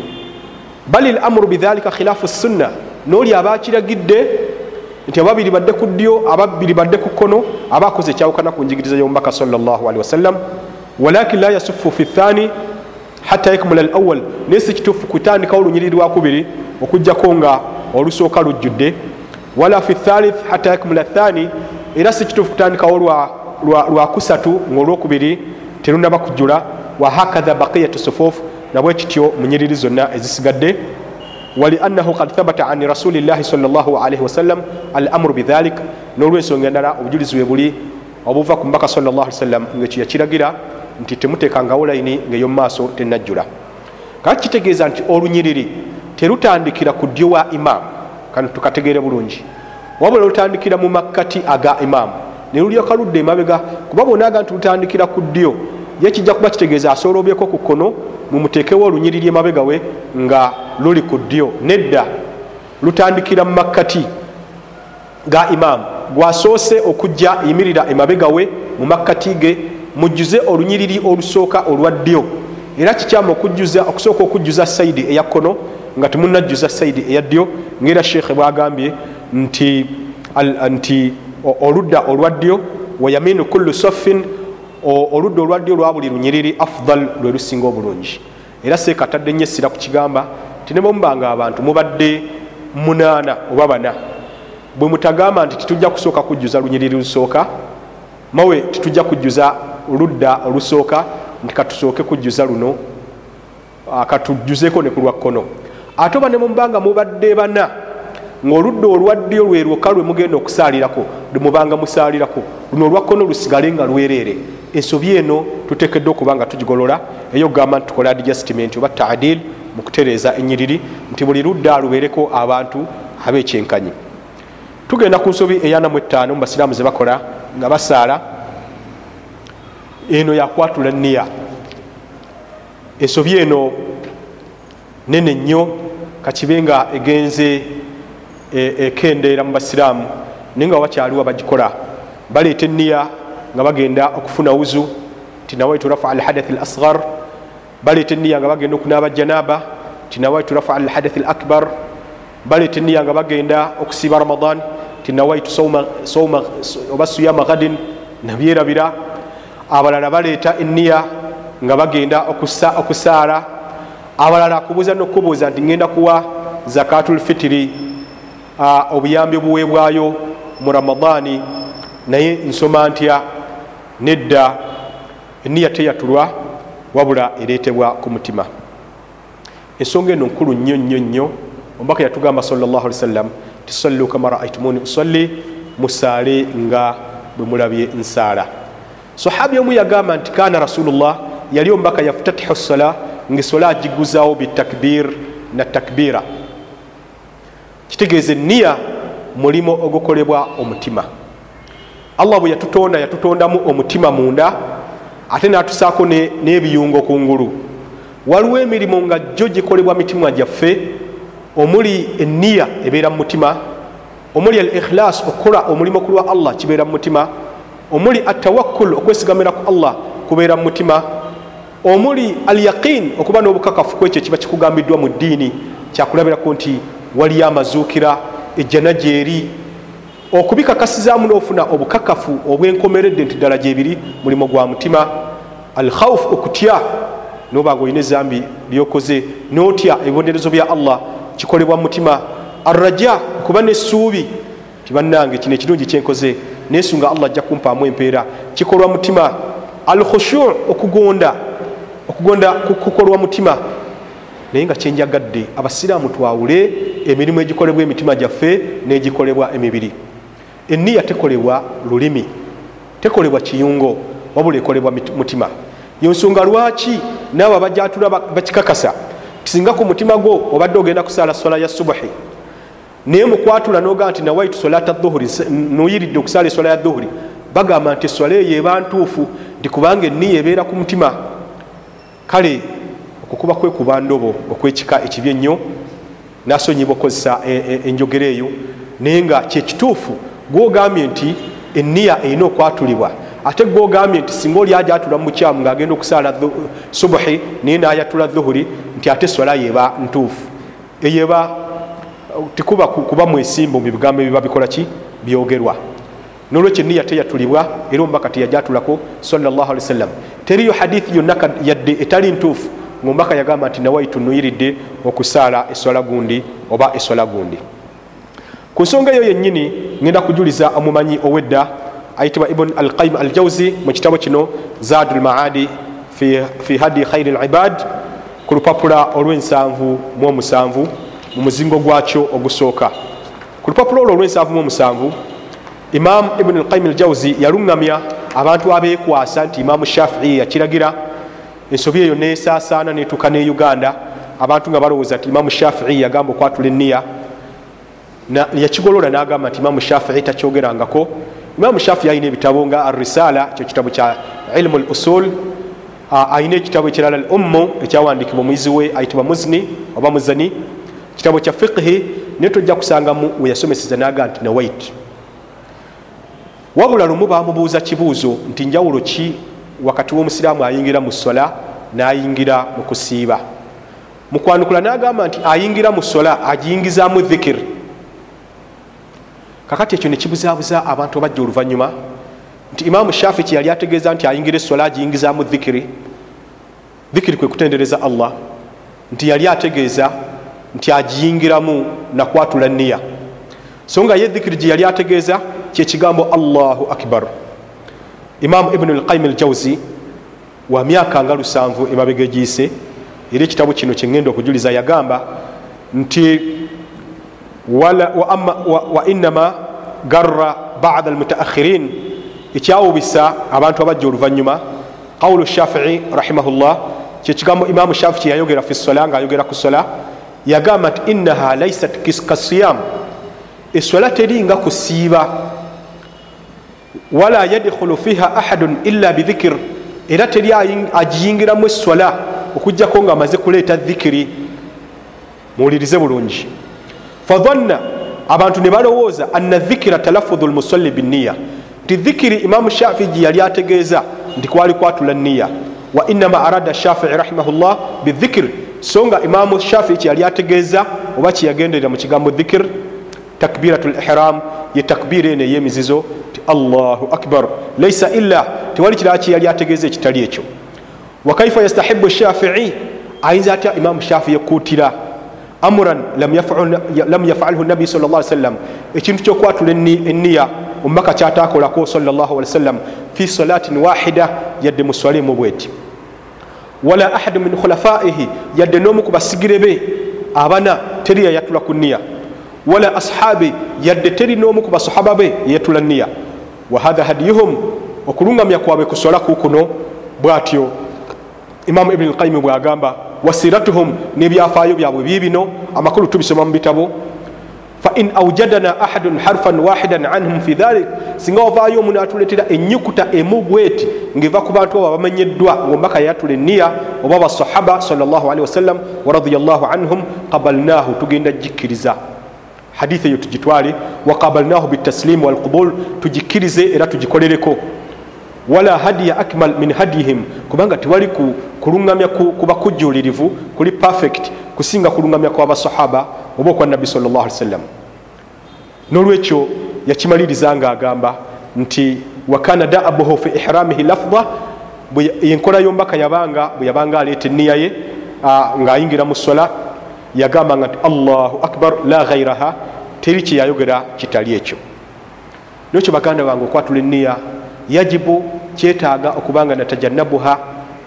Bali lamuru bidhalika khilaafu sunna nooli abakiragidde nti ababiri badde ku ddyo ababiri badde ku kkono aba akoze ekyawukana ku njigiriza y'omubaka salllahalihi wasallam. Walakin la yasufu fi thani hatta yakmula al awal naye si kituufu kutandikawo olunyiriri lwakubiri okugjako nga olusooka lujjudde. Wala fi thalith hatta yakmula thani era si kituufu kutandikawo lwakusatu ngaolwokubiri terunaba kujjula wahakatha baqiyatu sufufu nabwe kityo munyiriri zonna ezisigadde. Waliannahu kad thabata an rasulillahi salllahalihi wasallam al amuru bidhalik nolwensonga endala obujulizi bwe buli obuva ku mbaka sawasalam ngaekyo yakiragira nti temutekangawo layini ngaeyomumaaso tenajjula kati kitegeeza nti olunyiriri terutandikira ku ddyo wa imaamu kani tukategeere bulungi. Wabula lutandikira mu makkati aga imaamu nelulyoka ludda emabega kuba bonaga nti lutandikira ku ddyo ye kijja kuba kitegeeza asoolobyeko ku kkono mumuteekewo olunyiriri emabega we nga luli ku ddyo. Nedda lutandikira mu makkati ga imaamu gwasoose okujja yimirira emabega we mu makkati ge mujjuze olunyiriri olusooka olwa ddyo. Era kikyamu okusooka okujjuza saidi eya kkono nga temunajjuza saidi eya ddyo ngaera sheekhe bwagambye nti oludda olwa ddyo wayaminu kullu soffin oludda olwa buli lunyiriri afdal lwe lusinga obulungi. Era seekatadde nnyo essira ku kigamba tinebamubanga abantu mubadde munaana oba bana. Bwe mutagamba nti titujja kusooka kujjuza lunyiriri lusooka mawe titujja kujjuza oludda olusooka nti katusooke kujjuza luno katujjuzeko ne ku lwa kkono. Ate oba ne mumubanga mubadde bana ngaoludda olwaddyo lwe lwoka lwe mugenda okusaalirako lwemubanga musaalirako luno olwakkono lusigale nga lwereere. Ensobi eno tutekedde okuba nga tugigolola eyo okugamba nti tukola adjustment oba tadil mu kutereeza enyiriri nti buli ludda lubeereko abantu abekyenkanyi tugenda ku nsobi eyanamu etaano mubasiraamu ze bakola nga basaala. Eno yakwatula niya ensobi eno nene nnyo kakibe nga egenze ekendeera mu basiraamu naye nga wakyaliwo abagikola baleeta eniya nga bagenda okufuna wuzu tinawaitu rafa alhadath al asgar baleeta eniya nga bagenda okunaaba janaba tinawaitu rafa alhadath al akbar baleeta eniya nga bagenda okusiiba ramadan tinawaitu oba suyama gadin nabyerabira abalala baleeta eniya nga bagenda okusaala. Abalala akubuuza nokubuuza nti ngenda kuwa zakatul fitiri obuyambi obuweebwayo mu ramadaani naye nsoma ntya? Nedda eniya teyatulwa wabula ereetebwa ku mutima. Ensonga eno nkulu nnyo nnyo nnyo. Omubaka yatugamba salllah ali sallam tisallu kama raaitumuni usalli musaale nga bwe mulabye nsaala. Sahabi omu yagamba nti kana rasulullah yali omubaka yafutatihu sola ngaesola agiguzawo bitakbir na takbira kitegeeza eniya mulimo ogukolebwa omutima. Allah bwe yatutonda yatutondamu omutima munda ate natusaako n'ebiyungo kungulu waliwo emirimu nga jjo gikolebwa mitima gyaffe omuli eniya ebeera mu mutima omuli al ikhilas okukola omulimu kulwa allah kibeera mu mutima omuli atawakkul okwesigamira ku allah kubeera mu mutima omuli al yaqin okuba n'obukakafu kwekyo kiba kikugambiddwa mu ddiini kyakulabirako nti waliyo amazuukira ejjana gyeri okubikakasizaamu n'ofuna obukakafu obwenkomeredde nti ddala gyebiri mulimu gwa mutima. Al khaufu okutya nobanga olina ezambi lyokoze notya ebibonerezo bya allah kikolebwa mutima. Arraja kuba nessuubi tibannange kino ekirungi kyenkoze nesunga allah ajja kumpaamu empeera kikolwa mutima. Al khushu okugonda okugonda kukolwa mutima naye nga kyenjagadde abasiraamu twawule emirimu egikolebwa emitima gyaffe negikolebwa emibiri. Eniya tekolebwa lulimi tekolebwa kiyungo wabula ekolebwa mutima. Yensonga lwaki naabo abajatula bakikakasa? Tisinga ku mutima gwo obadde ogenda kusaala swala ya subuhi naye mukwatula nogaa nti nawaitu solata dhuhuri nuyiridde okusaala eswala ya dhuhuri bagamba nti eswala eyo eba ntuufu nti kubanga eniya ebeera ku mutima. Kale okukuba kwekuba ndobo okwekika ekibi ennyo nasonyibwa okozesa e, e, enjogera eyo. Naye nga kyekituufu gwogambye nti eniya erina okwatulibwa. Ate gwogambye nti singa oli ajatula mukyamu ngaagenda okusaala subuhi naye nayatula dhuhuri nti ate swala yeba ntuufu. Eyeba tikuba kuba mwesimbu mubigambo ebiba bikola ki? Byogerwa. Nolwekyo eniya teyatulibwa era omubaka teyajatulako sawasallam teriyo hadithi yonna yadde etali ntuufu ngaomubaka yagamba nti nawaitu nuyiridde okusaala eswala gundi oba eswala gundi. Ku nsonga eyo yennyini ngenda kujuliza omumanyi owedda ayitibwa ibn alqaim aljauzi mu kitabo kino zadu lmaadi fi hadi khairi libad ku lupapula olwensanvu muomusanvu mu muzingo gwakyo ogusooka. Ku lupapula olwo olwensanvu muomusanvu imamu ibuni alqaim aljauzi yaluŋŋamya abantu abeekwasa nti imamu shafii yakiragira ensobi eyo nesaasaana netuuka ne uganda. Abantu nga balowooza nti imamu shafii yagamba okwatula eniya yakigolola nagamba nti imamu shafii takyogerangako. Imamu shafii ayina ebitabo nga arisala ekyo kitabo kya ilmu l usul ayina ekitabo ekirala l ummu ekyawandikibwa omuyizi we ayitibwa muzni oba muzani. Kitabo kya fiqhi naye tojja kusangamu weyasomeseza naga nti nawait wabula lumu bamubuuza kibuuzo nti njawulo ki wakati womusiraamu ayingira mu sola nayingira mu kusiiba. Mukwanukula nagamba nti ayingira mu sola agiyingizaamu dhikiri kakati ekyo nekibuzabuza abantu abajja oluvanyuma nti imamu shafi kyeyali ategeeza nti ayingira esola agiyingizaamu dhikiri. Dhikiri kwe kutendereza allah nti yali ategeeza nti agiyingiramu nakwatula niya so nga ye dhikiri gye yali ategeeza kyekigambo allahu akbar imamu ibnu lqaim aljauzi wa myaka nga lusanvu emabega egiise era ekitabu kino kyeŋŋenda okujuliza yagamba nti wa inama garra bada almutaakhirin. Ekyawubisa abantu abajja oluvanyuma qawulu shafii rahimahullah kyekigambo imamu shafii yayogera fi sola ngaayogera ku sola yagamba nti innaha laisat kasiyam. Esola teringa kusiiba wala yadkhulu fiha ahadun illa bidhikir era teri agiyingiramu esola okugjako nga amaze kuleeta dhikiri. Muwulirize bulungi. Fadhanna abantu ne balowooza anna dhikira talafudhu lmusalli biniya nti dhikiri imamu shafii yali ategeeza nti kwali kwatula niya wa inama arada shafii rahimahullah bidhikir so nga imamu shafii kyeyali ategeeza oba kyeyagenderera mu kigambo dhikir takbiratu lihram ye takbira eno eyemizizo ti allahu akbar laisa illa tewali kirala kyeyali ategeeza ekitali ekyo wakaifa yastahibu shafii ayinza atya imamu shafii ekuutira amuran lam yafalhu nabi sa llah sallam ekintu kyokwatula eniya omubaka kyatakolako sawasalam fi salatin wahida yadde muswalemu bweti wala ahadu min khulafaihi yadde nomu ku basigire be abana teri yayatula ku niya wala ashabi yadde teri nomu ku basahaba be yayatula niya wahatha hadiyuhum okulungamya kwabwe kuswala kukuno bwatyo imamu ibuni lqayimu bwagamba wasiratuhum nebyafaayo byabwe bibino amakulu tubisoma mu bitabo fain aujadana ahadun harfan wahidan anhum fi dhalik singa wavaayo omuntu atuletera enyukuta emu bweti ngaeva ku bantu abo abamanyiddwa ngaombaka yatula eniya oba basahaba salllahalihi wasallam waradiallahu anhum qabalnahu tugenda gikkiriza hadithi eyo tugitwale waqabalnahu bitaslimu walqubul tugikkirize era tugikolereko wala hadiya akmal min hadihim kubanga tewali kuluŋamya kuba kujulirivu kuli perfect kusinga kuluŋamya kwabasahaba oba okwa nabbi salllah ali sallam nolwekyo yakimaliriza nga agamba nti wakana daabuhu fi ihramihi lafda enkola yombaka yabanga bwe yabanga aleeta eniya ye ngaayingira mu sola yagambanga nti allahu akbar la ghairaha teri kyeyayogera kitali ekyo. Nokyo baganda bange okwatula eniya yajibu kyetaaga okubanga natajanabuha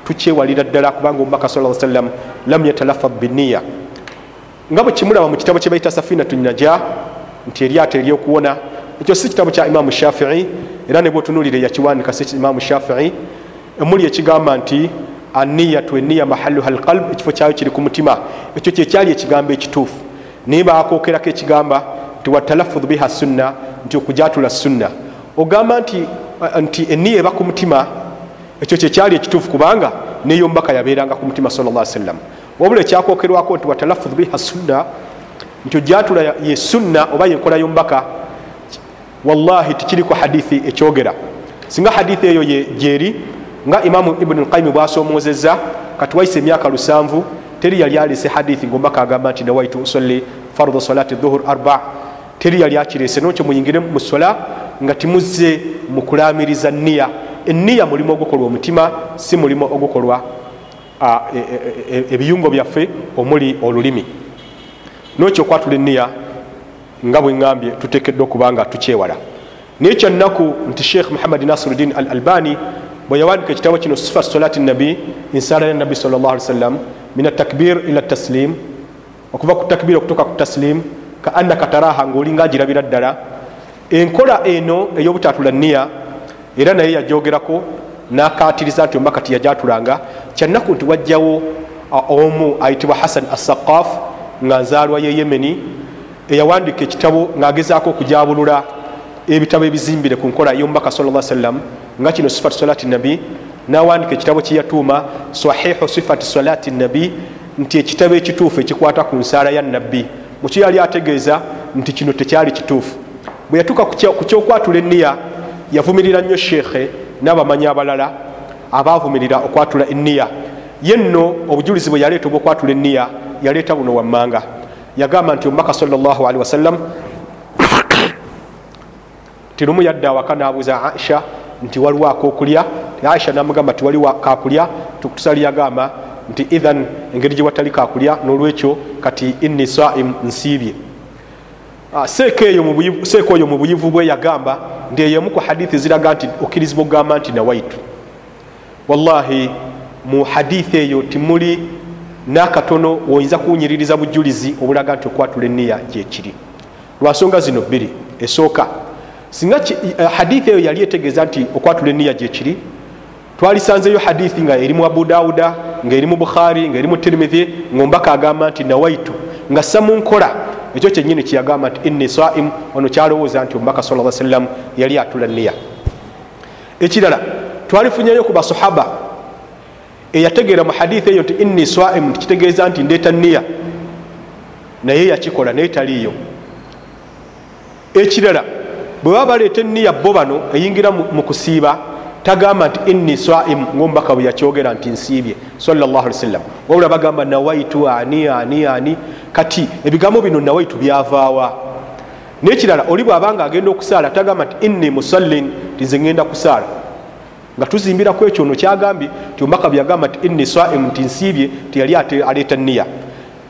tukyewalira ddala kubanga omubaka sa sallam lam yatalafad biniya nga bwe kimulaba mu kitabo kyebaita safinatu naja nti eryato eryokuwona ekyo si kitabo kya imamu shafii era ne bweotunulire yakiwandika si imamu shafii emuli ekigamba nti aniyatu eniya mahaluha alqalb ekifo kyayo kiri ku mutima. Ekyo kyekyali ekigambo ekituufu. Naye bakookerako ekigamba nti watalafudh biha sunna nti okujatula sunna. Ogamba nti eniya eba ku mutima ekyo kyekyali ekituufu kubanga neyo mbaka yabeeranga ku mutima sal lla sallam. Wabula ekyakokerwako nti watalafudh biha sunna nti ojatula ye sunna oba yenkola yombaka wallahi tikiriku hadithi ekyogera. Singa hadithi eyo gyeri nga imamu ibuni lqayimu bwasoomozeza kati waise emyaka lusanvu teri yali alese hadithi ngaombaka agamba nti nawaitu usalli fardu salati dhuhur arba. Teri yali akirese nokyo muyingire mu sola nga timuzze mu kulamiriza niya eniya mulimu ogukolwa omutima si mulimu ogukolwa ebiyungo byaffe omuli olulimi. Nokyo okwatula eniya nga bwe ŋambye tutekeddwa okuba nga tukyewala. Naye kyannaku nti sheikh muhammad nasiruddin al albani bwe yawandika ekitabo kino sifat solati nabi ensala ya nabbi sal llah ali sallam min atakbir ila taslim. Okuva ku takbir okutuuka ku taslim ka annaka taraha ngaolinga agirabira ddala enkola eno ey'obutatula niya era naye yajogerako nakatiriza nti ombaka tiyajatulanga kyannaku nti wajjawo omu ayitibwa hassan assaqaf nga nzaalwa ye yemeni eyawandika ekitabo ng'agezaako okujabulula ebitabo ebizimbire ku nkola y'omubaka sal lla sallam nga kino sifat salati nabi nawandika ekitabo kyeyatuuma sahihu sifati salati nabi nti ekitabo ekituufu ekikwata ku nsaala ya nabbi mukyo yali ategeeza nti kino tekyali kituufu. Bwe yatuuka ku kyokwatula eniya yavumirira nnyo sheekhe n'abamanyi abalala abaavumirira okwatula eniya ye nno obujulizi bwe yaleeta obwokwatula eniya yaleeta buno wammanga. Yagamba nti omubaka salllahalihi wasallam ti lumu yadda awaka nabuuza aisha nti waliwo akokulya. Aisha namugamba ti waliwo kakulya tukusali yagamba nti ithan engeri gye watali kakulya nolwekyo kati inni saim nsiibye. Seeka oyo mu buyivu bwe yagamba ndi eyemu ku hadithi ziraga nti okkirizibwa okugamba nti nawaitu. Wallahi mu hadithi eyo timuli nakatono woyinza kuwunyiririza bujulizi obulaga nti okwatula eniya gyekiri lwansonga zino bbiri esooka singa hadithi eyo yali etegeeza nti okwatula eniya gyekiri twalisanzeyo hadithi nga eri mu abu dawuda ngaeri mu bukhari ngaeri mu tirimithi ngaombaka agamba nti nawaitu. Nga samu nkola ekyo kyenyini kyeyagamba nti inni saim. Ono kyalowooza nti omubaka sa lla sallam yali atula niya ekirala twalifunyeyo ku basahaba eyategeera mu hadithi eyo nti inni saim. Tikitegeeza nti ndeeta niya naye yakikola naye taliiyo. Ekirala bwe baba baleeta eniya bo bano eyingira mu kusiiba tagamba nti inni saim ngaomubaka bwe yakyogera nti nsiibye sallam. Wabula bagamba nawaitu ani ani ani. Kati ebigambo bino nawaitu byavaawa. Nekirala oli bwabanga agenda okusaala tagamba nti inni musallin ti nze ngenda kusaala. Nga tuzimbiraku ekyo no kyagambye ti omubaka byagamba nti inni saim nti nsiibye tiyali aleeta niya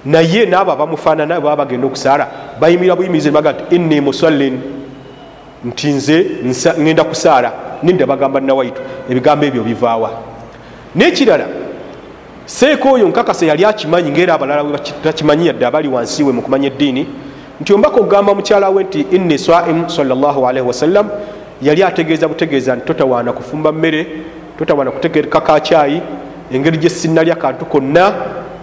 naye naabo abamufaanana baba bagenda okusaala bayimira buyimirize baga nti inni musallin nti nze ngenda kusaala ninde bagamba nawaitu ebigambo ebyo bivaawa. Nekirala seeka oyo nkakasa yali akimanyi ngaera abalala takimanyi yadde abali wansi we mukumanya eddiini nti ombaka okugamba mukyala we nti inni saim salllahalihi wasallam yali ategeeza butegeeza nti totawaana kufumba mmere totawaana kutegereka kakyayi engeri gyesinalya kantu konna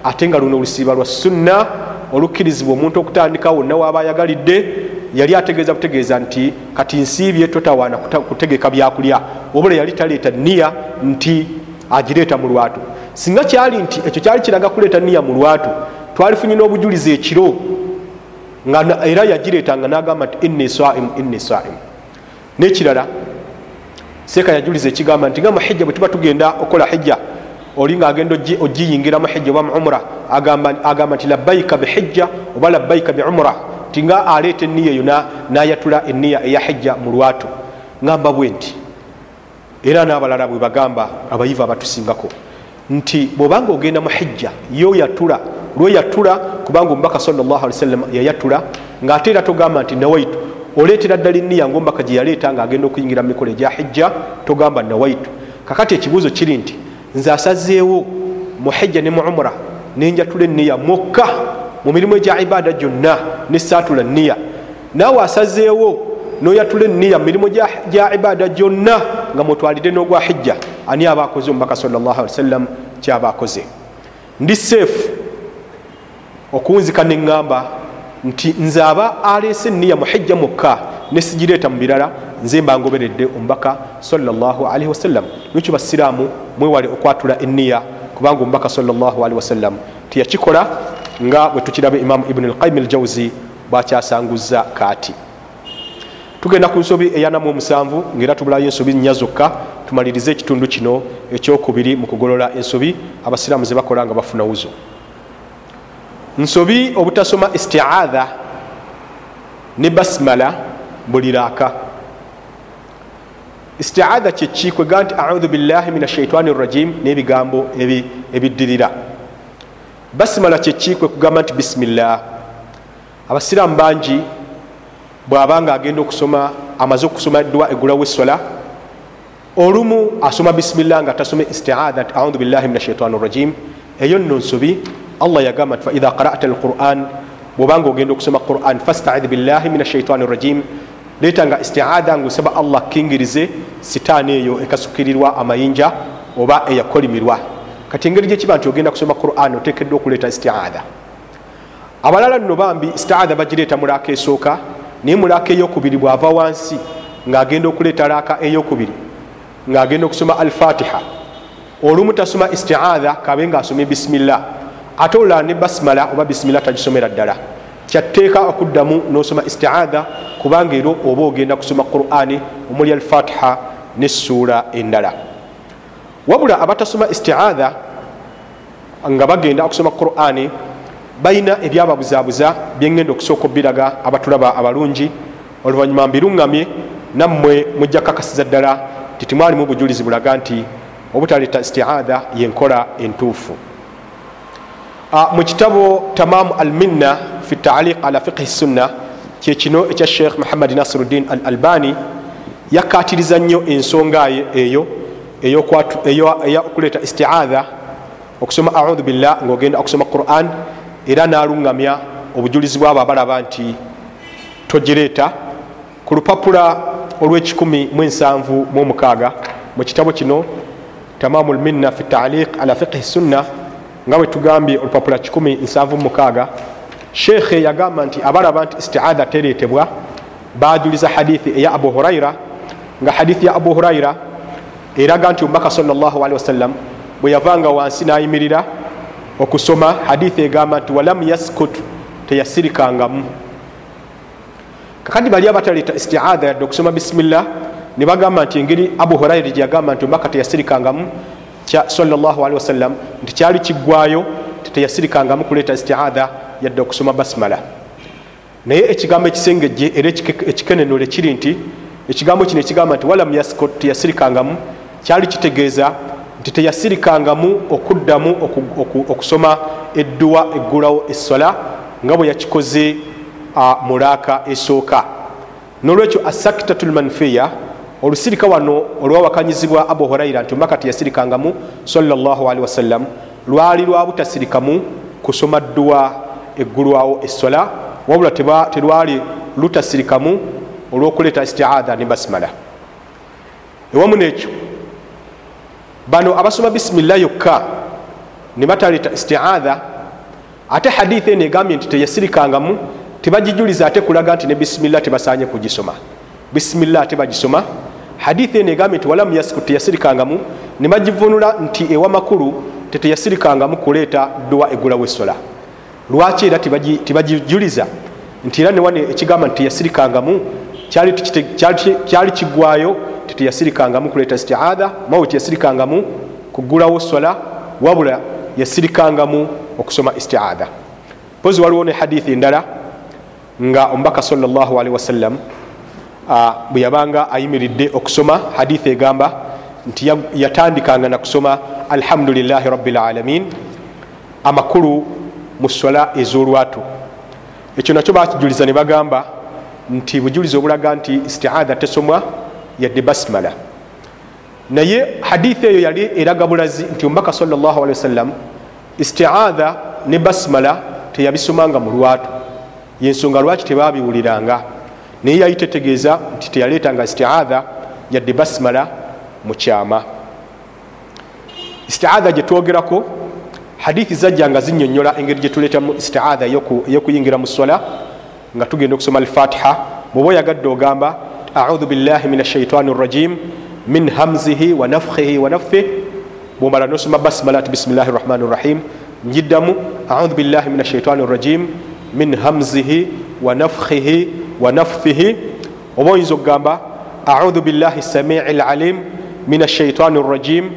ate nga luno olusiiba lwa sunna olukkirizibwa omuntu okutandikawo wonna waaba ayagalidde yali ategeeza kutegeeza nti kati nsiibye totawaana kutegeka byakulya. Obula yali taleeta niya nti agireeta mu lwatu. Singa kyali nti ekyo kyali kiraga kuleeta niya mu lwatu twalifunye n'obujulizi ekiro era yagireetanga nagamba nti inni saimu inni saimu. Nekirala seeka yajuliza ekigamba nti nga muhijja bwe tuba tugenda okukola hijja oli ngaagenda ogiyingira muhijja oba muumura agamba nti labbaika bihijja oba labbaika biumura ti nga aleeta eniya eyo nayatula eniya eya hijja mu lwatu. Ngamba bwe nti era n'abalala bwe bagamba abayivu abatusingako nti bwobanga ogenda mu hijja yoyatula lweyatula kubanga omubaka sawasalam yayatula ngaate era togamba nti nawaitu. Oleetera ddala eniya ngaomubaka gye yaleeta ngaagenda okuyingira mu mikolo egya hijja togamba nawaitu. Kakati ekibuuzo kiri nti nze asazeewo mu hijja ne mu umura nenjatula eniya mwokka mu mirimu egya ibaada gyonna nesaatula niya naawe asazeewo noyatula eniya mu mirimu gya ibaada gyonna nga mutwalire n'ogwa hijja ani aba akoze omubaka sawasalam kyaba akoze? Ndi seefu okunzika neŋŋamba nti nze aba aleese eniya mu hijja mukka nesigireeta mu birala nze mba ngoberedde omubaka salaalii wasallam nikyo basiraamu mwewale okwatula eniya kubanga omubaka salaalii wasallam tiyakikola nga bwe tukiraba imamu ibuni alqaimu aljawzi bwakyasanguza kaati. Tugenda ku nsobi eyanamu omusanvu ngaera tubulayo ensobi nnya zokka tumalirize ekitundu kino ekyokubiri mu kugolola ensobi abasiraamu ze bakola nga bafuna wuzo. Nsobi obutasoma istiaadha ne basimala buli raaka. Istiaadha kyeki kwega nti audhu billahi min ashaitaani rrajim n'ebigambo ebiddirira basimala kyeki kwe kugamba nti bisimillah abasiraamu bangi bw'abanga agenda okusoma amaze okusoma eddwa egulawo essola olumu asoma bisimillah nga tasome istiaadha nti audhu billahi min ashaitaani rrajim eyo nno nsobi allah yagamba nti faidha qarata alquran bwobanga ogenda okusoma quran fastaidh billahi min ashaitani rrajim leetanga istiaadha ngaosaba allah akkingirize sitaani eyo ekasukirirwa amayinja oba eyakolimirwa kati engeri gyekiba nti ogenda kusoma quran otekeddwa okuleeta istiaadha. Abalala nno bambi istiaadha bagireeta mulaaka esooka naye mulaaka eyokubiri bwava wansi ngaagenda okuleeta laaka eyokubiri ngaagenda okusoma alfatiha. Olumu tasoma istiaadha kabe ngaasomye bisimillah ate olulala ne basimala oba bisimila tagisomera ddala. Kyatteeka okuddamu nosoma istiaadha kubanga ero oba ogenda kusoma qurani omuli alfatiha nessuula endala wabula abatasoma istiaadha nga bagenda okusoma qurani balina ebyababuzaabuza byengenda okusooka obiraga abatulaba abalungi. Oluvanyuma mbiruŋŋamye nammwe mujja kakasiza ddala titimwalimu obujulizi bulaga nti obutaleeta istiaadha yenkola entuufu. Mu kitabo tamamu alminna fi taaliq ala fiqhi sunna kyekino ekya sheikh muhammad nasiruddin al albani yakatiriza nnyo ensonga eyo eyokuleeta istiaadha okusoma audhu billah ngaogenda okusoma quran era naluŋŋamya obujulizi bwabo abalaba nti togireeta. Ku lupapula olw'ekikumi mu ensanvu mu omukaaga mu kitabo kino tamamu lminna fi taaliq ala fiqhi sunna nga bwe tugambye olupapula 176 sheekhe yagamba nti abalaba nti istiaadha tereetebwa bajuliza hadithi eya abu huraira nga hadithi ya abu huraira eraga nti omubaka salli wasallam bwe yavanga wansi nayimirira okusoma hadithi egamba nti walam yaskut teyasirikangamu. Kakadi bali abataleeta istiaadha yadde okusoma bisimillah ne bagamba nti engeri abu huraira gyeyagamba nti omubaka teyasirikangamu wasalam nti kyali kiggwayo teteyasirikangamu kuleeta istiaadha yadde okusoma basimala naye ekigambo ekisengejje era ekikenenole kiri nti ekigambo kino ekigamba nti walam yaskot teyasirikangamu kyali kitegeeza nti teyasirikangamu okuddamu okusoma edduwa eggulawo essola nga bwe yakikoze mulaaka esooka. Nolwekyo asakitatu lmanfiya olusirika wano olwawakanyizibwa abu huraira nti omubaka teyasirikangamu salli wasallam lwali lwa butasirikamu kusoma dduwa eggulwawo essola wabula terwali lutasirikamu olwokuleeta istiaadha ne basimala ewamu nekyo bano abasoma bisimillah yokka ne bataleeta istiaadha ate haditha eno egambye nti teyasirikangamu tebagijuliza ate kulaga nti ne bisimillah tebasanye kugisoma bisimillah ate bagisoma haditha eno egambye nti walamu yasiku teyasirikangamu ne bagivunula nti ewa makulu teteyasirikangamu kuleeta dduwa egulawo essola lwaki era tebagijuliza nti era newane ekigamba nti teyasirikangamu kyali kigwayo teteyasirikangamu kuleeta istiaadha mawe teyasirikangamu kugulawo sola wabula yasirikangamu okusoma istiaadha pozi waliwo ne hadithi endala nga omubaka salli wasallam bwe yabanga ayimiridde okusoma hadithi egamba nti yatandikanga nakusoma alhamdulilahi rabilalamin amakulu mu sola ez'olwatu. Ekyo nakyo bakijuliza ne bagamba nti bujulizi obulaga nti istiaadha tesomwa yadde basmala. Naye hadithi eyo yali eraga bulazi nti omubaka sawasalam istiaadha ne basmala teyabisomanga mu lwatu. Yensonga lwaki tebabiwuliranga? Naye yali tetegeeza nti teyaleetanga istiaadha yadde basmala mu kyama. Istiaadha gyetwogerako hadithi zajja nga zinyonyola engeri gyetuleetamu istiaadha eyokuyingira mu sola nga tugenda okusoma alfatiha. Bweoba oyagadde ogamba audhu billahi min ashaitani rajim. Min hamzihi wa nafkhihi wa nafthih bwomala nosoma basmalat bisimillahi rrahmani rrahim njiddamu. Audhu billahi min ashaitani rrajim min hamzihi wa nafkhihi wa nafthihi. Oba oyinza okugamba audhu billahi samii lalim min ashaitani rrajim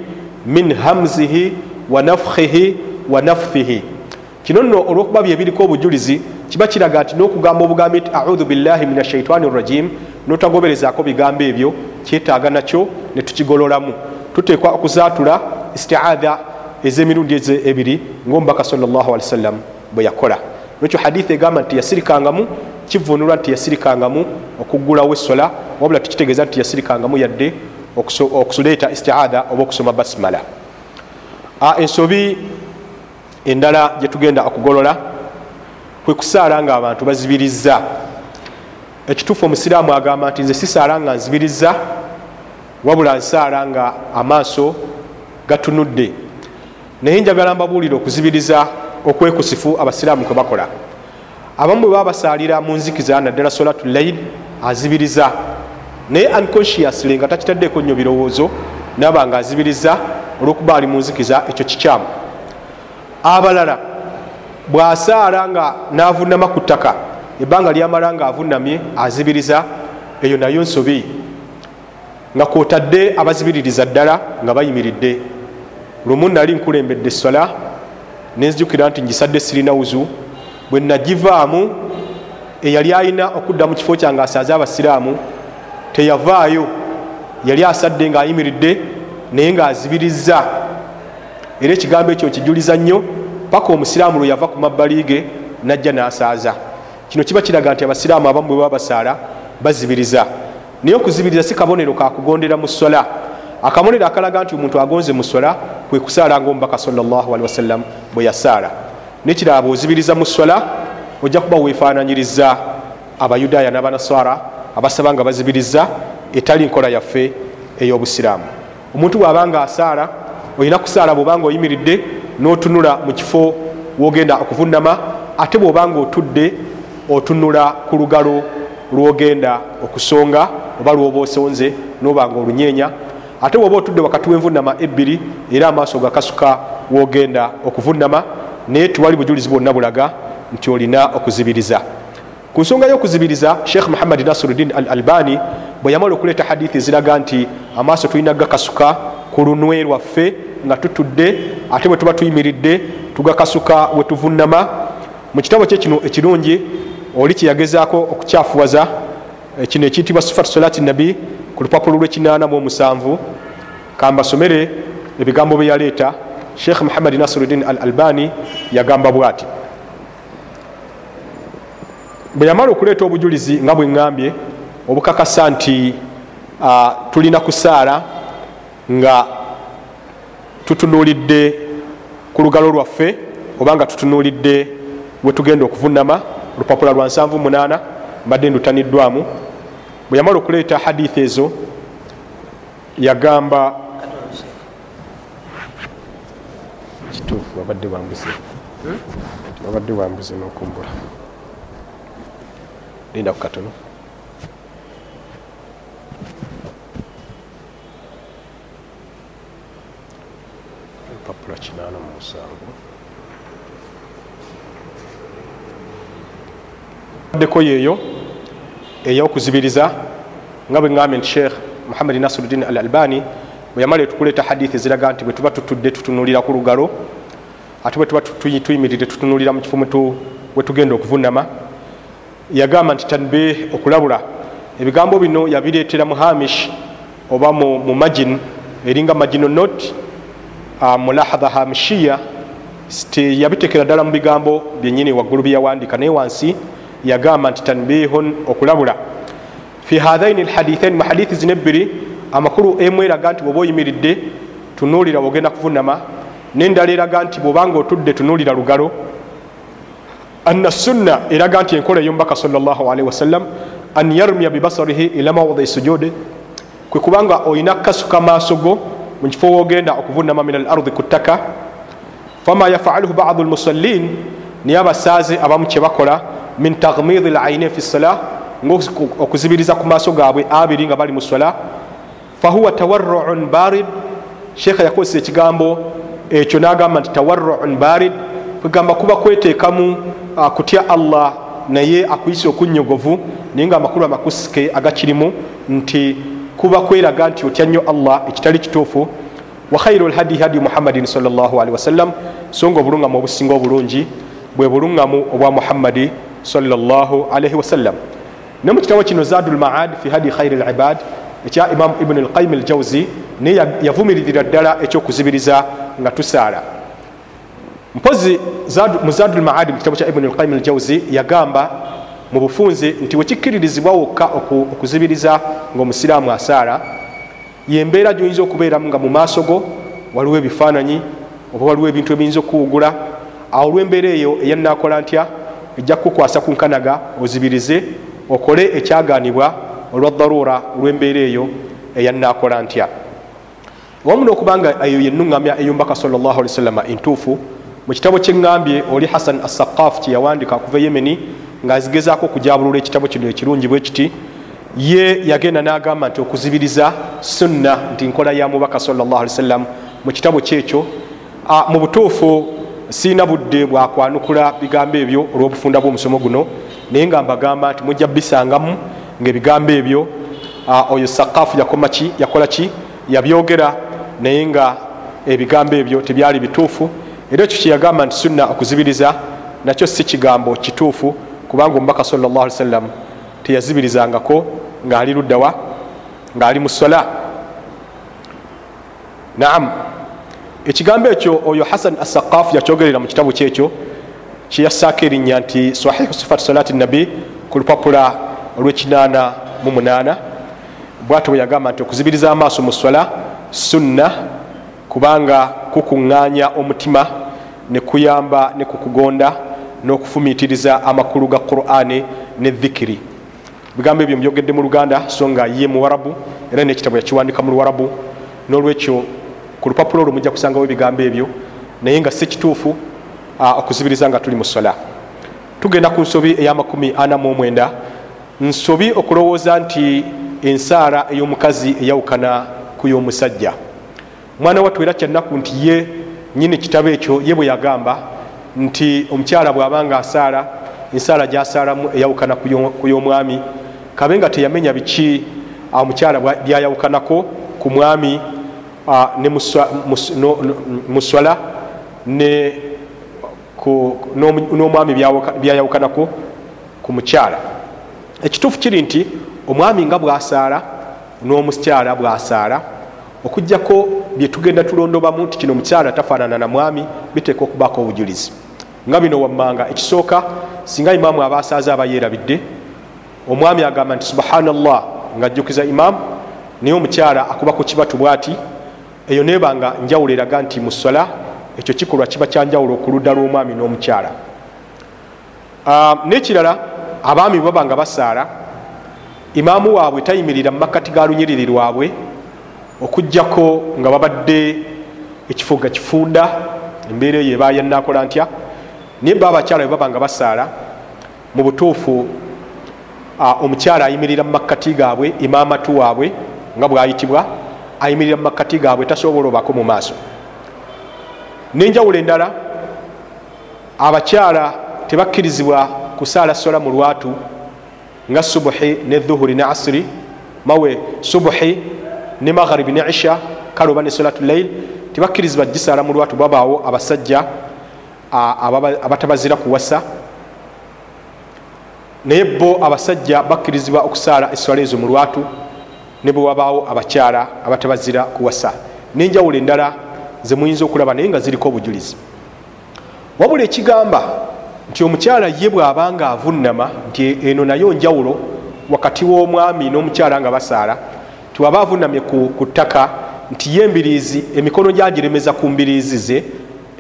min hamzihi wa nafkhihi wa nafthihi. Kino nno olwokuba byebiriko obujulizi kiba kiraga nti nokugamba obugambi nti audhu billahi min ashaitani rrajim notagoberezako bigambo ebyo kyetaaga nakyo netukigololamu tuteekwa okuzaatula istiaadha ez'emirundi ebiri ngaomubaka sawasalam bwe yakola. Nekyo haditha egamba nti yasirikangamu kivunulwa nti yasirikangamu okugulawo esola wabula tukitegeeza nti yasirikangamu yadde okuleeta istiaadha oba okusoma basmala. Ensobi endala gyetugenda okugolola kwe kusaala nga abantu bazibiriza ekituufu omusiraamu agamba nti nze sisaala nga nzibiriza wabula nsaala nga amaaso gatunudde. Naye njagala mbabuulira okuzibiriza okwekusifu abasiraamu kwe bakola. Abamu bwe baba basaalira mu nzikiza naddala solatu lail azibiriza. Naye unconsciously nga takitaddeko nnyo birowoozo naba nga azibiriza olwokuba ali mu nzikiza ekyo kikyamu. Abalala bwasaala nga navunama ku ttaka ebbanga lyamala nga avunamye azibiriza eyo nayo nsobi. Nga kwotadde abazibiririza ddala nga bayimiridde. Lumu nali nkulembedde essola nenzijukira nti ngisadde sirina wuzu. Bwe nagivaamu eyali ayina okudda mu kifo kyange asaaze abasiraamu teyavaayo. Yali asadde ngaayimiridde naye ngaazibiriza era ekigambo ekyo nkijuliza nnyo paka omusiraamu lwe yava ku mabbali ge najja n'asaaza kino kiba kiraga nti abasiraamu abamu bwe baba basaala bazibiriza. Naye okuzibiriza si kabonero kakugondera mu sola akabonero akalaga nti omuntu agonze mu sola kwe kusaala ngaomubaka salli wasallam bwe yasaala. Nekiraba bwozibiriza mu sola ojja kuba wefaananyiriza abayudaaya n'abanaswara abasaba nga bazibiriza etali nkola yaffe ey'obusiraamu. Omuntu bw'aba nga asaala olina kusaala bw'obanga oyimiridde n'otunula mu kifo wogenda okuvunama ate bw'obanga otudde otunula ku lugalo lwogenda okusonga oba lwoba osonze nobanga olunyeenya. Ate bwoba otudde wakati wenvunama ebbiri era amaaso gakasuka wogenda okuvunama naye tiwali bujulizi bwonna bulaga nti olina okuzibiriza. Ku nsonga y'okuzibiriza sheekh muhammadi nasiruddin al albani bwe yamala okuleeta hadithi eziraga nti amaaso tulina gakasuka ku lunwe lwaffe nga tutudde ate bwe tuba tuyimiridde tugakasuka we tuvunama. Mu kitabo kye kino ekirungi oli kyeyagezaako okukyafuwaza kino ekiyitibwa sifatu solati nabi ku lupapula lw'ekinaana mu omusanvu. Kambasomere ebigambo bye yaleeta. Sheekh muhammadi nasiruddin al albani yagamba bwati. Bwe yamala okuleeta obujulizi nga bwe ŋŋambye obukakasa nti tulina kusaala nga tutunuulidde ku lugalo lwaffe oba nga tutunuulidde we tugenda okuvunama olupapula lwa 78 mbadde ndutaniddwamu. Bwe yamala okuleeta hadithi ezo yagamba kituufu babadde bambuze babadde bambuze n'okumbula. Linda ku katono. Empapula kinaana mu musanvu addeko yeeyo ey'okuzibiriza nga bwe ŋŋambye nti sheekh muhammadi nasiruddin al albani bwe yamala etukuleeta hadithi ziraga nti bwe tuba tutudde tutunulira ku lugalo ate bwe tuba tuyimiridde tutunulira mu kifo we tugenda okuvunama yagamba nti tanbih okulabula. Ebigambo bino yabireetera mu hamish oba mu magin eringa magino not mulahadha hamishiya yabitekera ddala mu bigambo byenyini waggulu byeyawandika naye wansi yagamba nti tanbihun okulabula. Fi hathaini lhadithain mu hadithi zino ebbiri amakulu emu eraga nti bweoba oyimiridde tunuulira bwogenda kuvunama nendala eraga nti bwobanga otudde tunuulira lugalo. Anna sunna eraga nti enkola eyomubaka salllahalihi wasallam an yarmiya bibasarihi ila mawdii sujudi kwe kubanga olina kukasuka maaso go mu kifo wogenda okuvunama min al ardi ku ttaka. Fama yafaluhu badu lmusallin niye abasaaze abamu kyebakola min tagmidi lainin fi sala okuzibiriza ku maaso gaabwe abiri nga bali mu sala fahuwa tawarruun barid. Sheekha yakozesa ekigambo ekyo nagamba nti tawarruun barid. Kwegamba kuba kweteekamu kutya allah naye akuyisa okunyogovu naye nga amakulu amakusike agakirimu nti kuba kweraga nti otya nnyo allah ekitali kituufu. Wa khairu lhadi hadi muhammadin salllahalihi wasallam so nga obulungamu obusinga obulungi bwe bulungamu obwa muhammadi salllahalihi wasallam. Ne mu kitabo kino zadu lmaad fi hadi khairi libad ekya imamu ibuni lqayim aljawzi naye yavumiririra ddala ekyokuzibiriza nga tusaala. Mpozi mu zadu lmaadi mu kitabo kya ibuni lqayim aljawzi yagamba mu bufunze nti wekikkiririzibwa wokka okuzibiriza ngaomusiraamu asaala yembeera gyoyinza okubeeramu nga mu maaso go waliwo ebifaananyi oba waliwo ebintu ebiyinza okuwugula awo olwembeera eyo eyanakola ntya ejja kukukwasa ku nkanaga ozibirize okole ekyaganibwa olwa darura olwembeera eyo eyanakola ntya. Wamu nokubanga eyo yenuŋamya eyumbaka sallaalwasallama entuufu mu kitabo kyeŋŋambye oli hassan assaqaf kyeyawandika okuva yemeni ngaazigezaako okujabulula ekitabo kino ekirungi bwe kiti ye yagenda n'agamba nti okuzibiriza sunna nti nkola ya mubaka sawasallam mu kitabo kyekyo mu butuufu siina budde bwakwanukula bigambo ebyo olw'obufunda bw'omusomo guno naye nga mbagamba nti mujja bisangamu ngaebigambo ebyo oyo sakafu yakomaki yakola ki yabyogera naye nga ebigambo ebyo tebyali bituufu. Era ekyo kyeyagamba nti sunna okuzibiriza nakyo si kigambo kituufu kubanga omubaka salllah sallam teyazibirizangako ngaali luddawa ngaali mu sola naam ekigambo ekyo oyo hasan assaqafu yakyogerera mu kitabu kyekyo kyeyassaako erinnya nti sahihu sifat salati nabi ku lupapula olw'ekinaana mu munaana. Bwatyo bwe yagamba nti okuzibiriza amaaso mu sola sunna kubanga kukuŋŋaanya omutima ne kuyamba ne kukugonda n'okufumiitiriza amakulu ga qur'ani ne dhikiri. Bigambo ebyo mbyogedde mu luganda so nga ye muwarabu era nekitabo yakiwandika mu luwarabu n'olwekyo ku lupapula olwo mujja kusangawo ebigambo ebyo naye nga si kituufu okuzibiriza nga tuli mu sola. Tugenda ku nsobi ey'amakumi ana mu omwenda. Nsobi okulowooza nti ensaala ey'omukazi eyawukana ku y'omusajja. Omwana wattu era kyannaku nti ye nyini kitabo ekyo ye bwe yagamba nti omukyala bw'abanga asaala ensaala gyasaalamu eyawukana ku y'omwami. Kabe nga teyamenya biki omukyala byayawukanako ku mwami muswala n'omwami byayawukanako ku mukyala. Ekituufu kiri nti omwami nga bwasaala n'omukyala bwasaala okugjako byetugenda tulondobamu nti kino mukyala tafaanana na mwami biteeka okubaako obujulizi. Nga bino wammanga ekisooka singa imaamu aba asaaza aba yeerabidde omwami agamba nti subhanallah ngaajjukiza imaamu naye omukyala akuba ku kibatu bwati eyo nebanga njawulo eraga nti mu sola ekyo kikolwa kiba kyanjawulo okuludda lw'omwami n'omukyala. N'ekirala abaami baba nga basaala imaamu waabwe tayimirira mu makkati ga lunyiriri lwabwe okugjako nga babadde ekifo ga kifunda embeera eyo eba yanakola ntya. Naye ba abakyala bwe baba nga basaala mu butuufu omukyala ayimirira mu makkati gaabwe imamatu waabwe nga bwayitibwa ayimirira mu makkati gaabwe tasobola obako mu maaso. Nenjawulo endala abakyala tebakkirizibwa kusaala sola mu lwatu nga subuhi ne dhuhuri ne asiri mawe subuhi ne magharibi ne isha kale oba ne solatu lail tebakkirizibwa gisaala mu lwatu. Babaawo abasajja abatabazira kuwasa naye bo abasajja bakkirizibwa okusaala eswala ezo mu lwatu ne bwe wabaawo abakyala abatabazira kuwasa nenjawulo endala zemuyinza okulaba naye nga ziriko obujulizi. Wabula ekigamba nti omukyala ye bw'abanga avunnama nti eno nayo njawulo wakati w'omwami n'omukyala nga basaala tiwaba avunnamye ku ttaka nti ye embiriizi emikono gyagiremeza ku mbiriizi ze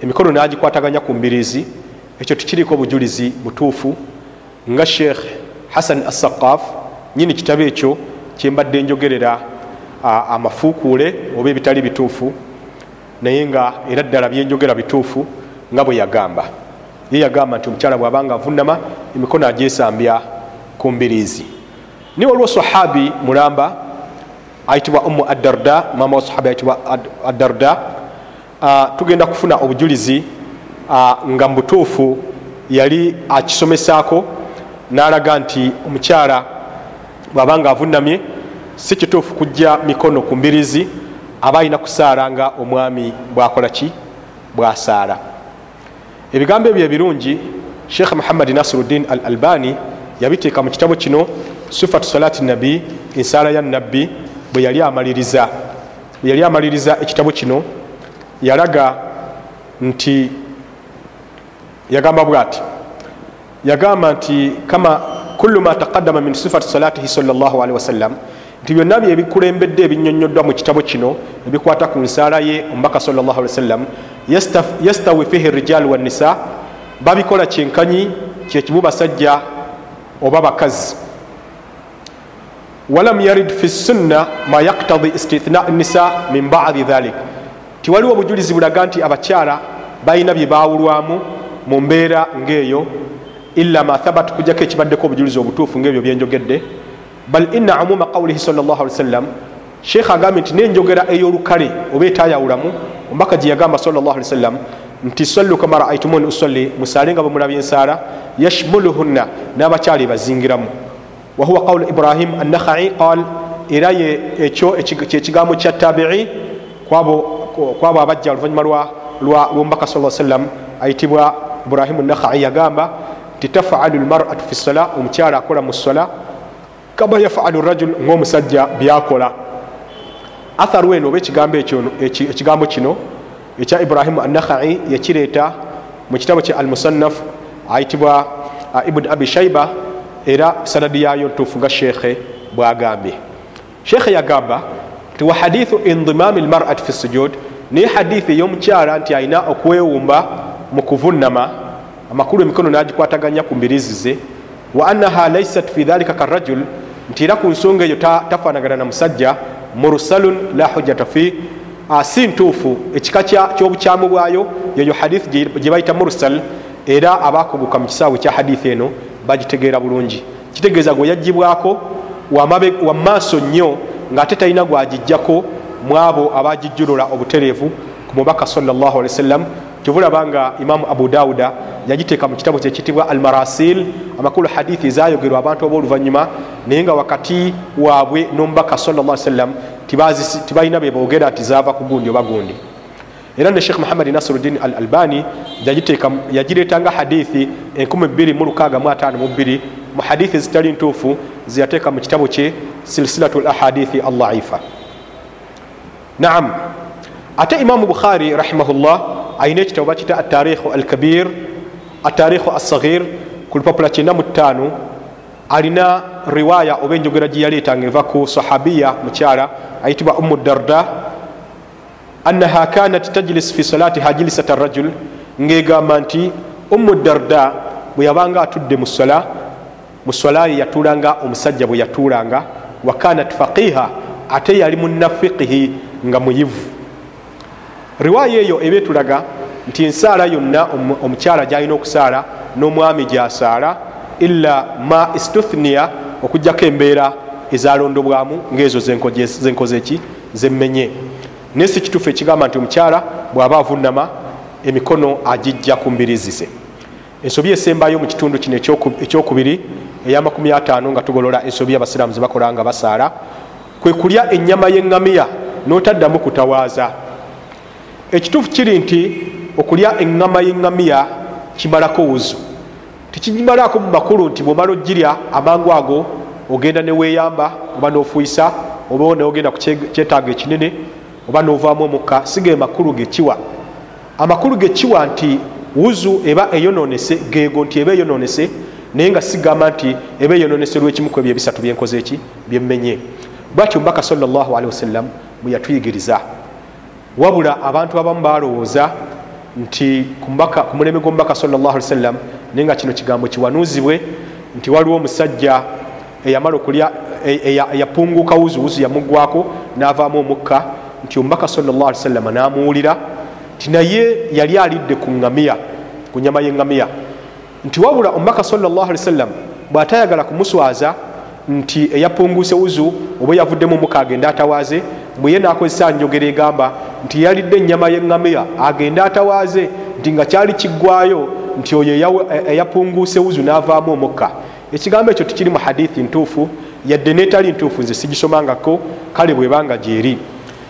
emikono nagikwataganya ku mbiriizi ekyo tikiriiko obujulizi butuufu. Nga sheekh hassan assaqaf nyini kitabo ekyo kyembadde njogerera amafuukuule oba ebitali bituufu naye nga era ddala byenjogera bituufu nga bwe yagamba. Ye yagamba nti omukyala bwabanga avunama emikono agyesambya ku mbiriizi. Niwe olwo sahabi mulamba ayitibwa umu adarda mama wa sahabi ayitibwa adarda tugenda kufuna obujulizi nga mubutuufu yali akisomesaako nalaga nti omukyala bwabanga avunamye si kituufu kujja mikono ku mbirizi aba alina kusaala nga omwami bwakola ki? Bwasaala. Ebigambo ebyo ebirungi sheekh muhammadi nasiruddin al albani yabiteeka mu kitabo kino sifatu salati nabi ensaala ya nabbi bwe yali amaliriza. Bwe yali amaliriza ekitabo kino yalaga nti yagamba bwati yagamba nti kama kullu ma taqaddama min sifati salatihi salllahalihi wasallam nti byonna byebikulembedde ebinyonyoddwa mu kitabo kino ebikwata ku nsaala ye omubaka salllahali wasallam yastawi fihi rijal wanisa babikola kyenkanyi kyekimu basajja oba bakazi. Walam yarid fi sunna ma yaktadi istithna nisa min badi dhalik. Tiwaliwo obujulizi bulaga nti abakyala balina bye bawulwamu mu mbeera ngaeyo ila ma thabat kujjako ekibaddeko obujulizi obutuufu ngaebyo byenjogedde bal ina umuma qawlihi salllah ali wasallam sheekh agambye nti nenjogera ey'olukale oba etayawulamu omubaka gye yagamba salllah ali wasallam nti sallu kama raaitumuni usalli musaale nga bwemulabye ensaala yashmuluhunna n'abakyali bazingiramu. Wahuwa qawlu ibrahim annakhai qal era ekyo kyekigambo kya tabii kwabo abajja oluvanyuma lwomubaka sa sallam ayitibwa ibrahimu nakhai yagamba nti tafalu lmaratu fi sola omukyala akola mu sola kama yafalu rajul ngaomusajja byakola. Atharu eno oba ekigambo kino ekya ibrahimu anakhai yakireeta mu kitabo kya almusannaf ayitibwa ibuni abi shaiba era sanadi yayo ntuufu nga sheekhe bwagambye. Sheekhe yagamba nti wa hadithu indimami lmarati fi sujud naye hadithi ey'omukyala nti alina okwewumba mu kuvunama amakulu emikono nagikwataganya ku mbirizi ze. Wa annaha laisat fi dhalika karajul nti era ku nsonga eyo tafaanagana na musajja mursalun la hujjata fi. Si ntuufu. Ekika ky'obukyamu bwayo yeyo hadithi gye bayita mursal era abakuguka mu kisaawe kya hadithi eno bagitegeera bulungi. Kitegeeza gwe yagibwako wamaaso nnyo ng'ate talina gwagijjako mu abo abagijjulula obutereevu ku mubaka salllahali kyovulaba nga imamu abu dawuda yagiteeka mu kitabo kyekitibwa al marasil amakulu hadithi zayogerwa abantu abooluvanyuma naye nga wakati waabwe n'omubaka salla sallam tibalina bebogera nti zava ku gundi oba gundi. Era ne sheekh muhammadi nasiruddin al albani yagireetanga hadithi 262 mu hadithi zitali ntuufu zeyateeka mu kitabo kye silsilatu l ahadithi allaifa naam. Ate imamu bukhari rahimahullah ayina ekitabo bakita atarikhu alkabir atarikhu assagir ku lupapula 95 alina riwaya oba enjogera gye yaleetanga eva ku sahabiya mukyala ayitibwa umu darda annaha kanat tajlis fi salatiha jilisata rajul ngegamba nti umu darda bwe yabanga atudde mu sola mu sola ye yatuulanga omusajja bwe yatuulanga wa kanat faqiha ate yali munafiqihi nga muyivu riwaya eyo eba etulaga nti ensaala yonna omukyala gyalina okusaala n'omwami gyasaala illa ma istuthniya okugjako embeera ezalondobwamu ngaezo zenkoze ki zemmenye naye si kituufu ekigamba nti omukyala bw'aba avunama emikono agijja ku mbirizi ze ensobi esembayo mu kitundu kino ekyokubiri eyamakumi ataano nga tugolola ensobi abasiraamu zebakola nga basaala kwe kulya ennyama y'eŋŋamiya n'otaddamu kutawaaza ekituufu kiri nti okulya eŋŋama y'eŋŋamiya kimalako wuzu. Tekimalako mu makulu nti bwomala ogirya amangu ago ogenda neweeyamba oba nofuyisa oba nogenda ku kyetaago ekinene oba novaamu omukka sige makulu gekiwa amakulu gekiwa nti wuzu eba eyononese geego nti eba eyononese naye nga sigamba nti eba eyononese lwekimuku ebyo ebisatu byenkoze eki byemmenye bwatyo mubaka salllahalihi wasallam bwe yatuyigiriza wabula abantu abamu balowooza nti ku muleme gwomubaka salllahali wasallam naye nga kino kigambo kiwanuuzibwe nti waliwo omusajja eyamala okulya eyapunguka wuzu wuzu yamugwako n'avaamu omukka nti omubaka salllahali wasallama n'amuwulira nti naye yali alidde ku ŋŋamiya ku nyama y'eŋŋamiya. Nti wabula omubaka salllahali wasallam bw'atayagala kumuswaza nti eyapunguse wuzu oba yavuddemu omukka agende atawaaze bweye n'akozesa njogera egamba nti yalidde ennyama y'eŋŋamiya agende atawaaze nti nga kyali kiggwayo nti oyo eyapunguse wuzu n'avaamu omukka. Ekigambo ekyo tikiri mu hadithi ntuufu yadde netali ntuufu nze sigisomangako kale bwebanga gyeri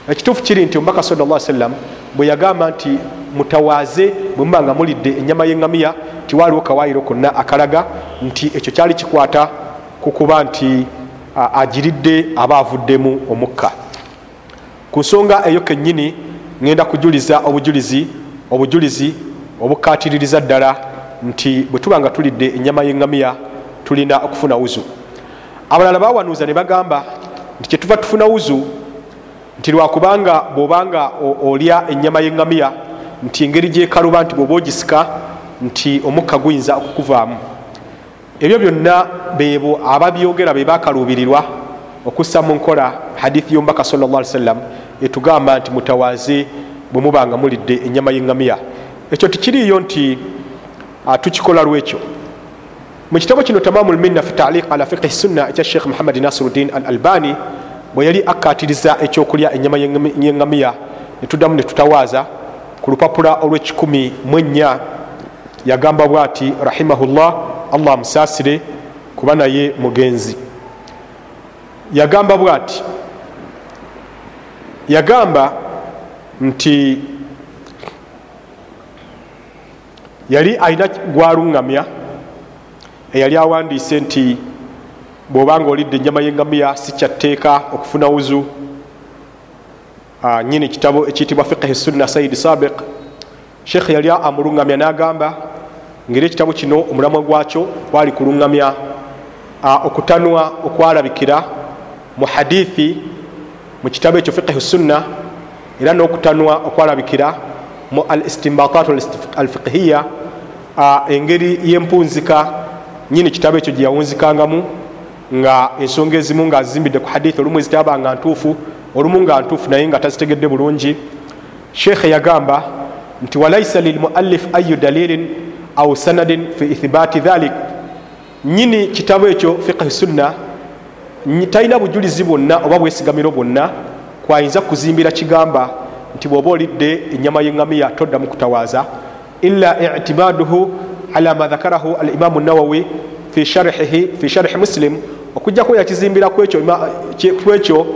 ekituufu kiri nti omubaka salla sallam bwe yagamba nti mutawaaze bwe muba nga mulidde ennyama y'eŋŋamiya tiwaaliwo kawaayiro konna akalaga nti ekyo kyali kikwata kukuba nti agiridde aba avuddemu omukka ku nsonga eyo kennyini ŋenda kujuliza obujulizi obujulizi obukatiririza ddala nti bwe tuba nga tulidde ennyama y'eŋŋamiya tulina okufuna wuzu. Abalala bawanuuza ne bagamba nti kyetuva tufuna wuzu nti lwakubanga bwobanga olya ennyama y'eŋŋamiya nti engeri gyekaluba nti bwoba ogisika nti omukka guyinza okukuvaamu. Ebyo byonna beebo ababyogera be bakaluubirirwa okussa mu nkola hadithi y'omubaka salllah ali sallam etugamba nti mutawaaze bwe muba nga mulidde ennyama y'eŋŋamiya. Ekyo tikiriiyo nti tukikola lwekyo. Mu kitabo kino tamamu lminna fi taliq ala fiqhi sunna ekya sheikh muhammadi nasiruddin al albani bwe yali akkatiriza ekyokulya ennyama y'eŋŋamiya netuddamu netutawaaza ku lupapula olw'ekikumi mu ennya yagamba bwati rahimahullah allah amusaasire kuba naye mugenzi yagamba bwati? Yagamba nti yali alina gwaluŋŋamya eyali awandiise nti bw'obanga olidde ennyama y'eŋŋamiya si kyatteeka okufuna wuzu. Nyini kitabo ekiyitibwa fiqhi sunna saidi sabiq. Sheekh yali amuluŋŋamya n'agamba ngeri ekitabo kino omulamwa gwakyo kwali kuluŋŋamya okutanwa okwalabikira mu hadithi mu kitabo ekyo fiqhi sunna era n'okutanwa okwalabikira mu al istimbatat al fiqhiya engeri y'empunzika nyini kitabo ekyo gyeyawunzikangamu nga ensonga ezimu nga azizimbidde ku hadithi olumu ezitabanga ntuufu olumu nga ntuufu naye nga tazitegedde bulungi. Sheekhe yagamba nti walaisa lilmuallif ayu dalilin au sanadin fi ithibati dhalik. Nyini kitabo ekyo fiqhi sunna talina bujulizi bwonna oba bwesigamiro bwonna kwayinza kuzimbira kigamba nti bwoba olidde ennyama y'eŋŋamiya toddamu kutawaaza. Illa itimaduhu ala ma dhakarahu alimamu nawawi fi sharhihi fi sharhi muslim. Okujjako yakizimbira kwekyo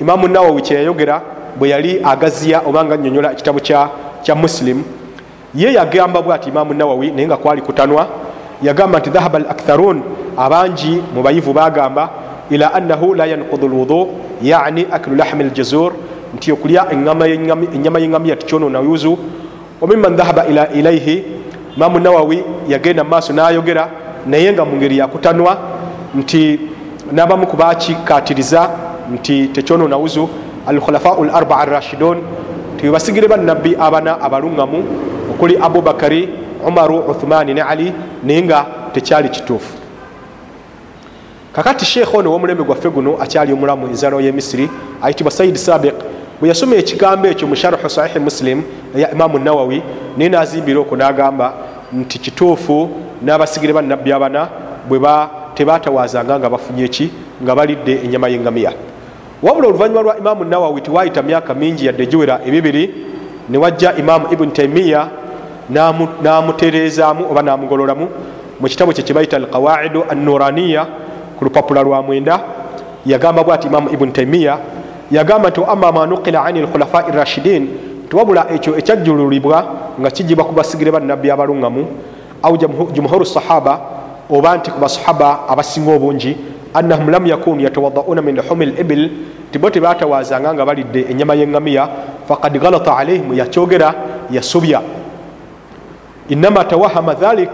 imamu nawawi kyeyayogera bwe yali agaziya oba nga nyonyola ekitabo kya muslim. Ye yagamba bwati imamu nawawi naye nga kwali kutanwa yagamba nti dhahaba al aktharun abangi mu bayivu bagamba ila annahu la yankudu lwudu yani aklu lahmi ljazur nti okulya enyama yeŋŋamiya tikyonona yuzu. Wamimman dhahaba ilaihi imamu nawawi yagenda mu maaso n'ayogera naye nga mu ngeri yakutanwa nti n'abamu ku bakikatiriza nti tekyonona wuzu alkhulafau l arbaa rashidun tibasigire bannabbi abana abaluŋŋamu okuli abubakari umaru uthmani ne ali naye nga tekyali kituufu kakati sheekh ono w'omulembe gwaffe guno akyali omulamu enzalo y'emisiri ayitibwa saidi sabiq bwe yasoma ekigambo ekyo mu sharuhu sahihi muslim eya imamu nawawi naye nazimbira okwo nagamba nti kituufu n'abasigire bannabbi abana bwe tebatawazanga nga bafunye eki nga balidde enyama y'engamiya. Wabula oluvannyuma lwa imamu nawawi tiwayita myaka mingi yadde giwera ebibiri newajja imamu ibuni taimiya namutereezaamu oba namugololamu mu kitabo kye kibayita alqawaidu annuraniya ku lupapula lwa mwenda yagamba bw ati imamu ibuni taimiya yagamba nti ama ma nukila ani lkhulafai rashidin tiwabula ekyo ekyajjululibwa nga kijibwa ku basigire bannabbi abaluŋŋamu au jumhuru sahaba oba nti ku basahaba abasinga obungi annahum lam yakunu yatawadauna min luhumi libil tibo tebatawazanga nga balidde enyama yeŋŋamiya fakad galata alaihim yakyogera yasobya inama tawahama dhalik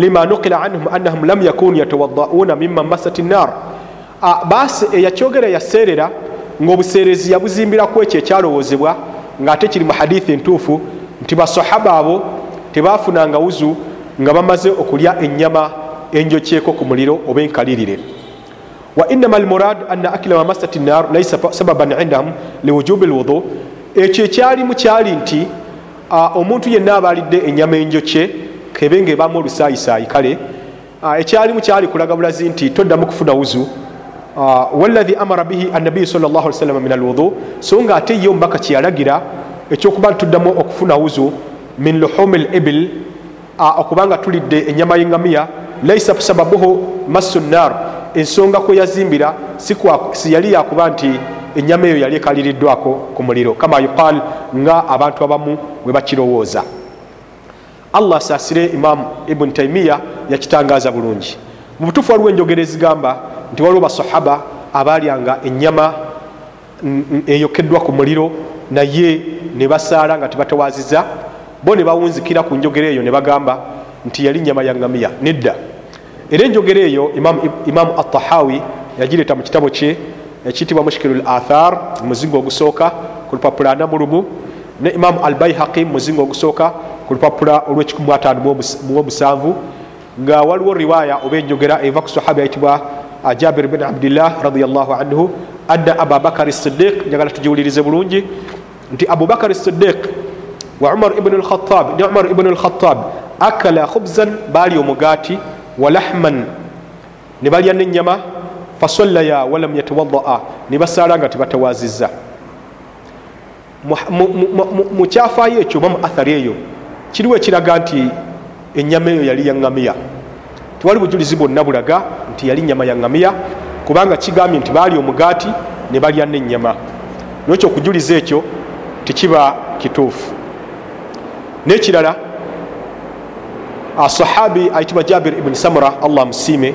lima nukila anhum annahum lam yakunu yatawadauna mima masat nar basi eyakyogera yaseerera ngaobuseerezi yabuzimbiraku ekyo ekyalowoozebwa ngaate kiri mu hadithi entuufu nti basahaba abo tebafunanga wuzu nga bamaze okulya enyama enjokyeko ku muliro oba enkalirire. Wa inama almurad anna akila mamasat nar laisa sababan indahum liwujubi lwudu ekyo ekyalimu kyali nti omuntu yenna abalidde enyama enjokye kebe nga ebamu olusaayisayi kale ekyalimu kyali kulaga bulazi nti toddamu kufuna wuzu. Wallahi amara bihi annabiyu salllahsalama min alwudu. So nga ate ye omubaka kyeyalagira ekyokuba ntituddamu okufuna wuzu min luhumi libil okubanga tulidde enyama yeŋŋamiya laisa sababuhu massu nar ensonga kwe yazimbira siyali yakuba nti enyama eyo yali ekaliriddwako ku muliro. Kama yuqal nga abantu abamu bwe bakirowooza allah asaasire imamu ibuni taimiya yakitangaza bulungi. Mu butuufu waliwo enjogera ezigamba nti waliwo basahaba abalyanga enyama eyokeddwa ku muliro naye ne basaala nga tebatawaziza bo ne bawunzikira ku njogera eyo ne bagamba nti yali nyama ya ngamiya nedda. Era enjogera eyo imamu atahawi yagireeta mu kitabo kye ekiyitibwa mushkilu l athar muzingo ogusooka ku lupapula anamulumu ne imamu al baihaqi muzingo ogusooka ku lupapula olw15 nga waliwo riwaya oba enjogera eva ku sahaba yayitibwa jabir bin abdillah radiallahu anhu anna ababakari sidiq njagala tugiwulirize bulungi nti abubakari sidiq wa umar ibn lkhatab ne umar ibn lkhatab akala khubzan baali omugaati wa lahman. Ne balya nenyama fasallaya walam yatawadaa ne basaala nga tebatawaziza mu kyafaayo ekyo oba mu athari eyo kiriwo ekiraga nti enyama eyo yali yaŋŋamiya tewali bujulizi bwonna bulaga nti yali nyama ya ŋŋamiya kubanga kigambye nti baali omugaati ne balya nenyama nokyo okujuliza ekyo tekiba kituufu. Nekirala sahabi ayitibwa jabir ibuni samura allah musiime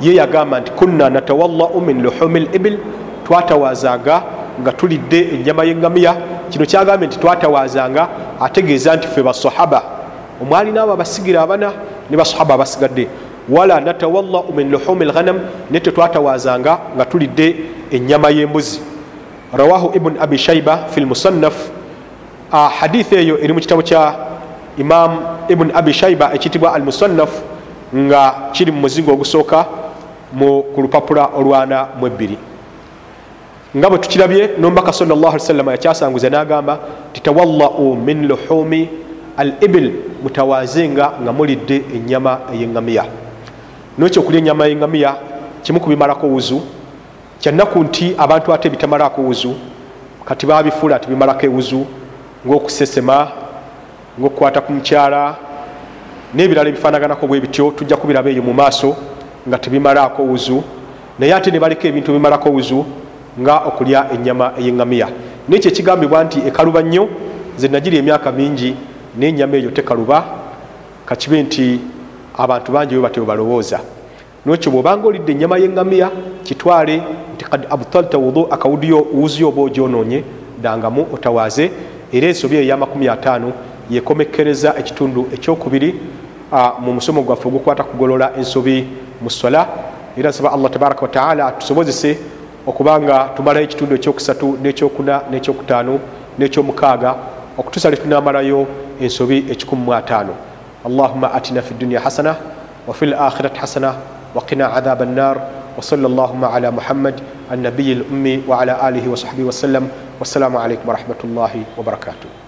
ye yagamba nti kunna natawallau min luhumi libil twatawazanga nga tulidde enyama yeŋŋamiya kino kyagambye nti twatawazanga ategeeza nti fe basahaba. Omwali naabo abasigira abana ne basahaba abasigadde. Wala natawallau min luhumi lghanam naye tetwatawazanga nga tulidde enyama y'embuzi. Rawahu ibuni abi shaiba fi lmusannaf hadithi eyo eri mu kitabo kya imam ibuni abi shaiba ekiyitibwa al musannaf nga kiri mu muzingo ogusooka ku lupapula olwana mu ebbiri nga bwe tukirabye nombaka salllahsalama yakyasanguza n'agamba titawallau min luhumi al ibil mutawazenga nga mulidde enyama ey'eŋŋamiya nokyo okulya enyama y'eŋŋamiya kimu kubimalako wuzu. Kyannaku nti abantu ate bitamalako wuzu kati babifuula tibimalako ewuzu ngaokusesema ngaokukwata ku mukyala n'ebirala ebifaanaganako bwe bityo tujja kubiraba eyo mu maaso nga tebimalaako wuzu. Naye ate ne baleka ebintu bimalako wuzu nga okulya enyama ey'eŋŋamiya nekyo ekigambibwa nti ekaluba nnyo ze nagiri emyaka mingi n'enyama eyo tekaluba kakibe nti abantu bangi bwe batyo balowooza. Nokyo bwobanga olidde enyama y'eŋŋamiya kitwale nti kad abtalta wudu akawudiyo wuzuyo oba ogyonoonye dangamu otawaaze. Era ensobi eyo eyamakumi ataano yekomekkereza ekitundu ekyokubiri mu musomo gwaffe ogukwata kugolola ensobi mu sola era nsaba allah tabaraka wataala atusobozese okubanga tumalayo ekitundu ekyokusatu nekyokuna nekyokutaano nekyomukaaga okutuusa lwe tunamalayo ensobi ekikumi mu ataano. Allahuma atina fi dduniya hasana wafi lakhirati hasana waqina adhaba annar وصلى اللهم على محمد النبي الأمي وعلى آله وصحبه وسلم والسلام عليكم ورحمة الله وبركاته